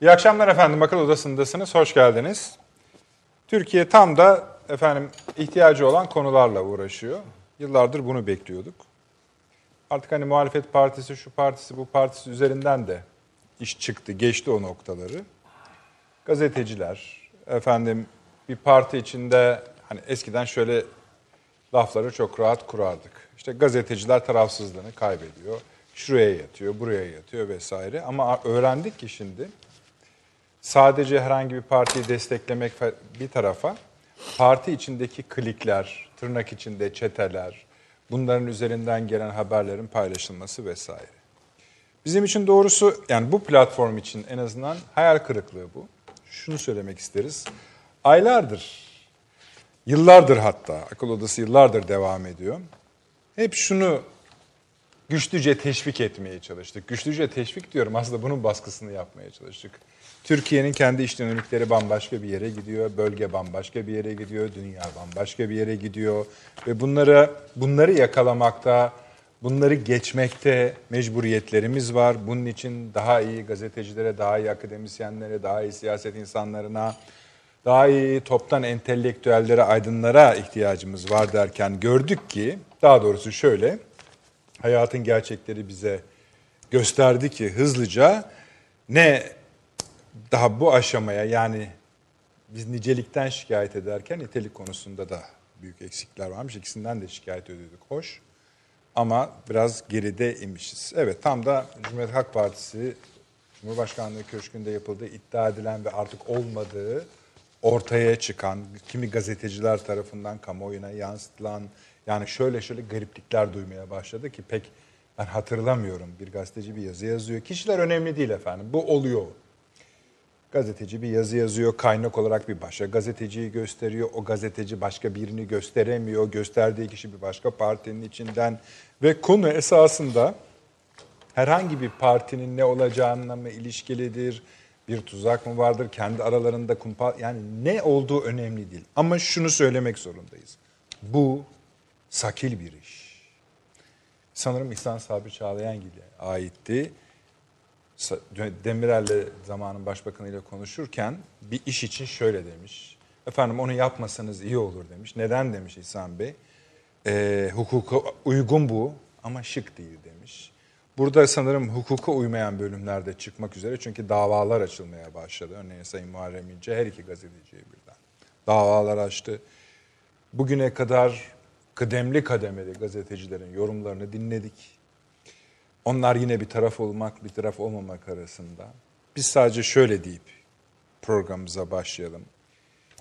İyi akşamlar efendim. Akıl Odası'ndasınız. Hoş geldiniz. Türkiye tam da efendim ihtiyacı olan konularla uğraşıyor. Yıllardır bunu bekliyorduk. Artık hani muhalefet partisi, şu partisi, bu partisi üzerinden de iş çıktı, geçti o noktaları. Gazeteciler, efendim bir parti içinde hani eskiden şöyle lafları çok rahat kurardık. İşte gazeteciler tarafsızlığını kaybediyor. Şuraya yatıyor, buraya yatıyor vesaire. Ama öğrendik ki şimdi sadece herhangi bir partiyi desteklemek bir tarafa, parti içindeki klikler, tırnak içinde çeteler, bunların üzerinden gelen haberlerin paylaşılması vesaire. Bizim için doğrusu yani bu platform için en azından hayal kırıklığı bu. Şunu söylemek isteriz. Aylardır, yıllardır hatta, akıl odası yıllardır devam ediyor. Hep şunu güçlüce teşvik etmeye çalıştık. Güçlüce teşvik diyorum aslında bunun baskısını yapmaya çalıştık. Türkiye'nin kendi iş dinamikleri bambaşka bir yere gidiyor, bölge bambaşka bir yere gidiyor, dünya bambaşka bir yere gidiyor ve bunları bunları yakalamakta, bunları geçmekte mecburiyetlerimiz var. Bunun için daha iyi gazetecilere, daha iyi akademisyenlere, daha iyi siyaset insanlarına, daha iyi toptan entelektüellere, aydınlara ihtiyacımız var derken gördük ki, daha doğrusu şöyle, hayatın gerçekleri bize gösterdi ki hızlıca ne daha bu aşamaya yani biz nicelikten şikayet ederken nitelik konusunda da büyük eksikler varmış. İkisinden de şikayet ediyorduk. Hoş. Ama biraz geride imişiz. Evet tam da Cumhuriyet Halk Partisi Cumhurbaşkanlığı Köşkü'nde yapıldığı iddia edilen ve artık olmadığı ortaya çıkan, kimi gazeteciler tarafından kamuoyuna yansıtılan, yani şöyle şöyle gariplikler duymaya başladı ki pek ben hatırlamıyorum. Bir gazeteci bir yazı yazıyor. Kişiler önemli değil efendim. Bu oluyor. Gazeteci bir yazı yazıyor, kaynak olarak bir başka gazeteciyi gösteriyor. O gazeteci başka birini gösteremiyor. Gösterdiği kişi bir başka partinin içinden. Ve konu esasında herhangi bir partinin ne olacağına mı ilişkilidir, bir tuzak mı vardır, kendi aralarında kumpa... Yani ne olduğu önemli değil. Ama şunu söylemek zorundayız. Bu sakil bir iş. Sanırım İhsan Sabri Çağlayangil'e aitti. Demirel'le zamanın başbakanıyla konuşurken bir iş için şöyle demiş. Efendim onu yapmasanız iyi olur demiş. Neden demiş İhsan Bey? E, hukuka uygun bu ama şık değil demiş. Burada sanırım hukuka uymayan bölümlerde çıkmak üzere çünkü davalar açılmaya başladı. Örneğin Sayın Muharrem İnce her iki gazeteciye birden davalar açtı. Bugüne kadar kıdemli kademeli gazetecilerin yorumlarını dinledik. Onlar yine bir taraf olmak, bir taraf olmamak arasında. Biz sadece şöyle deyip programımıza başlayalım.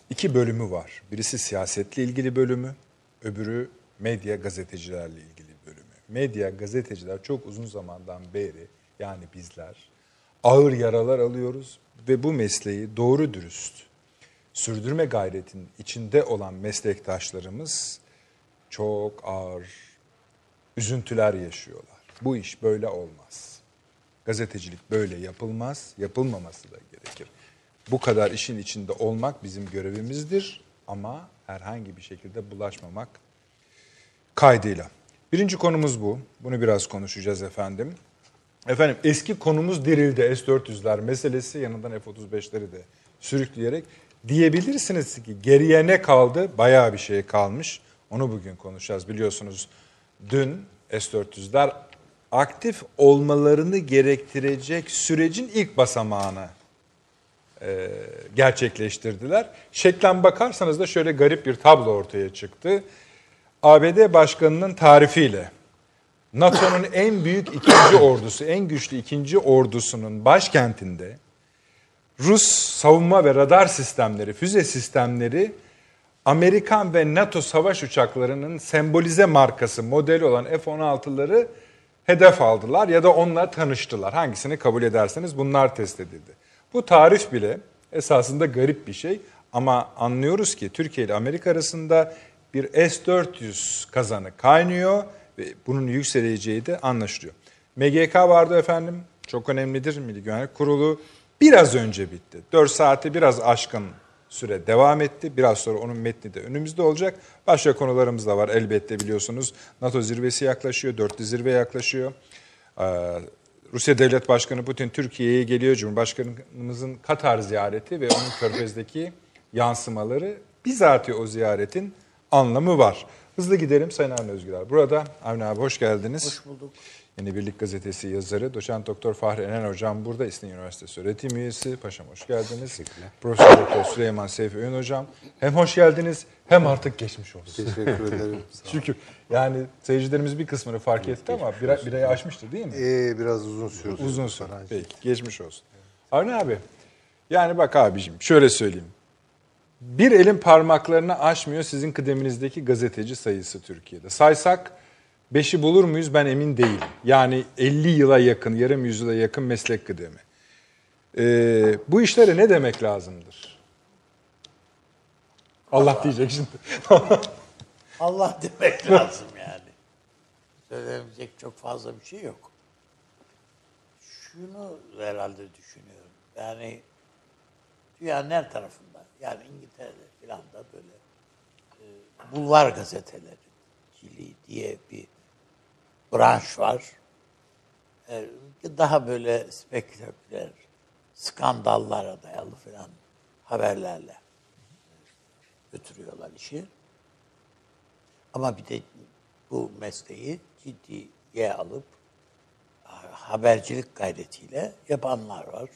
İki bölümü var. Birisi siyasetle ilgili bölümü, öbürü medya gazetecilerle ilgili bölümü. Medya gazeteciler çok uzun zamandan beri yani bizler ağır yaralar alıyoruz ve bu mesleği doğru dürüst sürdürme gayretin içinde olan meslektaşlarımız çok ağır üzüntüler yaşıyorlar. Bu iş böyle olmaz. Gazetecilik böyle yapılmaz, yapılmaması da gerekir. Bu kadar işin içinde olmak bizim görevimizdir ama herhangi bir şekilde bulaşmamak kaydıyla. Birinci konumuz bu. Bunu biraz konuşacağız efendim. Efendim eski konumuz dirildi S-400'ler meselesi yanından F-35'leri de sürükleyerek diyebilirsiniz ki geriye ne kaldı? Bayağı bir şey kalmış. Onu bugün konuşacağız. Biliyorsunuz dün S-400'ler aktif olmalarını gerektirecek sürecin ilk basamağını e, gerçekleştirdiler. Şeklen bakarsanız da şöyle garip bir tablo ortaya çıktı. ABD Başkanı'nın tarifiyle NATO'nun en büyük ikinci ordusu, en güçlü ikinci ordusunun başkentinde Rus savunma ve radar sistemleri, füze sistemleri Amerikan ve NATO savaş uçaklarının sembolize markası, modeli olan F-16'ları hedef aldılar ya da onunla tanıştılar. Hangisini kabul ederseniz bunlar test edildi. Bu tarif bile esasında garip bir şey ama anlıyoruz ki Türkiye ile Amerika arasında bir S-400 kazanı kaynıyor ve bunun yükseleceği de anlaşılıyor. MGK vardı efendim, çok önemlidir Milli Güvenlik Kurulu. Biraz önce bitti. 4 saati biraz aşkın süre devam etti. Biraz sonra onun metni de önümüzde olacak. Başka konularımız da var elbette biliyorsunuz. NATO zirvesi yaklaşıyor, dörtlü zirve yaklaşıyor. Ee, Rusya Devlet Başkanı Putin Türkiye'ye geliyor. Cumhurbaşkanımızın Katar ziyareti ve onun körfezdeki yansımaları bizatihi o ziyaretin anlamı var. Hızlı gidelim Sayın Avni Özgüler. Burada Avni abi hoş geldiniz. Hoş bulduk. Yeni Birlik Gazetesi yazarı, doçent doktor Fahri Enen Hocam burada, İstinye Üniversitesi öğretim üyesi. Paşam hoş geldiniz. Profesör Doktor Süleyman Seyfi Öğün Hocam. Hem hoş geldiniz hem artık geçmiş olsun. Teşekkür ederim. Çünkü yani seyircilerimiz bir kısmını fark etti ama bir, bir ay aşmıştı değil mi? Ee, biraz uzun sürdü. Uzun süre. Peki geçmiş olsun. Avni abi yani bak abicim şöyle söyleyeyim. Bir elin parmaklarını aşmıyor sizin kıdeminizdeki gazeteci sayısı Türkiye'de. Saysak beşi bulur muyuz ben emin değilim. Yani 50 yıla yakın, yarım yüzyıla yakın meslek kıdemi. Ee, bu işlere ne demek lazımdır? Allah diyecek şimdi. Allah demek lazım yani. Söylenecek çok fazla bir şey yok. Şunu herhalde düşünüyorum. Yani dünyanın her tarafında, yani İngiltere'de filan da böyle e, bulvar gazeteleri diye bir branş var. E, daha böyle spekülatör, skandallara dayalı filan haberlerle götürüyorlar işi. Ama bir de bu mesleği ciddiye alıp habercilik gayretiyle yapanlar var.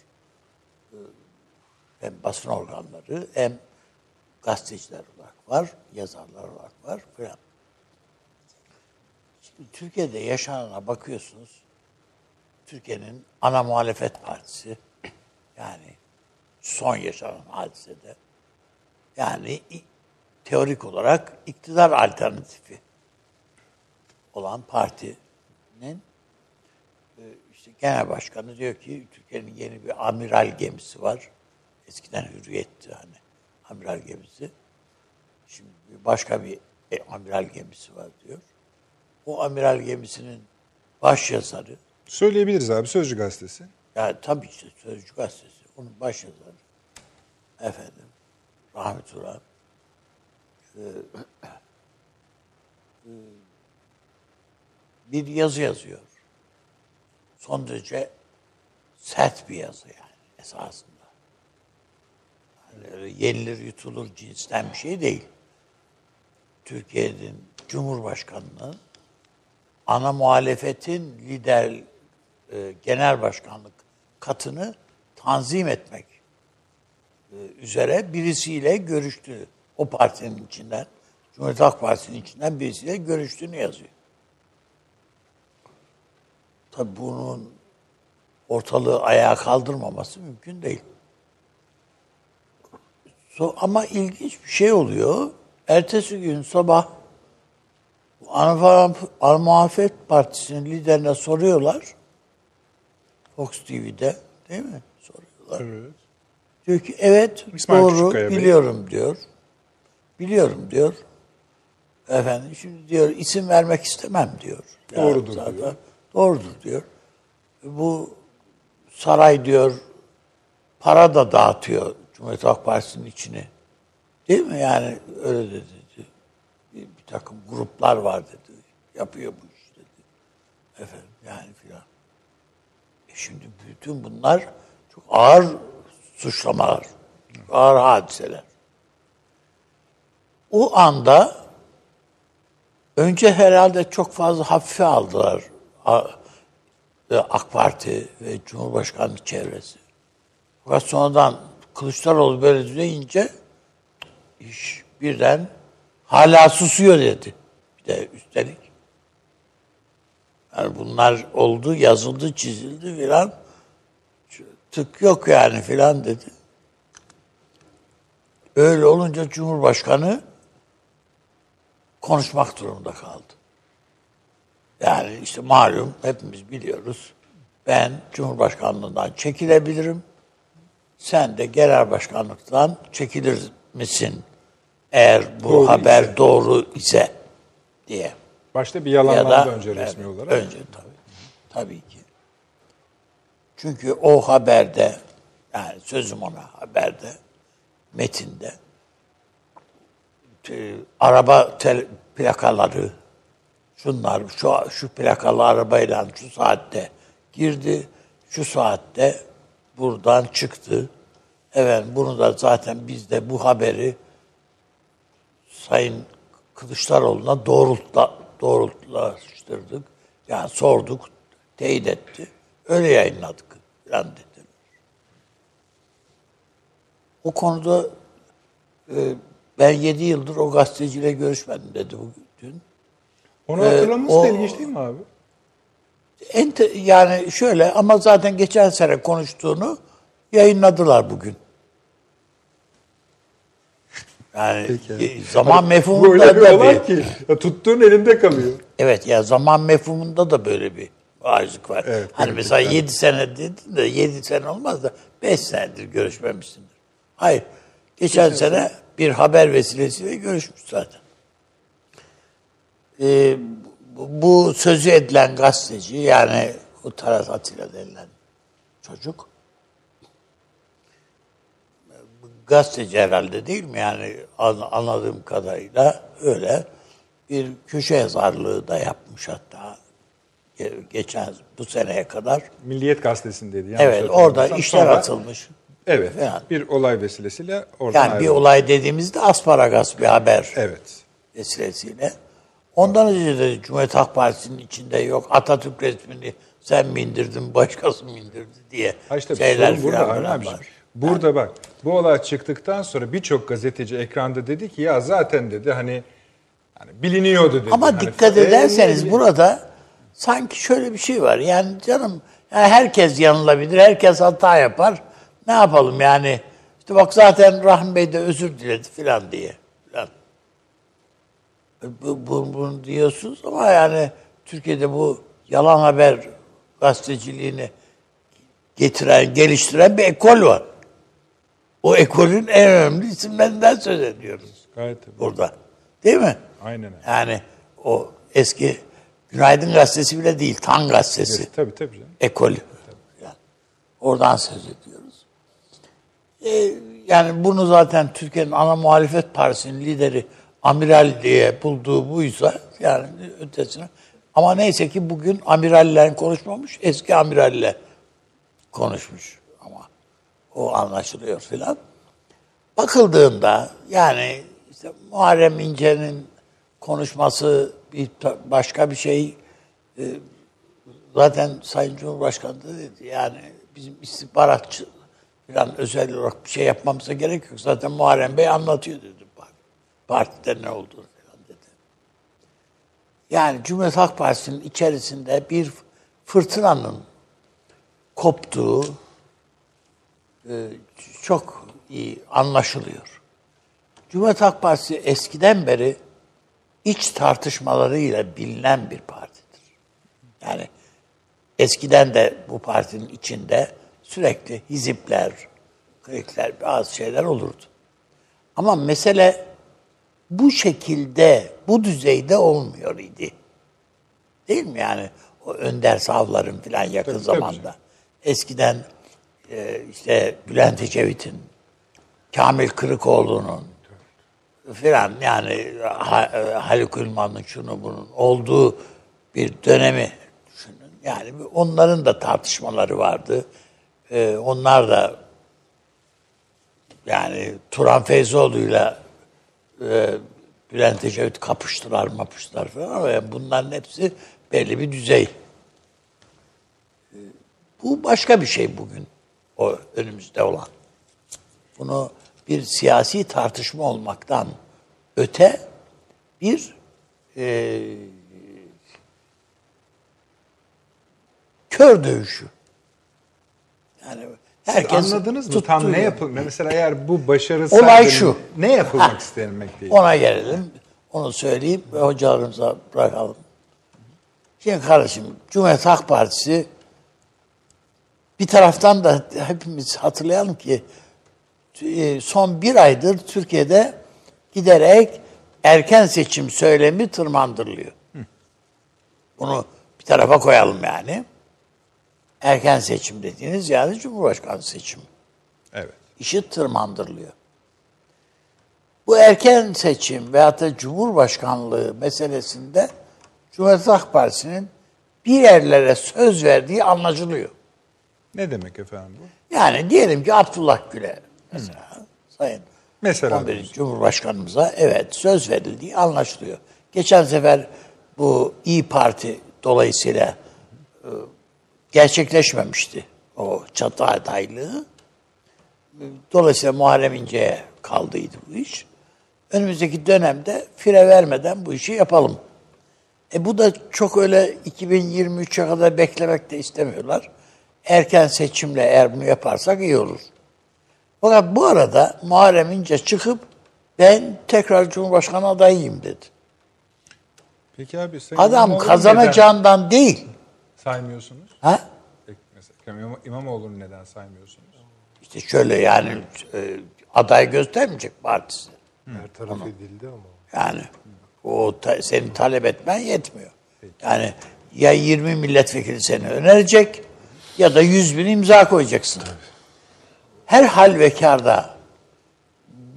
Hem basın organları hem gazeteciler olarak var, yazarlar olarak var falan. Türkiye'de yaşanana bakıyorsunuz. Türkiye'nin ana muhalefet partisi yani son yaşanan hadisede yani teorik olarak iktidar alternatifi olan partinin işte genel başkanı diyor ki Türkiye'nin yeni bir amiral gemisi var. Eskiden hürriyetti hani amiral gemisi. Şimdi başka bir amiral gemisi var diyor. O amiral gemisinin baş yazarı. Söyleyebiliriz abi Sözcü Gazetesi. Ya tabii işte Sözcü Gazetesi. Onun baş yazarı. Efendim. Rahmet Uran. bir yazı yazıyor. Son derece sert bir yazı yani esasında. Yani yenilir yutulur cinsten bir şey değil. Türkiye'nin Cumhurbaşkanı'nın ana muhalefetin lider e, genel başkanlık katını tanzim etmek e, üzere birisiyle görüştüğü o partinin içinden, Cumhuriyet Halk Partisi'nin içinden birisiyle görüştüğünü yazıyor. Tabii bunun ortalığı ayağa kaldırmaması mümkün değil. So, ama ilginç bir şey oluyor. Ertesi gün sabah Muhalefet Partisi'nin liderine soruyorlar. Fox TV'de değil mi? Soruyorlar. Evet. Diyor ki evet İsmail doğru biliyorum Bey. diyor. Biliyorum diyor. Efendim şimdi diyor isim vermek istemem diyor. Doğrudur zaten. diyor. Doğrudur diyor. Bu saray diyor para da dağıtıyor Cumhuriyet Halk Partisi'nin içine. Değil mi? Yani öyle dedi. Takım gruplar var dedi. Yapıyor bu iş dedi. Efendim yani filan. E şimdi bütün bunlar çok ağır suçlamalar, ağır hadiseler. O anda önce herhalde çok fazla hafife aldılar e, AK Parti ve Cumhurbaşkanlık çevresi. Fakat sonradan Kılıçdaroğlu böyle deyince iş birden hala susuyor dedi. Bir de üstelik. Yani bunlar oldu, yazıldı, çizildi filan. Tık yok yani filan dedi. Öyle olunca Cumhurbaşkanı konuşmak durumunda kaldı. Yani işte malum hepimiz biliyoruz. Ben Cumhurbaşkanlığından çekilebilirim. Sen de genel başkanlıktan çekilir misin? Eğer bu doğru haber ise. doğru ise diye. Başta bir yalanlandı önce resmi evet, olarak. Önce tabii. Tabii ki. Çünkü o haberde yani sözüm ona haberde metinde araba tel, plakaları şunlar şu şu plakalı arabayla şu saatte girdi şu saatte buradan çıktı. Evet bunu da zaten biz de bu haberi Sayın Kılıçdaroğlu'na doğrultla, doğrultlaştırdık. Yani sorduk, teyit etti. Öyle yayınladık falan dediler. O konuda e, ben yedi yıldır o gazeteciyle görüşmedim dedi bugün. Onu Ee, hatırlaması o- da ilginç değil mi abi? Ente, yani şöyle ama zaten geçen sene konuştuğunu yayınladılar bugün. Yani e, zaman Bu mefhumunda da bir, ki ya tuttuğun elinde kalıyor. evet ya zaman mefhumunda da böyle bir ayrıcılık var. Evet, hani mesela evet. 7 sene dedin de 7 sene olmaz da 5 senedir görüşmemişsindir. Hayır. Geçen sene bir haber vesilesiyle görüşmüş zaten. Ee, bu, bu sözü edilen gazeteci yani o Taras Atilla denilen çocuk gazeteci herhalde değil mi? Yani an- anladığım kadarıyla öyle bir köşe yazarlığı da yapmış hatta Ge- geçen bu seneye kadar. Milliyet gazetesindeydi. evet orada işler Sonra- atılmış. Evet. Yani. Bir olay vesilesiyle oradan Yani bir ayrıldı. olay dediğimizde asparagas bir haber Evet. vesilesiyle. Ondan önce de Cumhuriyet Halk Partisi'nin içinde yok Atatürk resmini sen mi indirdin başkası mı indirdi diye Ha işte şeyler filan var. Burada bak bu olay çıktıktan sonra birçok gazeteci ekranda dedi ki ya zaten dedi hani hani biliniyordu dedi. Ama Hani dikkat e, ederseniz ne- burada sanki şöyle bir şey var. Yani canım yani herkes yanılabilir, herkes hata yapar. Ne yapalım yani? İşte bak zaten Rahmi Bey de özür diledi filan diye. Filan. E, Bu, bu, bunu diyorsunuz ama yani Türkiye'de bu yalan haber gazeteciliğini getiren, geliştiren bir ekol var. O ekolün en önemli isimlerinden söz ediyoruz Gayet tabii. burada. Değil mi? Aynen öyle. Yani o eski Günaydın Gazetesi bile değil, Tan Gazetesi Tabii tabii canım. ekolü. Yani oradan söz ediyoruz. Ee, yani bunu zaten Türkiye'nin ana muhalefet partisinin lideri amiral diye bulduğu buysa yani ötesine. Ama neyse ki bugün amirallerin konuşmamış, eski amiralle konuşmuş ama o anlaşılıyor filan. Bakıldığında yani işte Muharrem İnce'nin konuşması bir başka bir şey Ee, zaten Sayın Cumhurbaşkanı da dedi yani bizim istihbaratçı falan özel olarak bir şey yapmamıza gerek yok. Zaten Muharrem Bey anlatıyor dedi. Part- Partide ne olduğunu falan dedi. Yani Cumhuriyet Halk Partisi'nin içerisinde bir fırtınanın koptuğu e, çok iyi anlaşılıyor. Cumhuriyet Halk Partisi eskiden beri iç tartışmalarıyla bilinen bir partidir. Yani eskiden de bu partinin içinde sürekli hizipler, klikler, bazı şeyler olurdu. Ama mesele bu şekilde, bu düzeyde olmuyor idi. Değil mi yani? O Önder Savlar'ın filan yakın Tabii, tabii zamanda. Eskiden e, işte Bülent Ecevit'in, Kamil Kırıkoğlu'nun filan yani e, Haluk Ülman'ın şunu bunun olduğu bir dönemi düşünün. Yani onların da tartışmaları vardı. E, onlar da yani Turan Feyzoğlu'yla e, Bülent Ecevit kapıştılar mapıştılar falan ama yani bunların hepsi belli bir düzey. E, Bu başka bir şey bugün o önümüzde olan. Bunu bir siyasi tartışma olmaktan öte bir e, kör dövüşü. Yani herkes Anladınız mı tam ne yere- yapıl mesela eğer bu başarısaydı Olay şu. ne yapılmak istenmekteyi? Ona gelelim. Onu söyleyeyim ve hocalarımıza bırakalım. Şimdi kardeşim Cumhuriyet Halk Partisi bir taraftan da hepimiz hatırlayalım ki e, son bir aydır Türkiye'de giderek erken seçim söylemi tırmandırılıyor. Bunu bir tarafa koyalım yani. Erken seçim dediğiniz yani Cumhurbaşkanı seçimi Evet. işi tırmandırılıyor. Bu erken seçim veyahut da Cumhurbaşkanlığı meselesinde Cumhuriyet Halk Partisi'nin bir yerlere söz verdiği anlaşılıyor. Ne demek efendim bu? Yani diyelim ki Abdullah Gül'e mesela Sayın Mesela 11. Cumhurbaşkanımıza evet söz verildiği anlaşılıyor. Geçen sefer bu İyi Parti dolayısıyla e, gerçekleşmemişti o çatı adaylığı. Dolayısıyla Muharrem İnce'ye kaldıydı bu iş. Önümüzdeki dönemde fire vermeden bu işi yapalım. E bu da çok öyle 2023'e kadar beklemek de istemiyorlar. Erken seçimle eğer bunu yaparsak iyi olur. Fakat bu arada Muharrem İnce çıkıp ben tekrar Cumhurbaşkanı adayıyım dedi. Peki abi Sayın Adam kazanacağından değil. neden saymıyorsunuz? Ha? Peki, Mesela İmamoğlu'nu neden saymıyorsunuz? İşte şöyle yani e, aday göstermeyecek partisi. Her taraf edildi ama. Yani o ta, seni talep etmen yetmiyor. Yani ya 20 milletvekili seni önerecek ya da 100 bin imza koyacaksın. Her hal ve karda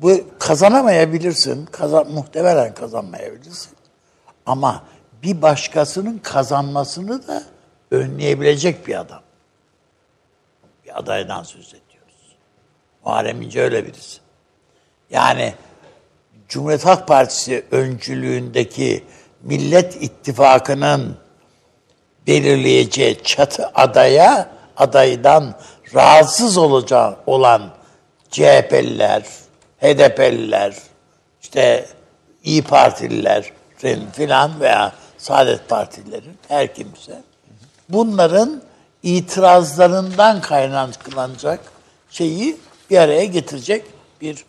bu kazanamayabilirsin. Kazan, muhtemelen kazanmayabilirsin. Ama bir başkasının kazanmasını da önleyebilecek bir adam. Bir adaydan söz ediyoruz. Muharrem İnce öyle birisi. Yani Cumhuriyet Halk Partisi öncülüğündeki Millet İttifakı'nın belirleyeceği çatı adaya adaydan rahatsız olacak olan CHP'liler, HDP'liler, işte İyi Partililerin filan veya Saadet Partililerin her kimse bunların itirazlarından kaynaklanacak şeyi bir araya getirecek bir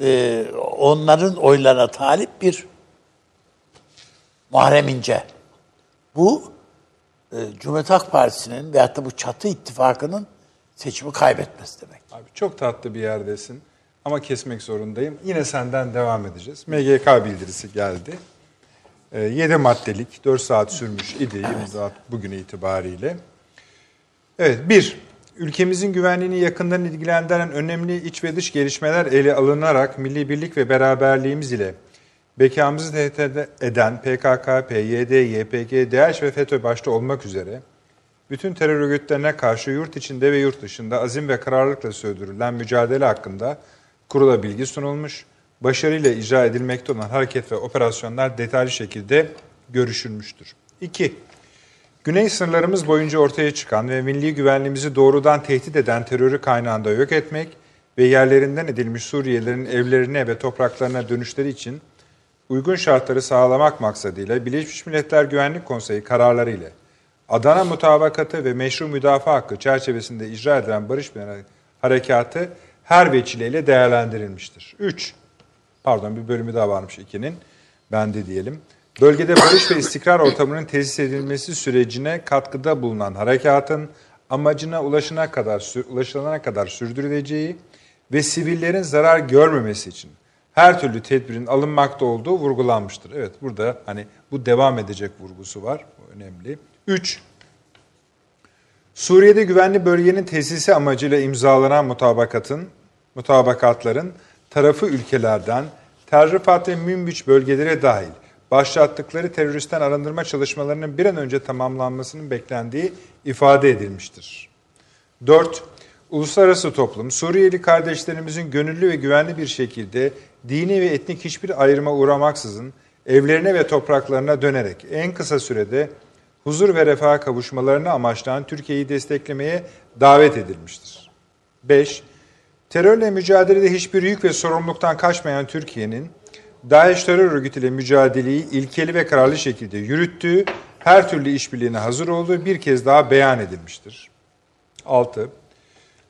e, onların oylarına talip bir Muharrem İnce. Bu e, Cumhuriyet Halk Partisi'nin veyahut da bu çatı ittifakının seçimi kaybetmesi demek. Abi çok tatlı bir yerdesin ama kesmek zorundayım. Yine senden devam edeceğiz. MGK bildirisi geldi. 7 maddelik, 4 saat sürmüş idi imza bugün itibariyle. Evet, bir, ülkemizin güvenliğini yakından ilgilendiren önemli iç ve dış gelişmeler ele alınarak milli birlik ve beraberliğimiz ile bekamızı tehdit eden PKK, PYD, YPG, DAEŞ ve FETÖ başta olmak üzere bütün terör örgütlerine karşı yurt içinde ve yurt dışında azim ve kararlılıkla sürdürülen mücadele hakkında kurula bilgi sunulmuş, başarıyla icra edilmekte olan hareket ve operasyonlar detaylı şekilde görüşülmüştür. 2. Güney sınırlarımız boyunca ortaya çıkan ve milli güvenliğimizi doğrudan tehdit eden terörü kaynağında yok etmek ve yerlerinden edilmiş Suriyelilerin evlerine ve topraklarına dönüşleri için uygun şartları sağlamak maksadıyla Birleşmiş Milletler Güvenlik Konseyi kararları ile Adana Mutabakatı ve Meşru Müdafaa Hakkı çerçevesinde icra edilen barış harekatı her vesileyle değerlendirilmiştir. 3. Pardon bir bölümü daha varmış 2'nin. Bende diyelim. Bölgede barış ve istikrar ortamının tesis edilmesi sürecine katkıda bulunan harekatın amacına ulaşana kadar ulaşılana kadar sürdürüleceği ve sivillerin zarar görmemesi için her türlü tedbirin alınmakta olduğu vurgulanmıştır. Evet burada hani bu devam edecek vurgusu var. Bu önemli. 3. Suriye'de güvenli bölgenin tesisi amacıyla imzalanan mutabakatın, mutabakatların tarafı ülkelerden Terrifat ve Münbiç bölgelere dahil başlattıkları teröristten arındırma çalışmalarının bir an önce tamamlanmasının beklendiği ifade edilmiştir. 4. Uluslararası toplum, Suriyeli kardeşlerimizin gönüllü ve güvenli bir şekilde dini ve etnik hiçbir ayrıma uğramaksızın evlerine ve topraklarına dönerek en kısa sürede huzur ve refaha kavuşmalarını amaçlayan Türkiye'yi desteklemeye davet edilmiştir. 5. Terörle mücadelede hiçbir yük ve sorumluluktan kaçmayan Türkiye'nin DAEŞ terör örgütüyle mücadeleyi ilkeli ve kararlı şekilde yürüttüğü, her türlü işbirliğine hazır olduğu bir kez daha beyan edilmiştir. 6.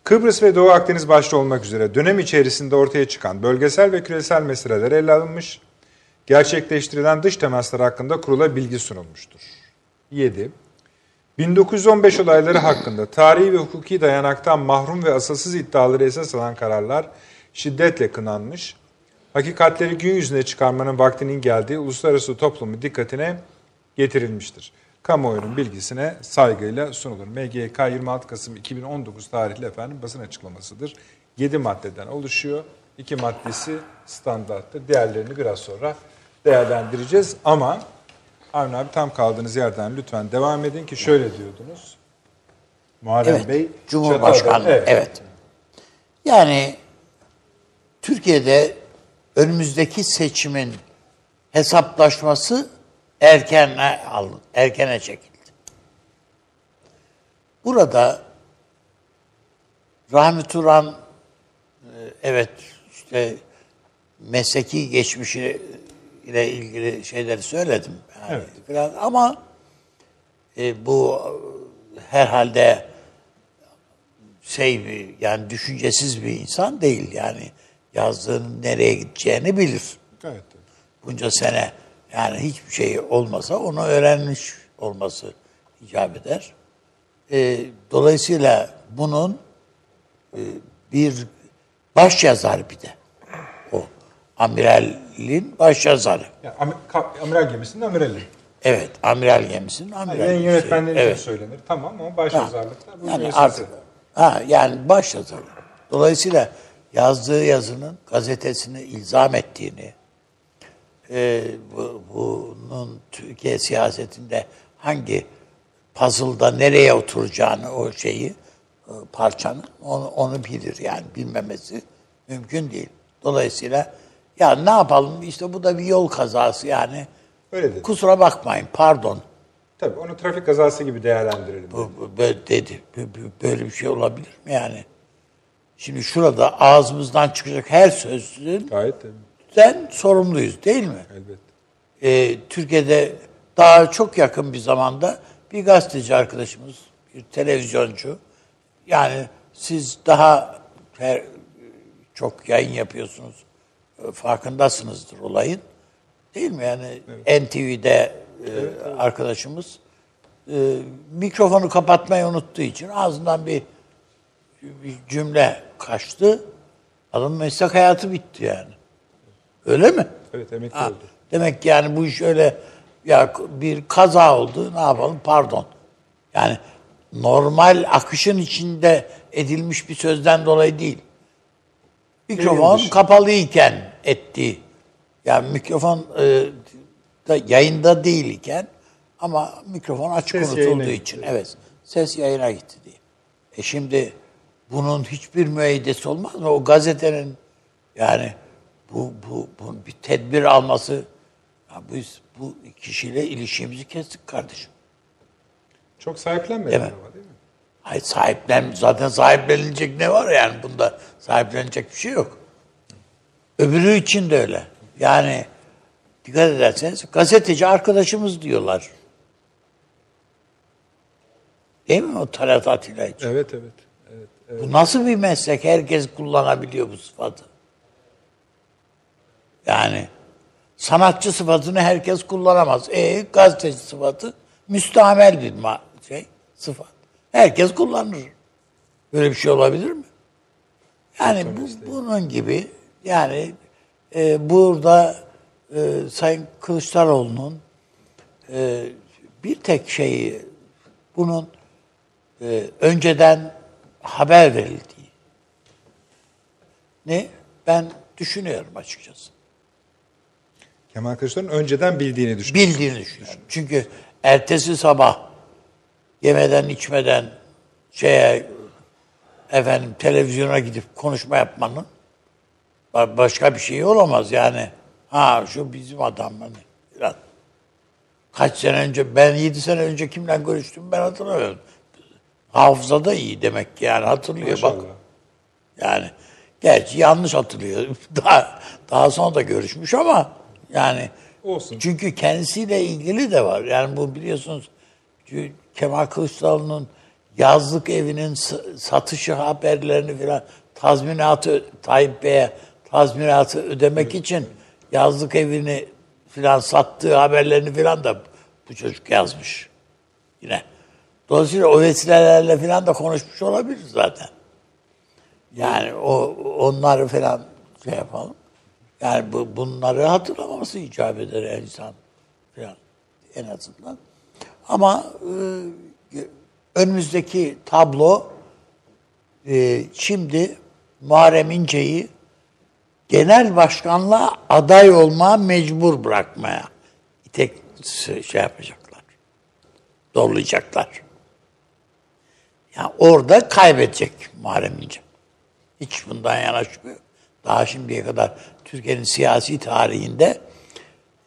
Kıbrıs ve Doğu Akdeniz başta olmak üzere dönem içerisinde ortaya çıkan bölgesel ve küresel meseleler ele alınmış, gerçekleştirilen dış temaslar hakkında kurula bilgi sunulmuştur. 7. 1915 olayları hakkında tarihi ve hukuki dayanaktan mahrum ve asılsız iddiaları esas alan kararlar şiddetle kınanmış, hakikatleri gün yüzüne çıkarmanın vaktinin geldiği uluslararası toplumun dikkatine getirilmiştir. Kamuoyunun bilgisine saygıyla sunulur. MGK 26 Kasım 2019 tarihli efendim basın açıklamasıdır. 7 maddeden oluşuyor. 2 maddesi standarttır. Diğerlerini biraz sonra değerlendireceğiz ama Avni abi tam kaldığınız yerden lütfen devam edin ki şöyle diyordunuz. Muharrem Evet, Bey. Cumhurbaşkanlığı. Çatal'da- Evet. Yani Türkiye'de önümüzdeki seçimin hesaplaşması erkene aldı, erkene çekildi. Burada Rahmi Turan e, evet işte mesleki geçmişi ile ilgili şeyleri söyledim. Yani Evet. biraz ama e, bu herhalde şey bir yani düşüncesiz bir insan değil yani yazdığının nereye gideceğini bilir. Tabii. Bunca sene yani hiçbir şey olmasa onu öğrenmiş olması icap eder. E, dolayısıyla bunun e, bir baş yazarı bir de. O amiralin baş yazarı. Yani am- amiral gemisinin amirali. Evet, amiral gemisinin Yani amiral. yayın yönetmenleri için Evet. söylenir. Tamam ama baş Ha, yazarlıkta bu yani artık ha yani baş yazarı. Dolayısıyla yazdığı yazının gazetesini ilzam ettiğini, e, bu, bunun Türkiye siyasetinde hangi puzzle'da nereye oturacağını o şeyi e, parçanın onu, onu bilir yani bilmemesi mümkün değil. Dolayısıyla ya ne yapalım işte bu da bir yol kazası yani. Öyle dedi. Kusura bakmayın pardon Tabii onu trafik kazası gibi değerlendirelim. bu, bu- böyle dedi. Böyle bir şey olabilir mi yani? Şimdi şurada ağzımızdan çıkacak her sözden Gayet tabii. Sorumluyuz değil mi? Elbette. Ee, Türkiye'de daha çok yakın bir zamanda bir gazeteci arkadaşımız, bir televizyoncu, yani siz daha her, çok yayın yapıyorsunuz, e, farkındasınızdır olayın. Değil mi? Yani NTV'de e, arkadaşımız e, mikrofonu kapatmayı unuttuğu için ağzından bir, bir cümle kaçtı. Adamın meslek hayatı bitti yani. Öyle mi? Evet emekli Ha, oldu. Demek ki yani bu iş öyle ya bir kaza oldu ne yapalım pardon. Yani normal akışın içinde edilmiş bir sözden dolayı değil. Mikrofon kapalıyken ettiği. Yani mikrofon e, da yayında değilken ama mikrofon açık Ses unutulduğu gitti. için evet ses yayına gitti diye. E şimdi bunun hiçbir müeyyidesi olmaz mı? O gazetenin yani bu, bu, bu bir tedbir alması ya biz bu kişiyle ilişkimizi kestik kardeşim. Çok sahiplenmedi Evet. ama değil mi? Hayır sahiplen zaten sahiplenilecek ne var yani bunda sahiplenecek bir şey yok. Öbürü için de öyle. Yani dikkat ederseniz gazeteci arkadaşımız diyorlar. Değil mi o Talat Atilla için? Evet evet. evet. Bu nasıl bir meslek? Herkes kullanabiliyor bu sıfatı. Yani sanatçı sıfatını herkes kullanamaz. E gazeteci sıfatı müstamel bir şey sıfat. Herkes kullanır. Böyle bir şey olabilir mi? Yani bu, bunun gibi yani e, burada e, Sayın Kılıçdaroğlu'nun e, bir tek şeyi bunun e, önceden haber verildiği. Ne? Ben düşünüyorum açıkçası. Kemal Kılıçdaroğlu'nun önceden bildiğini düşünüyor. Bildiğini düşünüyorum. Çünkü ertesi sabah yemeden içmeden şeye efendim televizyona gidip konuşma yapmanın ba- başka bir şey olamaz yani. Ha şu bizim adam hani falan. Kaç sene önce ben yedi sene önce kimle görüştüm ben hatırlamıyorum. Hafıza da iyi demek ki yani hatırlıyor bak. Yani gerçi yanlış hatırlıyor. Daha daha sonra da görüşmüş ama yani Olsun. çünkü kendisiyle ilgili de var. Yani bu biliyorsunuz Kemal Kılıçdaroğlu'nun yazlık evinin satışı haberlerini filan tazminatı Tayyip Bey'e tazminatı ödemek için yazlık evini filan sattığı haberlerini filan da bu çocuk yazmış. Yine. Dolayısıyla o vesilelerle filan da konuşmuş olabilir zaten. Yani o onları falan şey yapalım. Yani bu, bunları hatırlamaması icap eder insan falan en azından. Ama e, önümüzdeki tablo e, şimdi Muharrem İnce'yi genel başkanlığa aday olmaya mecbur bırakmaya itek şey yapacaklar. Zorlayacaklar. Yani orada kaybedecek Muharrem İnce. Hiç bundan yana şüphe yok. Daha şimdiye kadar Türkiye'nin siyasi tarihinde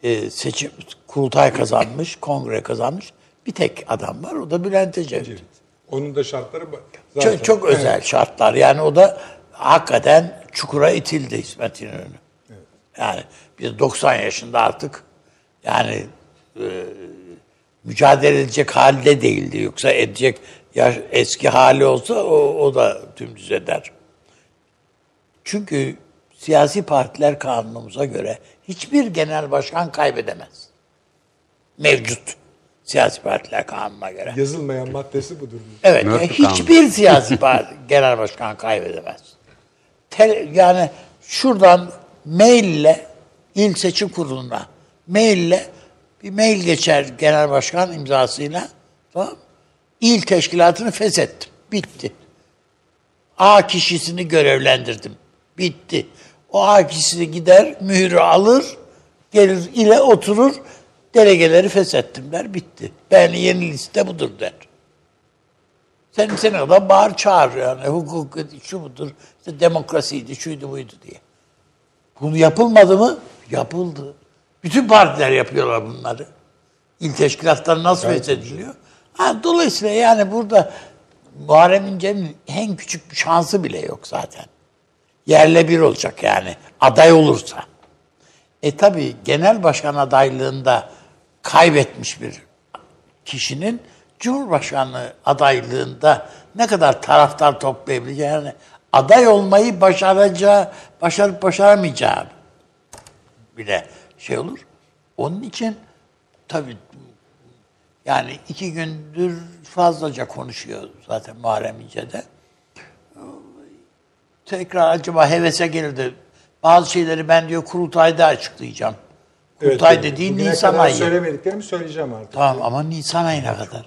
e, seçim kurultay kazanmış, kongre kazanmış bir tek adam var. O da Bülent Ecevit. Onun da şartları zaten. Çok, çok özel şartlar. Yani o da hakikaten çukura itildi İsmet İnönü. Yani biz 90 yaşında artık yani e, mücadele edecek halde değildi. Yoksa edecek yaş, eski hali olsa o, o da dümdüz eder. Çünkü siyasi partiler kanunumuza göre hiçbir genel başkan kaybedemez. Mevcut siyasi partiler kanununa göre. Yazılmayan maddesi budur. Evet, yani hiçbir siyasi parti genel başkan kaybedemez. Tele- yani şuradan maille il seçim kuruluna maille bir mail geçer genel başkan imzasıyla tamam? İl teşkilatını feshettim. Bitti. A kişisini görevlendirdim. Bitti. O A kişisi gider, mührü alır, gelir ile oturur, delegeleri feshettim der, bitti. Ben yeni liste budur der. Senin sen adam bağır çağır yani hukuk şu budur, işte demokrasiydi, şuydu buydu diye. Bunu yapılmadı mı? Yapıldı. Bütün partiler yapıyorlar bunları. İl teşkilatları nasıl feshediliyor? Ha, dolayısıyla yani burada Muharrem İnce'nin en küçük bir şansı bile yok zaten. Yerle bir olacak yani aday olursa. E tabi genel başkan adaylığında kaybetmiş bir kişinin Cumhurbaşkanlığı adaylığında ne kadar taraftar toplayabileceği yani aday olmayı başaracağı, başarıp başaramayacağı bile şey olur. Onun için tabii yani iki gündür fazlaca konuşuyor zaten Muharrem İnce'de. Tekrar acaba hevese gelir de bazı şeyleri ben diyor kurultayda açıklayacağım. Kurultay evet. dediğin Bugüne Nisan kadar ayı. söylemediklerimi söyleyeceğim artık. Tamam ama Nisan ayına kadar.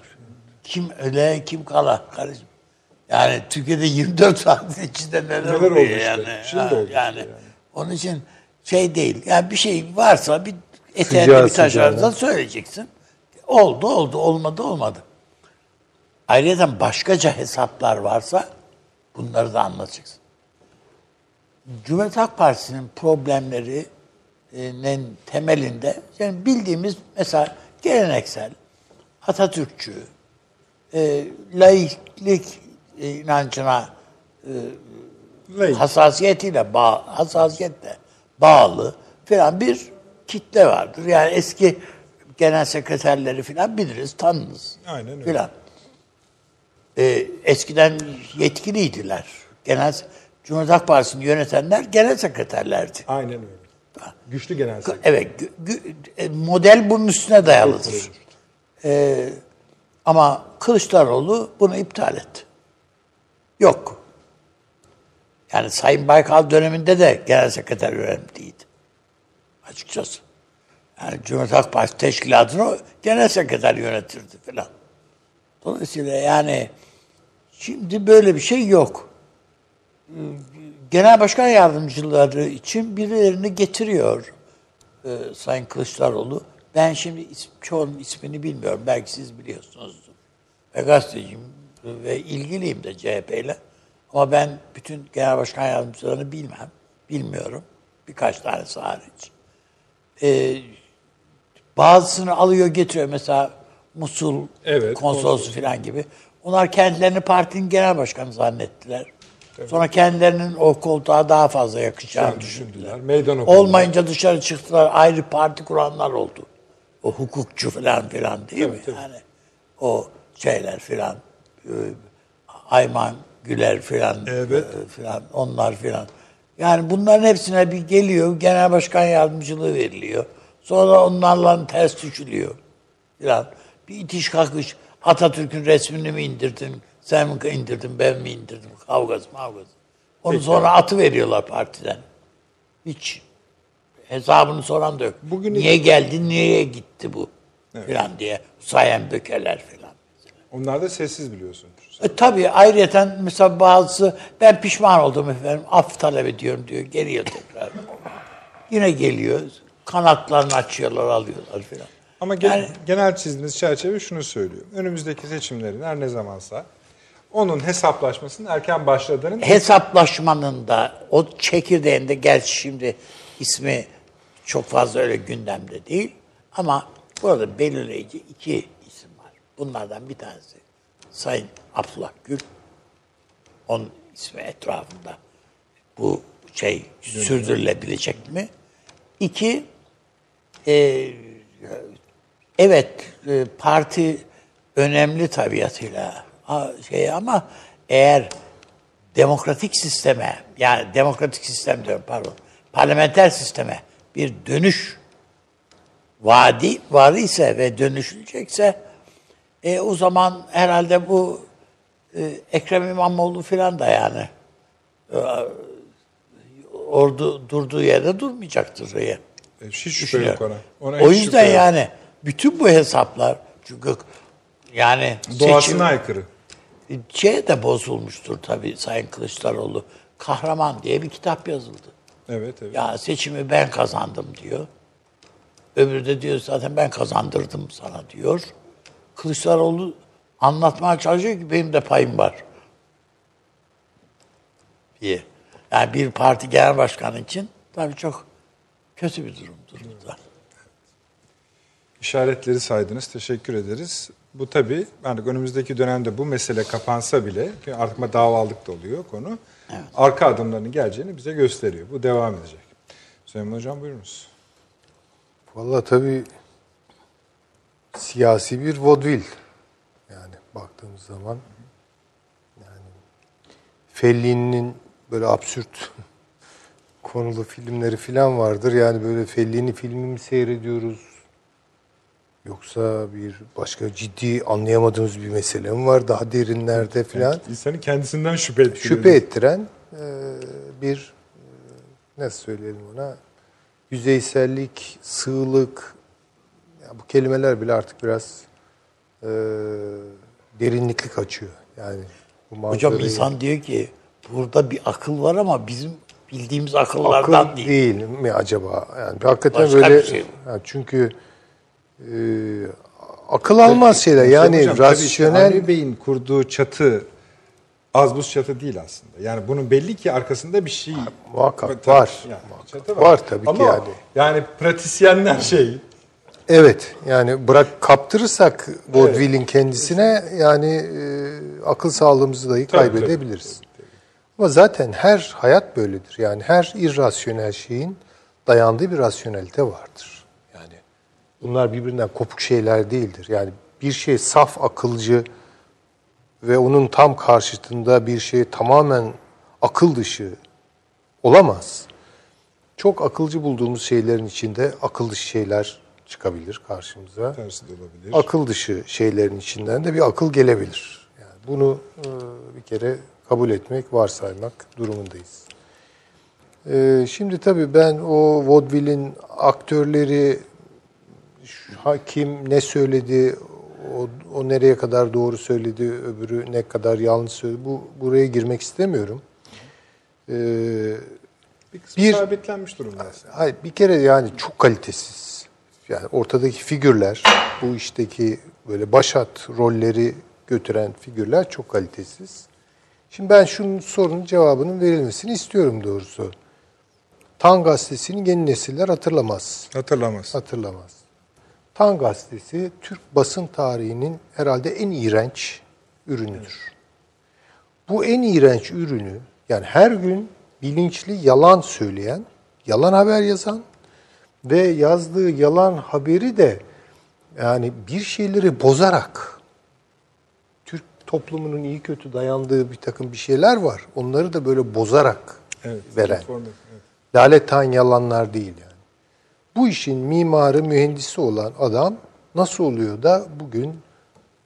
Kim öle kim kala kardeşim. Yani Türkiye'de 24 saatin içinde neler, Neler oluyor oldu işte. yani. Şimdi Ha, oldu işte yani. yani. Onun için şey değil. Yani bir şey varsa bir eteğinde bir taşarsa sıcağına. söyleyeceksin. Oldu oldu olmadı olmadı. Ayrıca başkaca hesaplar varsa bunları da anlatacaksın. Cumhuriyet Halk Partisi'nin problemlerinin temelinde yani bildiğimiz mesela geleneksel, Atatürkçü, e, laiklik e, inancına Laik. hassasiyetiyle bağ, hassasiyetle bağlı filan bir kitle vardır. Yani eski genel sekreterleri filan biliriz, tanırız. Aynen öyle. Filan. Ee, eskiden yetkiliydiler. Genel Cumhuriyet Halk Partisi'ni yönetenler genel sekreterlerdi. Aynen öyle. Güçlü genel sekreter. Evet, e, model bunun üstüne dayalıdır. Ee, ama Kılıçdaroğlu bunu iptal etti. Yok. Yani Sayın Baykal döneminde de genel sekreter önemliydi. Açıkçası. Yani Cumhuriyet Halk Partisi teşkilatını genel sekreter yönetirdi filan. Dolayısıyla yani şimdi böyle bir şey yok. Genel Başkan Yardımcıları için birilerini getiriyor e, Sayın Kılıçdaroğlu. Ben şimdi is- çoğunun ismini bilmiyorum. Belki siz biliyorsunuzdur. Ve gazeteciyim ve ilgiliyim de CHP ile. Ama ben bütün genel başkan yardımcılarını bilmem. Bilmiyorum. Birkaç tanesi hariç. E, bazısını alıyor getiriyor. Mesela Musul Evet, konsolosu falan gibi. Onlar kendilerini partinin genel başkanı zannettiler. Sonra kendilerinin o koltuğa daha fazla yakışacağını düşündüler. Düşündüler. Meydan okudular. Olmayınca dışarı çıktılar. Ayrı parti kuranlar oldu. O hukukçu falan filan değil mi? Yani o şeyler filan. e, Ayman Güler filan Evet. e, filan onlar filan. Yani bunların hepsine bir geliyor. Genel başkan yardımcılığı veriliyor. Sonra onlarla ters düşülüyor filan. Bir itiş kakış. Atatürk'ün resmini mi indirdin? Sen mi indirdin? Ben mi indirdim? Kavgası mavgası. Onu sonra atı veriyorlar partiden. Hiç hesabını soran da yok. Bugün- niye geldi, niye gitti bu filan diye sayan bökerler filan. Onlar da sessiz biliyorsun. E, tabii ayrıyeten mesela bazısı ben pişman oldum efendim af talep ediyorum diyor. Geliyor tekrar. Yine geliyor. Kanatlarını açıyorlar alıyorlar filan. Ama gen- Yani- genel çizdiğiniz çerçeve şunu söylüyor. Önümüzdeki seçimlerin her ne zamansa onun hesaplaşmasının erken başladığının hesaplaşmanın da o çekirdeğinde gerçi şimdi ismi çok fazla öyle gündemde değil ama burada belirleyici iki isim var. Bunlardan bir tanesi Sayın Abdullah Gül. Onun ismi etrafında bu şey sürdürülebilecek mi? İki, e, evet e, parti önemli tabiatıyla şey ama eğer demokratik sisteme yani demokratik sistem diyorum pardon parlamenter sisteme bir dönüş vaadi var ise ve dönüşülecekse e, o zaman herhalde bu e, Ekrem İmamoğlu falan da yani e, ordu durduğu yerde durmayacaktır diye hiç şüphe yok ona. Ona o yüzden yani bütün bu hesaplar çünkü yani doğasına seçim- aykırı. Şey de bozulmuştur tabii Sayın Kılıçdaroğlu. Kahraman diye bir kitap yazıldı. Evet evet. Ya seçimi ben kazandım diyor. Öbürü de diyor zaten ben kazandırdım sana diyor. Kılıçdaroğlu anlatmaya çalışıyor ki benim de payım var. diye. Yani bir parti genel başkanı için tabii çok kötü bir durumdur da. İşaretleri saydınız. Teşekkür ederiz. Bu tabii yani önümüzdeki dönemde bu mesele kapansa bile artık davalık da oluyor konu. Arka adımlarının geleceğini bize gösteriyor. Bu devam edecek. Süleyman Hocam buyurunuz. Vallahi tabii siyasi bir vodvil. Yani baktığımız zaman yani Fellini'nin böyle absürt konulu filmleri falan vardır. Yani böyle Fellini filmi mi seyrediyoruz? Yoksa bir başka ciddi anlayamadığımız bir mesele mi var daha derinlerde falan? İnsanın kendisinden şüphe ettiriyor. şüphe ettiren bir e, nasıl söyleyelim ona yüzeysellik, sığlık ya bu kelimeler bile artık biraz e, derinlikli kaçıyor. Yani bu Hocam insan diyor ki burada bir akıl var ama bizim bildiğimiz akıllardan akıl değil. değil. mi acaba? Yani hakikaten Başka böyle bir şey? Ha, çünkü e, akıl almaz şeyler. Yani Hocam, tabii rasyonel Avni Bey'in kurduğu çatı az buz çatı değil aslında. Yani bunun belli ki arkasında bir şey muhakkak Tabii, var. yani Muhakkak çatı var tabii ki Ama yani. Yani pratisyenler şey Evet yani bırak kaptırırsak vaudeville'in kendisine yani e, akıl sağlığımızı dahi Tabii, kaybedebiliriz. Ama zaten her hayat böyledir. Yani her irrasyonel şeyin dayandığı bir rasyonelite vardır. Bunlar birbirinden kopuk şeyler değildir. Yani bir şey saf akılcı ve onun tam karşıtında bir şey tamamen akıl dışı olamaz. Çok akılcı bulduğumuz şeylerin içinde akıl dışı şeyler çıkabilir karşımıza. tersi de olabilir. Akıl dışı şeylerin içinden de bir akıl gelebilir. Yani bunu e, bir kere kabul etmek, varsaymak durumundayız. E, şimdi tabii ben o vaudeville'in aktörleri şu- ha- kim ne söyledi, o, o nereye kadar doğru söyledi, öbürü ne kadar yanlış söyledi. Bu buraya girmek istemiyorum. E, bir kısmı bir- sabitlenmiş durumda. Hayır bir kere yani çok kalitesiz. Yani ortadaki figürler, bu işteki böyle başat rolleri götüren figürler çok kalitesiz. Şimdi ben şunun sorunun cevabının verilmesini istiyorum doğrusu. Tan gazetesini yeni nesiller hatırlamaz. Hatırlamaz. Hatırlamaz. Tan gazetesi Türk basın tarihinin herhalde en iğrenç ürünüdür. Bu en iğrenç ürünü yani her gün bilinçli yalan söyleyen, yalan haber yazan ve yazdığı yalan haberi de yani bir şeyleri bozarak Türk toplumunun iyi kötü dayandığı bir takım bir şeyler var. Onları da böyle bozarak Evet. veren. Evet. Laletan yalanlar değil yani. Bu işin mimarı, mühendisi olan adam nasıl oluyor da bugün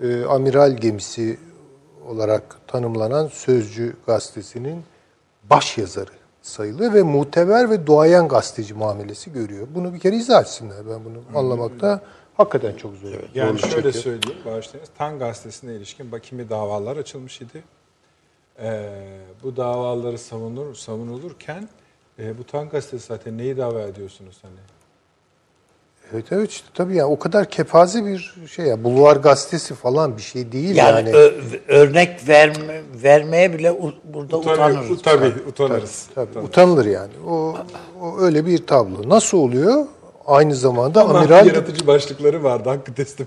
e, amiral gemisi olarak tanımlanan Sözcü gazetesinin baş yazarı sayılıyor ve muteber ve duayen gazeteci muamelesi görüyor. Bunu bir kere izah etsinler. Ben bunu anlamakta hakikaten çok zor. Yani zorluk şöyle çekiyorum. söyleyeyim, bağışlayınız. Tan gazetesine ilişkin bakimi davalar açılmış idi. Ee, bu davaları savunur, savunulurken e, bu Tan gazetesi zaten neyi dava ediyorsunuz hani? Evet evet işte tabii yani o kadar kepaze bir şey ya. Bulvar gazetesi falan bir şey değil Yani, yani. ö- örnek verme, vermeye bile u- burada utanırız. Tabii, utanırız. Tabii, utanılır yani. O, o öyle bir tablo. Nasıl oluyor? Aynı zamanda Ama amiral yaratıcı başlıkları vardı hakkı teslim.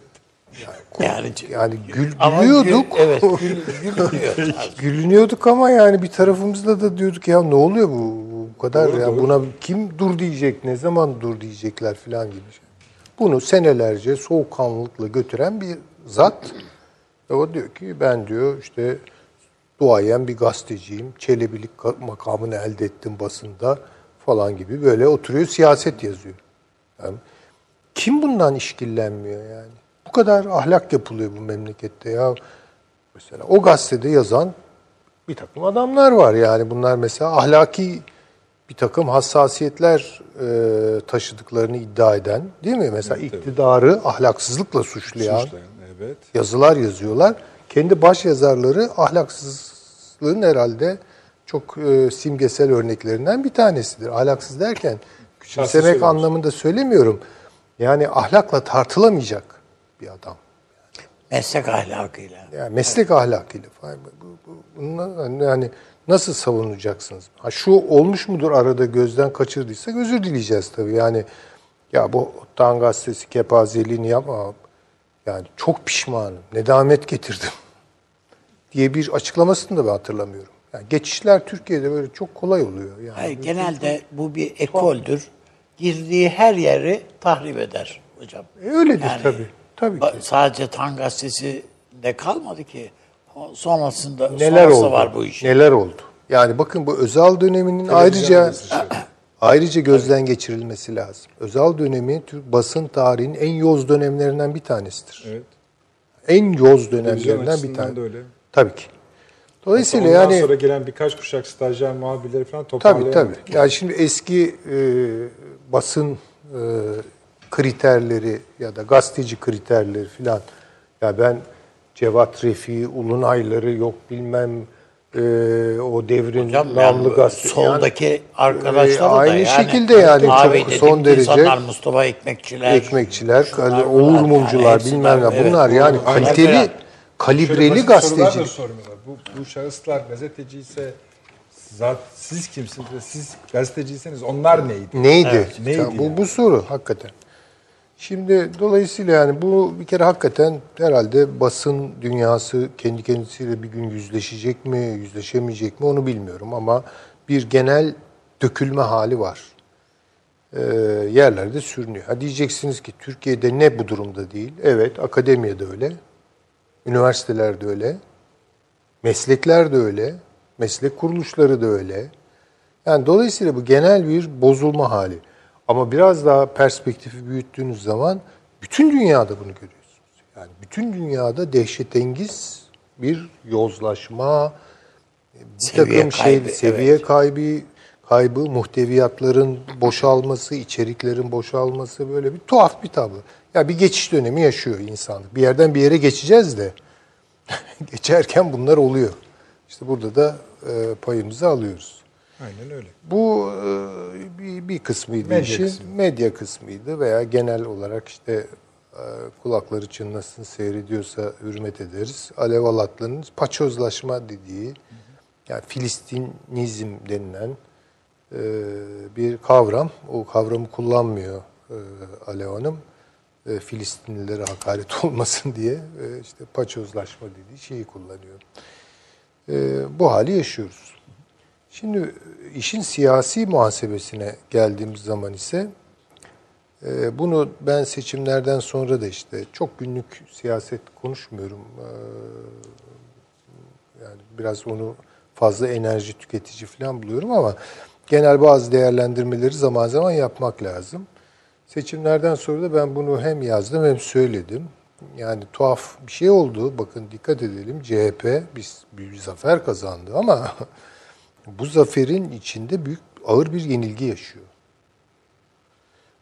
Yani, yani gül, Ama gülüyorduk. gül- evet, gül, gülünüyor. Gülünüyorduk ama yani bir tarafımızda da diyorduk ya ne oluyor bu bu kadar Doğru, ya doğru. buna kim dur diyecek ne zaman dur diyecekler falan gibi. Bunu senelerce soğukkanlılıkla götüren bir zat. Ve o diyor ki ben diyor işte duayen bir gazeteciyim. Çelebilik ka- makamını elde ettim basında falan gibi böyle oturuyor siyaset yazıyor. Yani kim bundan işkillenmiyor yani? Bu kadar ahlak yapılıyor bu memlekette ya. Mesela o gazetede yazan bir takım adamlar var yani bunlar mesela ahlaki bir takım hassasiyetler e, taşıdıklarını iddia eden değil mi? Mesela iktidarı ahlaksızlıkla suçlayan Suçlayan, evet. yazılar yazıyorlar. Kendi baş yazarları ahlaksızlığın herhalde çok e, simgesel örneklerinden bir tanesidir. Ahlaksız derken küçümsemek anlamında söylemiyorum. Yani ahlakla tartılamayacak bir adam. Meslek ahlakıyla. Yani meslek ahlakıyla falan. Bu, bu, bunlar- yani nasıl savunacaksınız? Ha şu olmuş mudur arada gözden kaçırdıysak özür dileyeceğiz tabii. Yani ya bu Tan gazetesi kepazeliğini yapma. Yani çok pişmanım. Nedamet getirdim. diye bir açıklamasını da ben hatırlamıyorum. Yani geçişler Türkiye'de böyle çok kolay oluyor. Yani Hayır, genelde bu bir ekoldür. Girdiği her yeri tahrip eder hocam. E, öyledir Yani tabii. Tabii ki. Sadece Tan gazetesinde kalmadı ki. Sonrasında Neler sonrası oldu? var bu işin. Neler oldu? Yani bakın bu Özal döneminin ayrıca ayrıca gözden geçirilmesi lazım. Özal dönemi Türk basın tarihinin en yoz dönemlerinden bir tanesidir. Evet. En yoz dönemlerinden bir açısından tane. da öyle. Tabii ki. Dolayısıyla Ondan yani sonra gelen birkaç kuşak stajyer muhabirleri falan tabii toparlayamadık. tabii. Yani şimdi eski e, basın e, kriterleri ya da gazeteci kriterleri filan ya ben Cevat Refi, Ulunayları yok bilmem e, o devrin Hocam namlı yani gazete. soldaki arkadaşlar da aynı yani. şekilde yani Abi çok son derece insanlar Mustafa Ekmekçiler. ekmekçiler, şunlar, Oğur Mumcular yani bilmem ne evet. bunlar yani kaliteli kalibreli basit sorular da gazeteci. sormuyorlar. Bu, bu şahıslar gazeteci ise zat, siz kimsiniz siz gazeteciyseniz onlar neydi? Neydi? Evet, neydi Ya bu, yani? bu soru hakikaten. Şimdi dolayısıyla yani bu bir kere hakikaten herhalde basın dünyası kendi kendisiyle bir gün yüzleşecek mi, yüzleşemeyecek mi onu bilmiyorum ama bir genel dökülme hali var. Ee, yerlerde sürünüyor. Ha diyeceksiniz ki Türkiye'de ne bu durumda değil? Evet, akademiyede öyle. Üniversitelerde öyle. Meslekler de öyle. Meslek kuruluşları da öyle. Yani dolayısıyla bu genel bir bozulma hali. Ama biraz daha perspektifi büyüttüğünüz zaman bütün dünyada bunu görüyorsunuz. Yani bütün dünyada dehşetengiz bir yozlaşma, bir Seviye takım şey, kaybı, seviye kaybı, kaybı, muhteviyatların boşalması, içeriklerin boşalması böyle bir tuhaf bir tablo. Ya bir geçiş dönemi yaşıyor insanlık. Bir yerden bir yere geçeceğiz de geçerken bunlar oluyor. İşte burada da e, payımızı alıyoruz. Aynen öyle. Bu e, bir, kısmıydı Medya işin. kısmı. Medya kısmıydı veya genel olarak işte e, kulakları çınlasın seyrediyorsa hürmet ederiz. Alev Alatlı'nın paçozlaşma dediği yani Filistinizm denilen e, bir kavram. O kavramı kullanmıyor Alev Hanım. Filistinlilere hakaret olmasın diye işte paçozlaşma dediği şeyi kullanıyor. Bu hali yaşıyoruz. Şimdi işin siyasi muhasebesine geldiğimiz zaman ise e, bunu ben seçimlerden sonra da işte çok günlük siyaset konuşmuyorum. E, Yani biraz onu fazla enerji tüketici falan buluyorum ama genel bazı değerlendirmeleri zaman zaman yapmak lazım. Seçimlerden sonra da ben bunu hem yazdım hem söyledim. Yani tuhaf bir şey oldu. Bakın dikkat edelim. CHP biz bir zafer kazandı ama bu zaferin içinde büyük ağır bir yenilgi yaşıyor.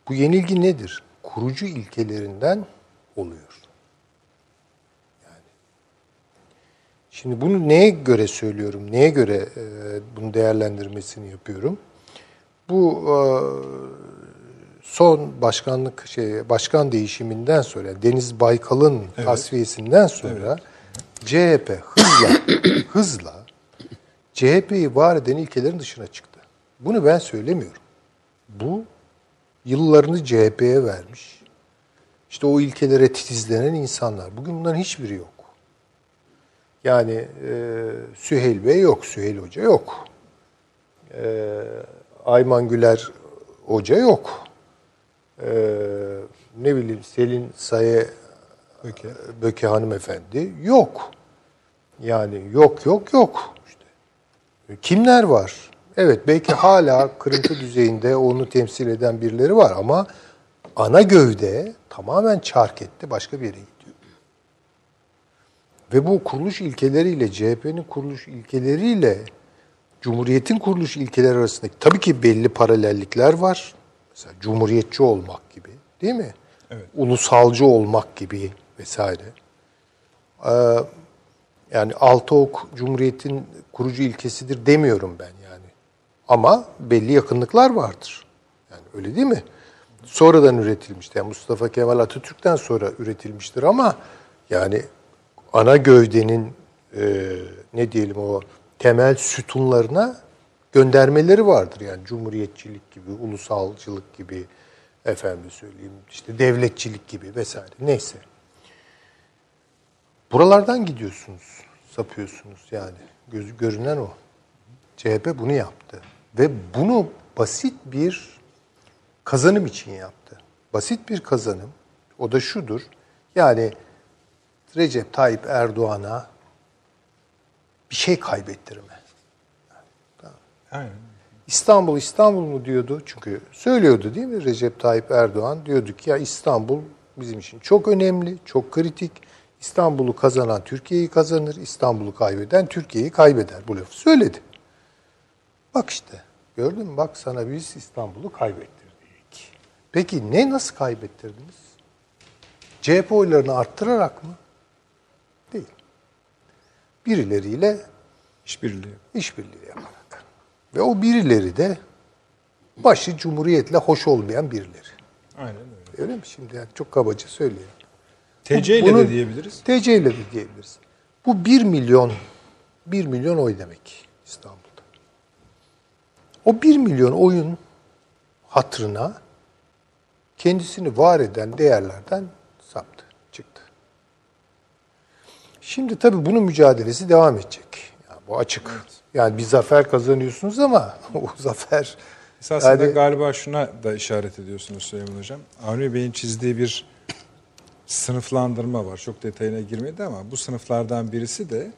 Bu yenilgi nedir? Kurucu ilkelerinden oluyor. Yani. Şimdi bunu neye göre söylüyorum? Neye göre e, bunun değerlendirmesini yapıyorum? Bu e, son başkanlık şey başkan değişiminden sonra yani Deniz Baykal'ın tasfiyesinden sonra CHP hızla hızla CHP'yi var eden ilkelerin dışına çıktı. Bunu ben söylemiyorum. Bu yıllarını CHP'ye vermiş. İşte o ilkelere titizlenen insanlar. Bugün bunların hiçbiri yok. Yani e, Süheyl Bey yok, Süheyl Hoca yok. E, Ayman Güler Hoca yok. E, ne bileyim Selin Saye Peki. Böke hanımefendi yok. Yani yok yok yok. Kimler var? Evet belki hala kırıntı düzeyinde onu temsil eden birileri var ama ana gövde tamamen çark etti başka bir yere gidiyor. Ve bu kuruluş ilkeleriyle CHP'nin kuruluş ilkeleriyle Cumhuriyet'in kuruluş ilkeleri arasındaki tabii ki belli paralellikler var. Mesela cumhuriyetçi olmak gibi değil mi? Evet. Ulusalcı olmak gibi vesaire. Ee, yani altı ok Cumhuriyet'in kurucu ilkesidir demiyorum ben yani. Ama belli yakınlıklar vardır. Yani öyle değil mi? Sonradan üretilmiştir. Yani Mustafa Kemal Atatürk'ten sonra üretilmiştir ama yani ana gövdenin e, ne diyelim o temel sütunlarına göndermeleri vardır. Yani cumhuriyetçilik gibi, ulusalcılık gibi, efendim söyleyeyim işte devletçilik gibi vesaire neyse. Buralardan gidiyorsunuz, sapıyorsunuz yani. Gözü görünen o. CHP bunu yaptı. Ve bunu basit bir kazanım için yaptı. Basit bir kazanım. O da şudur. Yani Recep Tayyip Erdoğan'a bir şey kaybettirme. Aynen. İstanbul İstanbul mu diyordu? Çünkü söylüyordu değil mi Recep Tayyip Erdoğan? Diyordu ki ya İstanbul bizim için çok önemli, çok kritik. İstanbul'u kazanan Türkiye'yi kazanır, İstanbul'u kaybeden Türkiye'yi kaybeder. Bu lafı söyledi. Bak işte gördün mü? Bak sana biz İstanbul'u kaybettirdik. Peki ne nasıl kaybettirdiniz? CHP oylarını arttırarak mı? Değil. Birileriyle İşbirliği. işbirliği yaparak. Ve o birileri de başı cumhuriyetle hoş olmayan birileri. Aynen öyle. Öyle mi şimdi? Yani çok kabaca söyleyelim. TC ile de diyebiliriz. TC ile de diyebiliriz. Bu 1 milyon 1 milyon oy demek İstanbul'da. O 1 milyon oyun hatırına kendisini var eden değerlerden saptı, çıktı. Şimdi tabii bunun mücadelesi devam edecek. Yani bu açık. Yani bir zafer kazanıyorsunuz ama o zafer Esasında yani- galiba şuna da işaret ediyorsunuz Süleyman Hocam. Avni Bey'in çizdiği bir sınıflandırma var. Çok detayına girmedi ama bu sınıflardan birisi de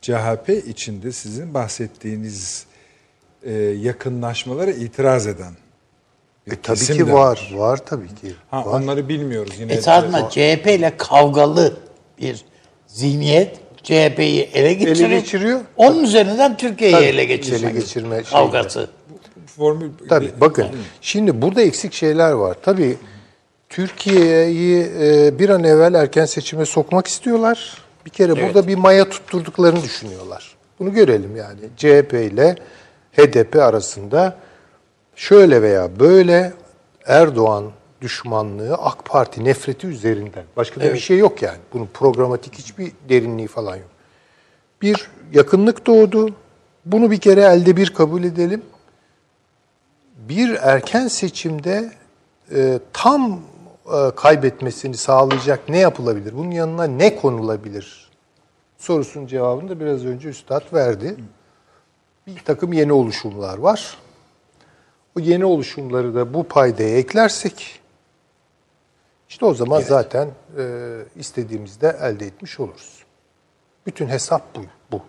CHP içinde sizin bahsettiğiniz e, yakınlaşmalara itiraz eden. E, tabii kesim ki de var, var tabii ki. Ha, var. onları bilmiyoruz yine. Esasında CHP ile kavgalı bir zihniyet CHP'yi ele geçirip geçiriyor. onun üzerinden Türkiye'yi Tabii, ele geçirme, ele geçirme kavgası. Formül Tabii bakın şimdi burada eksik şeyler var. Tabii Türkiye'yi e, bir an evvel erken seçime sokmak istiyorlar. Bir kere burada bir maya tutturduklarını düşünüyorlar. Bunu görelim yani. CHP ile HDP arasında şöyle veya böyle Erdoğan düşmanlığı AK Parti nefreti üzerinden. Başka da bir şey yok yani. Bunun programatik hiçbir derinliği falan yok. Bir yakınlık doğdu. Bunu bir kere elde bir kabul edelim bir erken seçimde e, tam kaybetmesini sağlayacak ne yapılabilir? Bunun yanına ne konulabilir? Sorusunun cevabını da biraz önce Üstad verdi. Bir takım yeni oluşumlar var. O yeni oluşumları da bu paydaya eklersek işte o zaman zaten e, istediğimizde elde etmiş oluruz. Bütün hesap bu. bu.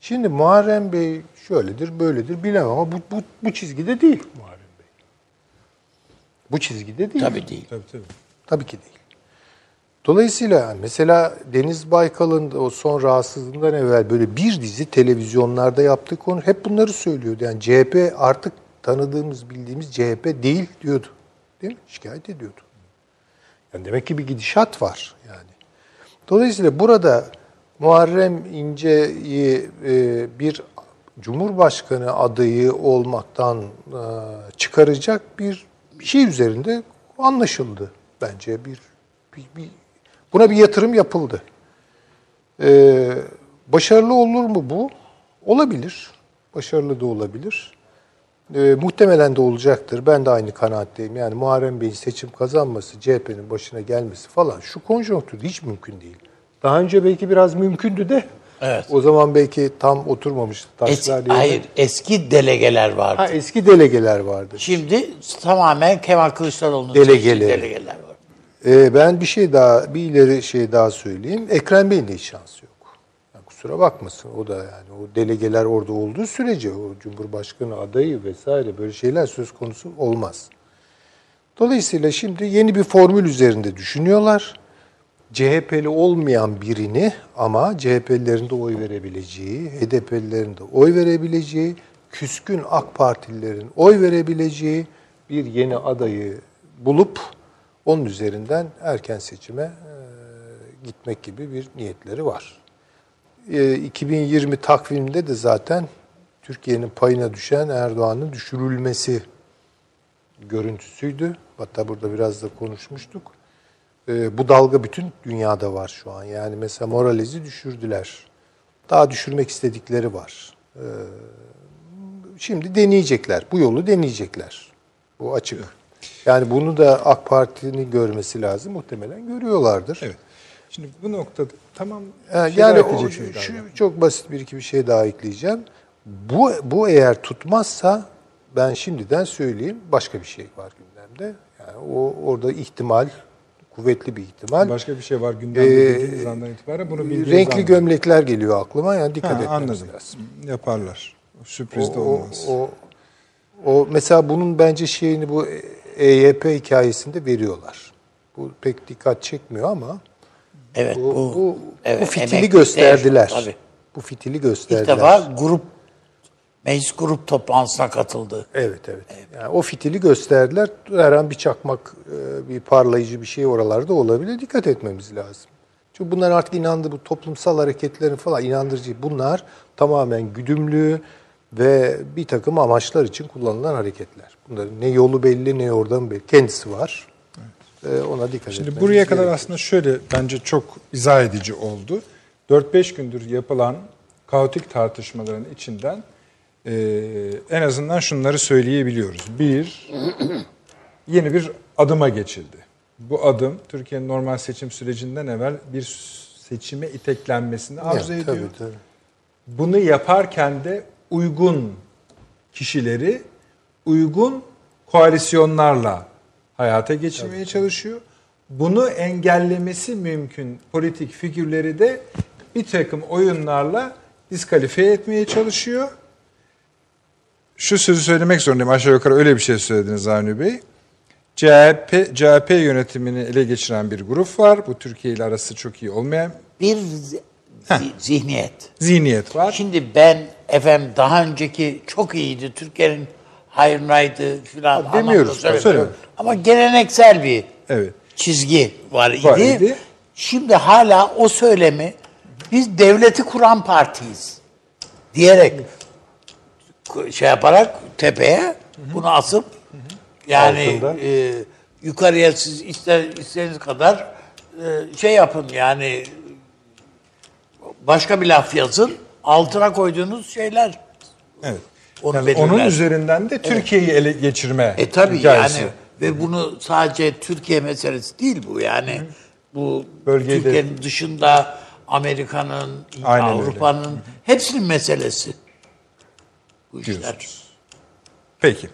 Şimdi Muharrem Bey şöyledir, böyledir bilemem ama bu, bu, bu çizgide değil Muharrem. Bu çizgide değil. Tabii değil. Tabii tabii. Tabii ki değil. Dolayısıyla yani mesela Deniz Baykal'ın o son rahatsızlığından evvel böyle bir dizi televizyonlarda yaptığı konu hep bunları söylüyordu. Yani CHP artık tanıdığımız, bildiğimiz CHP değil diyordu. Değil mi? Şikayet ediyordu. Yani demek ki bir gidişat var yani. Dolayısıyla burada Muharrem İnce'yi e, bir Cumhurbaşkanı adayı olmaktan e, çıkaracak bir bir şey üzerinde anlaşıldı bence bir, bir, bir buna bir yatırım yapıldı. Ee, başarılı olur mu bu? Olabilir. Başarılı da olabilir. Ee, muhtemelen de olacaktır. Ben de aynı kanaatteyim. Yani Muharrem Bey'in seçim kazanması, CHP'nin başına gelmesi falan şu konjonktürde hiç mümkün değil. Daha önce belki biraz mümkündü de Evet. o zaman belki tam oturmamıştı Es, taşlar. yerine. hayır, eski delegeler vardı. Ha, eski delegeler vardı. Şimdi tamamen Kemal Kılıçdaroğlu'nun Delegeleri. delegeler var. Ee, ben bir şey daha, bir ileri şey daha söyleyeyim. Ekrem Bey'in de hiç şansı yok. Yani kusura bakmasın. O da yani o delegeler orada olduğu sürece o Cumhurbaşkanı adayı vesaire böyle şeyler söz konusu olmaz. Dolayısıyla şimdi yeni bir formül üzerinde düşünüyorlar. CHP'li olmayan birini ama CHP'lilerin de oy verebileceği, HDP'lilerin de oy verebileceği, küskün AK Partililerin oy verebileceği bir yeni adayı bulup onun üzerinden erken seçime e, gitmek gibi bir niyetleri var. E, 2020 takviminde de zaten Türkiye'nin payına düşen Erdoğan'ın düşürülmesi görüntüsüydü. Hatta burada biraz da konuşmuştuk. Ee, bu dalga bütün dünyada var şu an. Yani mesela Morales'i düşürdüler. Daha düşürmek istedikleri var. Ee, şimdi deneyecekler. Bu yolu deneyecekler. Bu açık. Yani bunu da AK Parti'nin görmesi lazım. Muhtemelen görüyorlardır. Evet. Şimdi bu noktada tamam. Yani, şeyler yani o, şu, galiba. çok basit bir iki bir şey daha ekleyeceğim. Bu bu eğer tutmazsa ben şimdiden söyleyeyim başka bir şey var gündemde. Yani o orada ihtimal kuvvetli bir ihtimal. Başka bir şey var gündemde Ee, dediğiniz andan itibaren bunu bildiğiniz Renkli andan. gömlekler geliyor aklıma. Yani dikkat Ha, etmemiz anladım. lazım. Yaparlar. Sürpriz de O, olmaz. o, o, o mesela bunun bence şeyini bu EYP hikayesinde veriyorlar. Bu pek dikkat çekmiyor ama Evet bu, bu, bu, evet, bu fitili gösterdiler. tabii. Bu fitili İlk gösterdiler. defa grup meclis grup toplantısına katıldı. Evet evet. Yani o fitili gösterdiler. Her an bir çakmak, e, bir parlayıcı bir şey oralarda olabilir. Dikkat etmemiz lazım. Çünkü bunlar artık inandı bu toplumsal hareketlerin falan inandırıcı. Bunlar tamamen güdümlü ve bir takım amaçlar için kullanılan hareketler. Bunların ne yolu belli ne yordamı belli. Kendisi var. E, ona dikkat Şimdi buraya kadar gerekiyor. aslında şöyle bence çok izah edici oldu. 4-5 gündür yapılan kaotik tartışmaların içinden e, en azından şunları söyleyebiliyoruz. Bir, yeni bir adıma geçildi. Bu adım Türkiye'nin normal seçim sürecinden evvel bir seçime iteklenmesini arzu Evet, ediyor. tabii, tabii. Bunu yaparken de uygun kişileri uygun koalisyonlarla hayata geçirmeye çalışıyor. Bunu engellemesi mümkün politik figürleri de bir takım oyunlarla diskalifiye etmeye çalışıyor. Şu sözü söylemek zorundayım. Aşağı yukarı öyle bir şey söylediniz Avni Bey. CHP, CHP yönetimini ele geçiren bir grup var. Bu Türkiye ile arası çok iyi olmayan Bir zi- zi- zihniyet. zihniyet var. Şimdi ben efendim daha önceki çok iyiydi. Türkiye'nin hayrınaydı filan. Demiyoruz. Ama geleneksel bir Evet. çizgi var idi. Var idi. Şimdi hala o söylemi biz devleti kuran partiyiz diyerek şey yaparak tepeye bunu asıp yani Altında. e, yukarıya siz ister istediğiniz kadar e, şey yapın yani başka bir laf yazın altına koyduğunuz şeyler Evet. onu Yani belirler. onun üzerinden de Türkiye'yi ele geçirme E tabii hikayesi. yani ve bunu sadece Türkiye meselesi değil bu yani. Bu Bölgeyi de- Türkiye'nin dışında Amerika'nın. Avrupa'nın hepsinin meselesi. Bu işler. Diyorsunuz. Peki.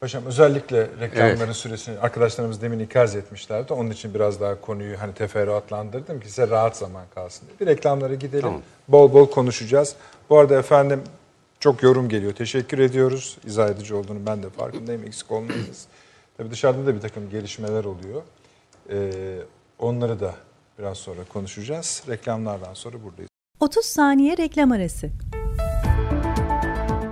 Paşam özellikle reklamların süresini arkadaşlarımız demin ikaz etmişlerdi. Onun için biraz daha konuyu hani teferruatlandırdım ki size rahat zaman kalsın diye. Bir reklamlara gidelim. Bol bol konuşacağız. Bu arada efendim çok yorum geliyor. Teşekkür ediyoruz. İzah edici olduğunu ben de farkındayım. Eksik olmayınız. Tabii dışarıda da bir takım gelişmeler oluyor. Ee, onları da biraz sonra konuşacağız. Reklamlardan sonra buradayız. 30 saniye reklam arası.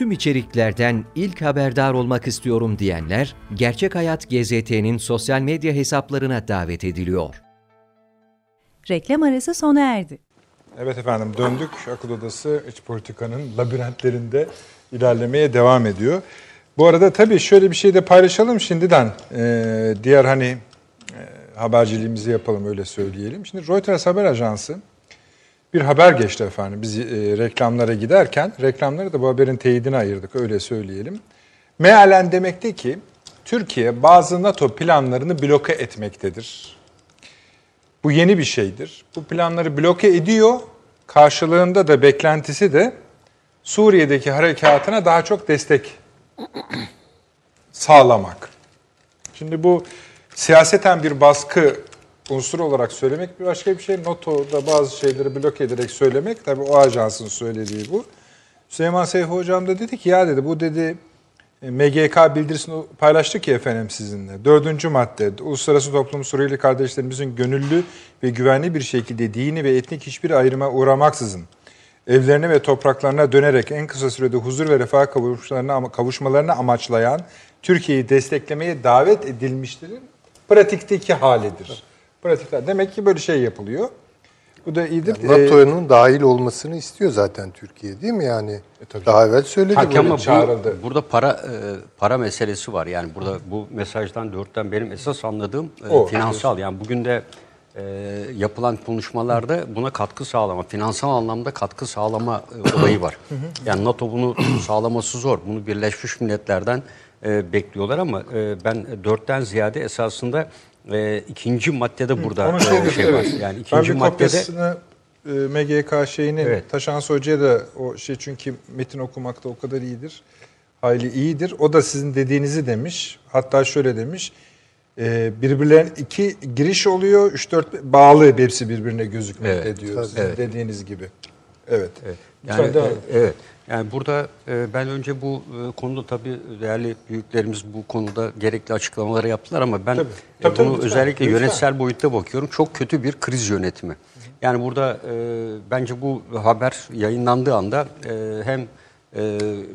Tüm içeriklerden ilk haberdar olmak istiyorum diyenler, Gerçek Hayat GZT'nin sosyal medya hesaplarına davet ediliyor. Reklam arası sona erdi. Evet efendim döndük. Akıl Odası iç politikanın labirentlerinde ilerlemeye devam ediyor. Bu arada tabii şöyle bir şey de paylaşalım şimdiden. Ee, diğer hani e, haberciliğimizi yapalım öyle söyleyelim. Şimdi Reuters haber ajansı bir haber geçti efendim. Biz e, reklamlara giderken reklamları da bu haberin teyidine ayırdık öyle söyleyelim. Mealen demekte ki Türkiye bazı NATO planlarını bloke etmektedir. Bu yeni bir şeydir. Bu planları bloke ediyor. Karşılığında da beklentisi de Suriye'deki harekatına daha çok destek sağlamak. Şimdi bu siyaseten bir baskı unsuru olarak söylemek bir başka bir şey. NATO'da bazı şeyleri bloke ederek söylemek tabii o ajansın söylediği bu. Süleyman Seyfi Hocam da dedi ki ya dedi bu dedi e, MGK bildirisini paylaştık ya efendim sizinle. Dördüncü madde, uluslararası toplum Suriyeli kardeşlerimizin gönüllü ve güvenli bir şekilde dini ve etnik hiçbir ayrıma uğramaksızın evlerine ve topraklarına dönerek en kısa sürede huzur ve refah kavuşmalarını, kavuşmalarını amaçlayan Türkiye'yi desteklemeye davet edilmişlerin pratikteki halidir. Pratikler. Demek ki böyle şey yapılıyor. Bu da iyidir. Ee, NATO'nun dahil olmasını istiyor zaten Türkiye değil mi yani? tabii. Daha evvel söyledi Hakem ama bu- çağrıldı. burada para e, para meselesi var. Yani burada bu mesajdan dörtten benim esas anladığım e, O. finansal. Yani bugün de e, yapılan konuşmalarda buna katkı sağlama, finansal anlamda katkı sağlama e, olayı var. Yani NATO bunu sağlaması zor. Bunu Birleşmiş Milletler'den e, bekliyorlar ama e, ben dörtten ziyade esasında e, ikinci maddede burada Onun e, şey evet. var. Yani ikinci maddede e, MGK şeyinin Evet. Taşansı Hoca'ya da o şey çünkü metin okumakta o kadar iyidir. Hayli iyidir. O da sizin dediğinizi demiş. Hatta şöyle demiş. E, birbirlerine iki giriş oluyor. Üç dört bağlı hepsi birbirine gözükmekte Evet, diyor. Sizin Evet. dediğiniz gibi. Evet. Yani, Lütfen devam e, evet. Yani burada e, ben önce bu e, konuda tabii değerli büyüklerimiz bu konuda gerekli açıklamaları yaptılar ama ben Tabii. e, Tabii, tabii, bunu lütfen, özellikle lütfen. yönetsel boyutta bakıyorum. Çok kötü bir kriz yönetimi. Yani burada bence bu haber yayınlandığı anda hem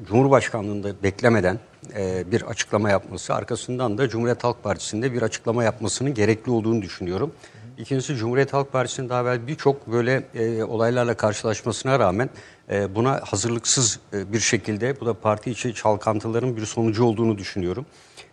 Cumhurbaşkanlığında beklemeden bir açıklama yapması, arkasından da Cumhuriyet Halk Partisi'nde bir açıklama yapmasının gerekli olduğunu düşünüyorum. İkincisi Cumhuriyet Halk Partisi'nin daha evvel birçok böyle e, olaylarla karşılaşmasına rağmen buna hazırlıksız e, bir şekilde bu da parti içi çalkantıların bir sonucu olduğunu düşünüyorum.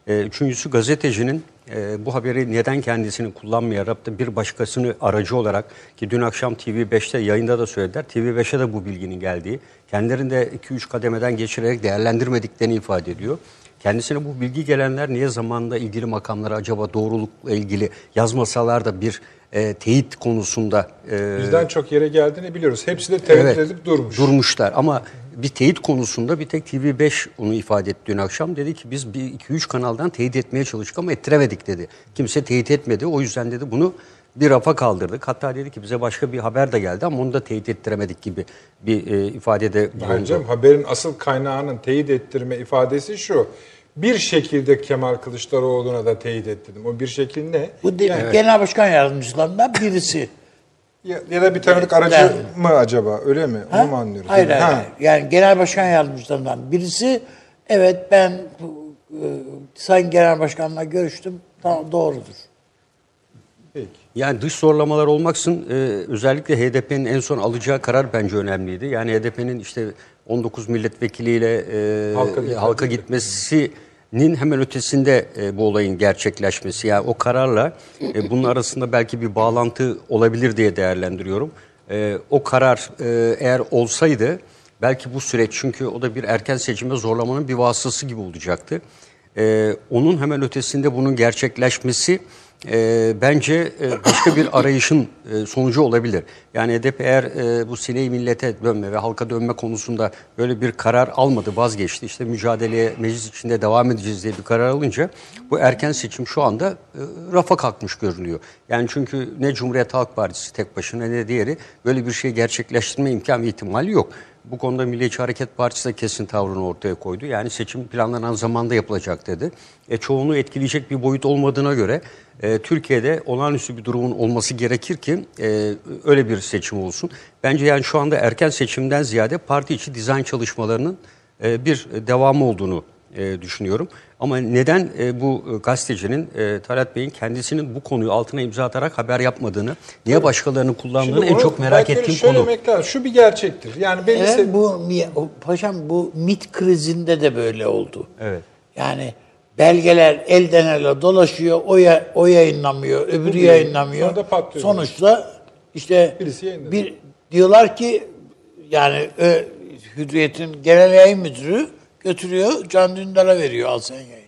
E, üçüncüsü gazetecinin e, bu haberi neden kendisini kullanmayarak da bir başkasını aracı olarak ki dün akşam TV5'te yayında da söylediler. TV5'e de bu bilginin geldiği, kendilerinde 2-3 kademeden geçirerek değerlendirmediklerini ifade ediyor. Kendisine bu bilgi gelenler niye zamanında ilgili makamlara acaba doğrulukla ilgili yazmasalar da bir e, teyit konusunda e, Bizden çok yere geldiğini biliyoruz. Hepsi de tereddüt edip durmuş. Durmuşlar ama bir teyit konusunda bir tek TV5 onu ifade etti dün akşam. Dedi ki biz bir iki üç kanaldan teyit etmeye çalıştık ama ettiremedik dedi. Kimse teyit etmedi. O yüzden dedi bunu bir rafa kaldırdık. Hatta dedi ki bize başka bir haber de geldi ama onu da teyit ettiremedik gibi bir e, ifadede Bence bulundu. haberin asıl kaynağının teyit ettirme ifadesi şu. Bir şekilde Kemal Kılıçdaroğlu'na da teyit ettirdim. O bir şekil ne? Bu de- genel başkan yardımcılarından birisi. Ya, ya da bir tanıdık aracı Yani. mı acaba? Öyle mi? Onu mu anlıyoruz? Hayır, hayır, Ha. Yani genel başkan yardımcılarından birisi. Evet ben e, Sayın Genel Başkan'la görüştüm. Tamam doğrudur. Peki. Yani dış zorlamalar olmaksın e, özellikle HDP'nin en son alacağı karar bence önemliydi. Yani HDP'nin işte 19 milletvekiliyle e, Halka gitmesi. halka gitmesinin hemen ötesinde e, bu olayın gerçekleşmesi. Yani o kararla e, bunun arasında belki bir bağlantı olabilir diye değerlendiriyorum. E, o karar e, eğer olsaydı belki bu süreç çünkü o da bir erken seçime zorlamanın bir vasıtası gibi olacaktı. E, onun hemen ötesinde bunun gerçekleşmesi e, bence e, başka bir arayışın e, sonucu olabilir. Yani HDP eğer e, bu sineği millete dönme ve halka dönme konusunda böyle bir karar almadı, vazgeçti. İşte mücadeleye meclis içinde devam edeceğiz diye bir karar alınca bu erken seçim şu anda e, rafa kalkmış görünüyor. Yani çünkü ne Cumhuriyet Halk Partisi tek başına ne diğeri böyle bir şey gerçekleştirme imkan ve ihtimali yok. Bu konuda Milliyetçi Hareket Partisi de kesin tavrını ortaya koydu. Yani seçim planlanan zamanda yapılacak dedi. E, çoğunu etkileyecek bir boyut olmadığına göre e, Türkiye'de olağanüstü bir durumun olması gerekir ki e, öyle bir seçim olsun. Bence yani şu anda erken seçimden ziyade parti içi dizayn çalışmalarının e, bir devamı olduğunu e, düşünüyorum. Ama neden e, bu e, gazetecinin e, Talat Bey'in kendisinin bu konuyu altına imza atarak haber yapmadığını, niye başkalarını kullandığını Şimdi en çok merak ettiğim konu. lazım. Şu bir gerçektir. Yani belli Evet, se- bu paşam bu MIT krizinde de böyle oldu. Evet. Yani belgeler elden ele dolaşıyor, o, ya, o yayınlamıyor, öbürü yayın- yayınlamıyor. sonra da patlıyor. Sonuçta işte bir diyorlar ki yani ö, Hürriyet'in genel yayın müdürü götürüyor Can Dündar'a veriyor al sen yayınla.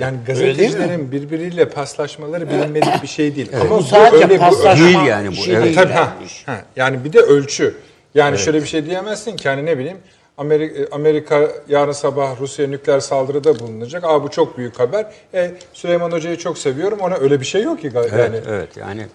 yani Öyle değil gazetecilerin birbiriyle paslaşmaları bilinmedik bir şey değil. Ama Bu sadece öyle- paslaşma değil yani bu, şey evet. değil Tabii, yani ha, bu ha. Yani bir de ölçü. Yani şöyle bir şey diyemezsin ki hani ne bileyim Amerika, Amerika yarın sabah Rusya nükleer saldırıda bulunacak. Aa bu çok büyük haber. E, Süleyman Hoca'yı çok seviyorum. Ona öyle bir şey yok ki. ga- Evet, Yani evet. Yani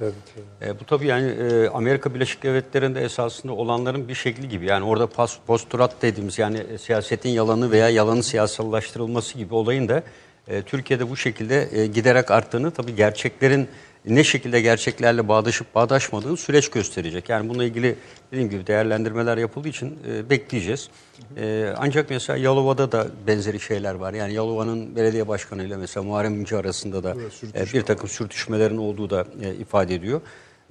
e, bu tabii yani e, Amerika Birleşik Devletleri'nde esasında olanların bir şekli gibi. Yani orada pas, posturat dediğimiz yani e, siyasetin yalanı veya yalanın siyasallaştırılması gibi olayın da e, Türkiye'de bu şekilde e, giderek arttığını tabii gerçeklerin ne şekilde gerçeklerle bağdaşıp bağdaşmadığını süreç gösterecek. Yani bununla ilgili dediğim gibi değerlendirmeler yapıldığı için e, bekleyeceğiz. E, ancak mesela Yalova'da da benzeri şeyler var. Yani Yalova'nın belediye başkanıyla mesela Muharrem İnce arasında da e, bir takım sürtüşmelerin olduğu da e, ifade ediyor.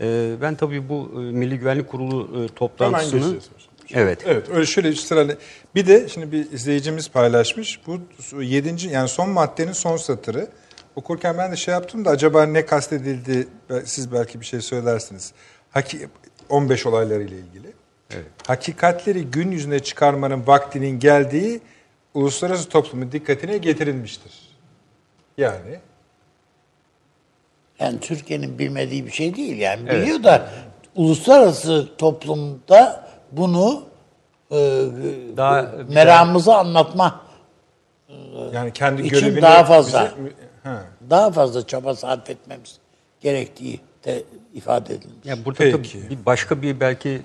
E, ben tabii bu e, Milli Güvenlik Kurulu e, toplantısını... Evet. Evet öyle şöyle sırayla. Bir de şimdi bir izleyicimiz paylaşmış. Bu yedinci yani son maddenin son satırı. Okurken ben de şey yaptım da acaba ne kastedildi siz belki bir şey söylersiniz. Haki, 15 olaylarıyla ilgili. Hakikatleri gün yüzüne çıkarmanın vaktinin geldiği uluslararası toplumun dikkatine getirilmiştir. Yani Yani Türkiye'nin bilmediği bir şey değil yani biliyor da uluslararası toplumda bunu e, Daha meramımızı anlatma yani kendi İçin görevini daha fazla. bize- ha. daha fazla çaba sarf etmemiz gerektiği de ifade edilmiş. Ya burada Peki. tabii bir başka bir belki e,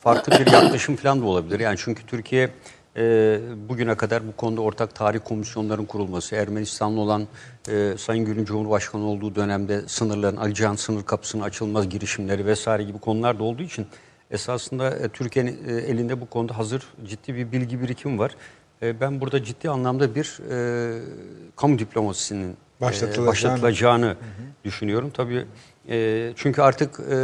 farklı bir yaklaşım falan da olabilir. Yani çünkü Türkiye e, bugüne kadar bu konuda ortak tarih komisyonların kurulması, Ermenistan'la olan e, Sayın Gül'ün Cumhurbaşkanı olduğu dönemde sınırların, Ali Can sınır kapısının açılmaz girişimleri vesaire gibi konular da olduğu için esasında e, Türkiye'nin e, elinde bu konuda hazır ciddi bir bilgi birikimi var. E, ben burada ciddi anlamda bir e, kamu diplomasisinin Başlatılacağını- başlatılacağını düşünüyorum. Tabii e, çünkü artık e,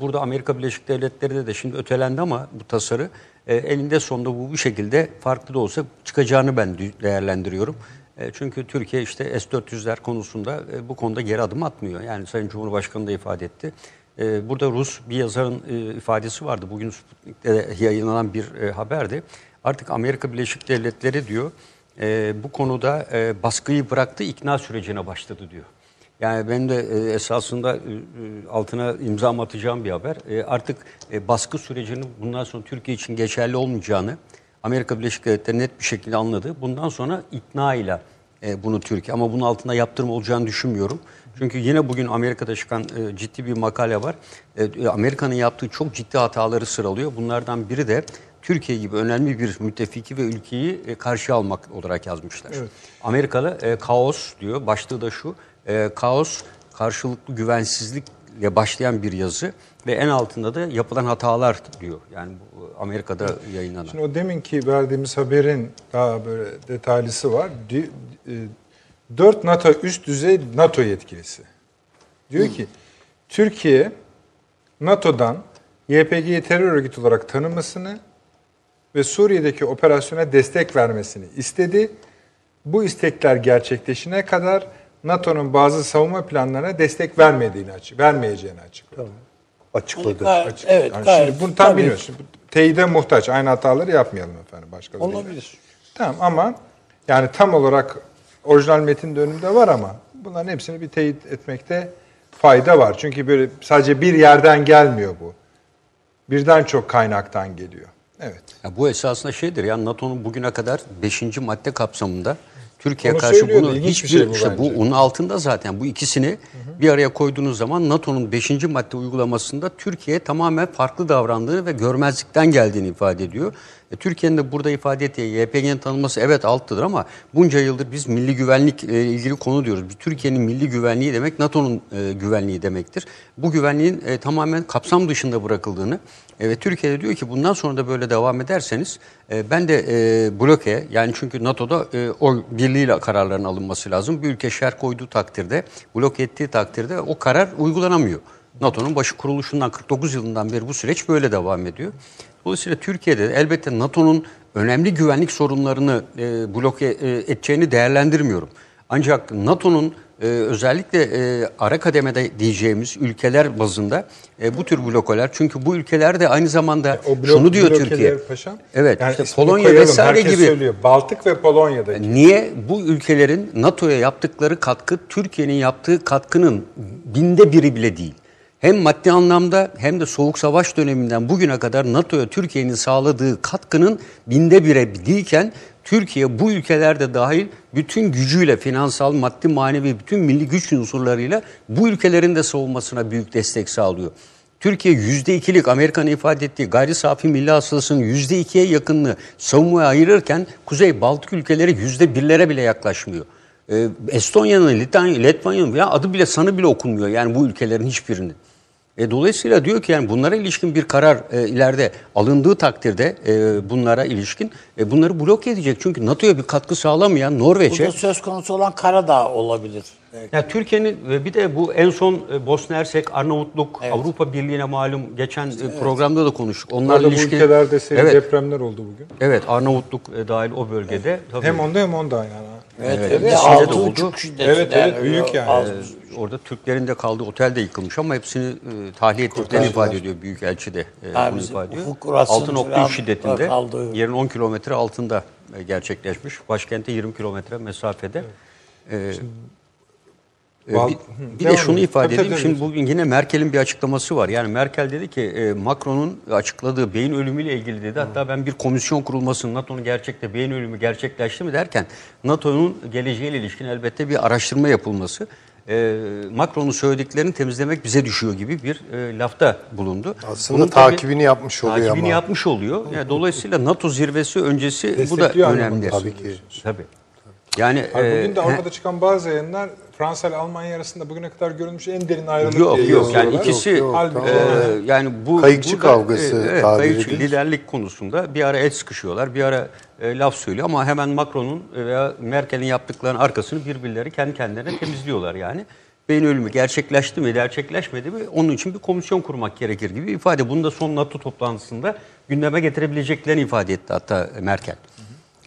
burada Amerika Birleşik Devletleri'de de şimdi ötelendi ama bu tasarı e, elinde sonunda bu bu şekilde farklı da olsa çıkacağını ben değerlendiriyorum. E, çünkü Türkiye işte S-400'ler konusunda e, bu konuda geri adım atmıyor. Yani Sayın Cumhurbaşkanı da ifade etti. E, burada Rus bir yazarın e, ifadesi vardı. Bugün Sputnik'te yayınlanan bir e, haberdi. Artık Amerika Birleşik Devletleri diyor e, bu konuda e, baskıyı bıraktı, ikna sürecine başladı diyor. Yani ben de e, esasında e, e, altına imza atacağım bir haber. E, artık e, baskı sürecinin bundan sonra Türkiye için geçerli olmayacağını Amerika Birleşik Devletleri net bir şekilde anladı. Bundan sonra ikna ile e, bunu Türkiye ama bunun altında yaptırım olacağını düşünmüyorum. Çünkü yine bugün Amerika'da çıkan e, ciddi bir makale var. E, Amerika'nın yaptığı çok ciddi hataları sıralıyor. Bunlardan biri de Türkiye gibi önemli bir müttefiki ve ülkeyi e, karşıya almak olarak yazmışlar. Amerikalı e, kaos diyor. Başlığı da şu. E, kaos karşılıklı güvensizlikle başlayan bir yazı ve en altında da yapılan hatalar diyor. Yani bu Amerika'da yayınlanan. Şimdi o deminki verdiğimiz haberin daha böyle detaylısı var. E, Dört NATO üst düzey NATO yetkilisi. Diyor ki Türkiye NATO'dan YPG'yi terör örgütü olarak tanımasını ve Suriye'deki operasyona destek vermesini istedi. Bu istekler gerçekleşene kadar NATO'nun bazı savunma planlarına destek vermediğini açık, vermeyeceğini açıkladı. Açıkladı. Gayet- evet, Yani gayet. şimdi bunu tam tabii. bu Teyide muhtaç. Aynı hataları yapmayalım efendim. Başka Olabilir. Tamam ama yani tam olarak orijinal metin de önümde var ama bunların hepsini bir teyit etmekte fayda var. Çünkü böyle sadece bir yerden gelmiyor bu. Birden çok kaynaktan geliyor. Evet. Ya bu esasında şeydir ya NATO'nun bugüne kadar 5. madde kapsamında Türkiye Onu karşı bunu hiçbir şey bu işte bu onun altında zaten bu ikisini bir araya koyduğunuz zaman NATO'nun 5. madde uygulamasında Türkiye tamamen farklı davrandığını ve görmezlikten geldiğini ifade ediyor. E, Türkiye'nin de burada ifade ettiği YPG'nin tanınması evet altıdır ama bunca yıldır biz milli güvenlik e, ilgili konu diyoruz. Bir Türkiye'nin milli güvenliği demek NATO'nun e, güvenliği demektir. Bu güvenliğin e, tamamen kapsam dışında bırakıldığını e, ve Türkiye'de diyor ki bundan sonra da böyle devam ederseniz e, ben de e, bloke yani çünkü NATO'da e, oy birliğiyle kararların alınması lazım. Bir ülke şer koyduğu takdirde, blok ettiği takdirde o karar uygulanamıyor. NATO'nun başı kuruluşundan 49 yılından beri bu süreç böyle devam ediyor. Dolayısıyla Türkiye'de elbette NATO'nun önemli güvenlik sorunlarını e, bloke e, edeceğini değerlendirmiyorum. Ancak NATO'nun e, özellikle e, ara kademede diyeceğimiz ülkeler bazında e, bu tür blokeler çünkü bu ülkeler de aynı zamanda O blok, şunu diyor Türkiye. Paşam. Evet, Yani işte Polonya koyalım, vesaire gibi. söylüyor. Baltık ve Polonya'daki. Niye bu ülkelerin NATO'ya yaptıkları katkı Türkiye'nin yaptığı katkının binde biri bile değil. Hem maddi anlamda hem de soğuk savaş döneminden bugüne kadar NATO'ya Türkiye'nin sağladığı katkının binde bire değilken Türkiye bu ülkelerde dahil bütün gücüyle finansal, maddi, manevi bütün milli güç unsurlarıyla bu ülkelerin de savunmasına büyük destek sağlıyor. Türkiye %2'lik Amerika'nın ifade ettiği gayri safi milli hasılasının %2'ye yakınını savunmaya ayırırken Kuzey Baltık ülkeleri %1'lere bile yaklaşmıyor. Ee, Estonya'nın, Litvanya- Litvanya'nın ya adı bile sanı bile okunmuyor yani bu ülkelerin hiçbirinin. E, dolayısıyla diyor ki yani bunlara ilişkin bir karar e, ileride alındığı takdirde e, bunlara ilişkin e, bunları bloke edecek. Çünkü NATO'ya bir katkı sağlamayan Norveç'e Burada söz konusu olan Karadağ olabilir. ya Türkiye'nin ve bir de bu en son e, Bosna Hersek, Arnavutluk, Avrupa Birliği'ne malum geçen e, programda da konuştuk. Onlarla Orada bu ilişkin ülkelerde seri evet, depremler oldu bugün. evet Arnavutluk e, dahil o bölgede tabii. Hem onda hem onda yani. Evet, Evet, evet. evet. Altı de oldu. Evet, evet, büyük yani. Az- Ee, orada Türklerin de kaldığı otel de yıkılmış ama hepsini e, tahliye ettiklerini ifade ediyor Büyükelçi de. E, bunu ifade ediyor. ufuk kurasının falan 6.3 şiddetinde kaldığı- yerin 10 kilometre altında e, gerçekleşmiş. Başkente 20 kilometre mesafede. Ee, e, Val- bir, bir de şunu ifade Tabii, tabii, edeyim. tabii. Şimdi bugün yine Merkel'in bir açıklaması var. Yani Merkel dedi ki e, Macron'un açıkladığı beyin ölümüyle ilgili dedi. Hatta ben bir komisyon kurulmasını NATO'nun gerçekte beyin ölümü gerçekleşti mi derken NATO'nun geleceğiyle ilişkin elbette bir araştırma yapılması. E, Macron'un söylediklerini temizlemek bize düşüyor gibi bir e, lafta bulundu. Aslında Bunun tabii takibini yapmış oluyor takibini ama. yapmış oluyor. Yani dolayısıyla NATO zirvesi öncesi bu da önemli. Tabii ki. Tabii. Yani Hayır, e, bugün de he- Avrupa'da çıkan bazı yayınlar Fransa ile Almanya arasında bugüne kadar görülmüş en derin ayrılık Yok diye yok yani ikisi Yok, yok, Halbuki e, yani bu Kayıkçı burada, kavgası evet, tabir kayıkçı liderlik konusunda bir ara el sıkışıyorlar, bir ara e, laf söylüyor ama hemen Macron'un veya Merkel'in yaptıklarının arkasını birbirleri kendi kendilerine temizliyorlar yani. Beyin ölümü gerçekleşti mi, gerçekleşmedi mi onun için bir komisyon kurmak gerekir gibi ifade. Bunu da son NATO toplantısında gündeme getirebileceklerini ifade etti hatta Merkel.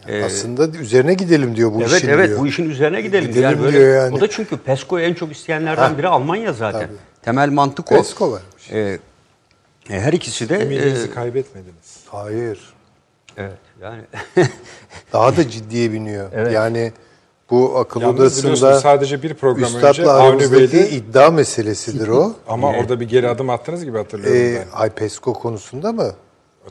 E, Aslında üzerine gidelim diyor bu Evet işin evet diyor. bu işin üzerine gidelim. Gidelim yani böyle, diyor yani. O da çünkü PESCO'yu en çok isteyenlerden biri Almanya zaten. Tabii. Temel mantık o. PESCO varmış. Ee, e, her ikisi de Ümidinizi e, kaybetmediniz. Hayır. evet yani Daha da ciddiye biniyor. Evet. Yani bu akıl Yalnız odasında sadece bir program önce Avni Bey'de iddia meselesidir o. ama orada bir geri adım attınız gibi hatırlıyorum ee, ben. Ay PESCO konusunda mı?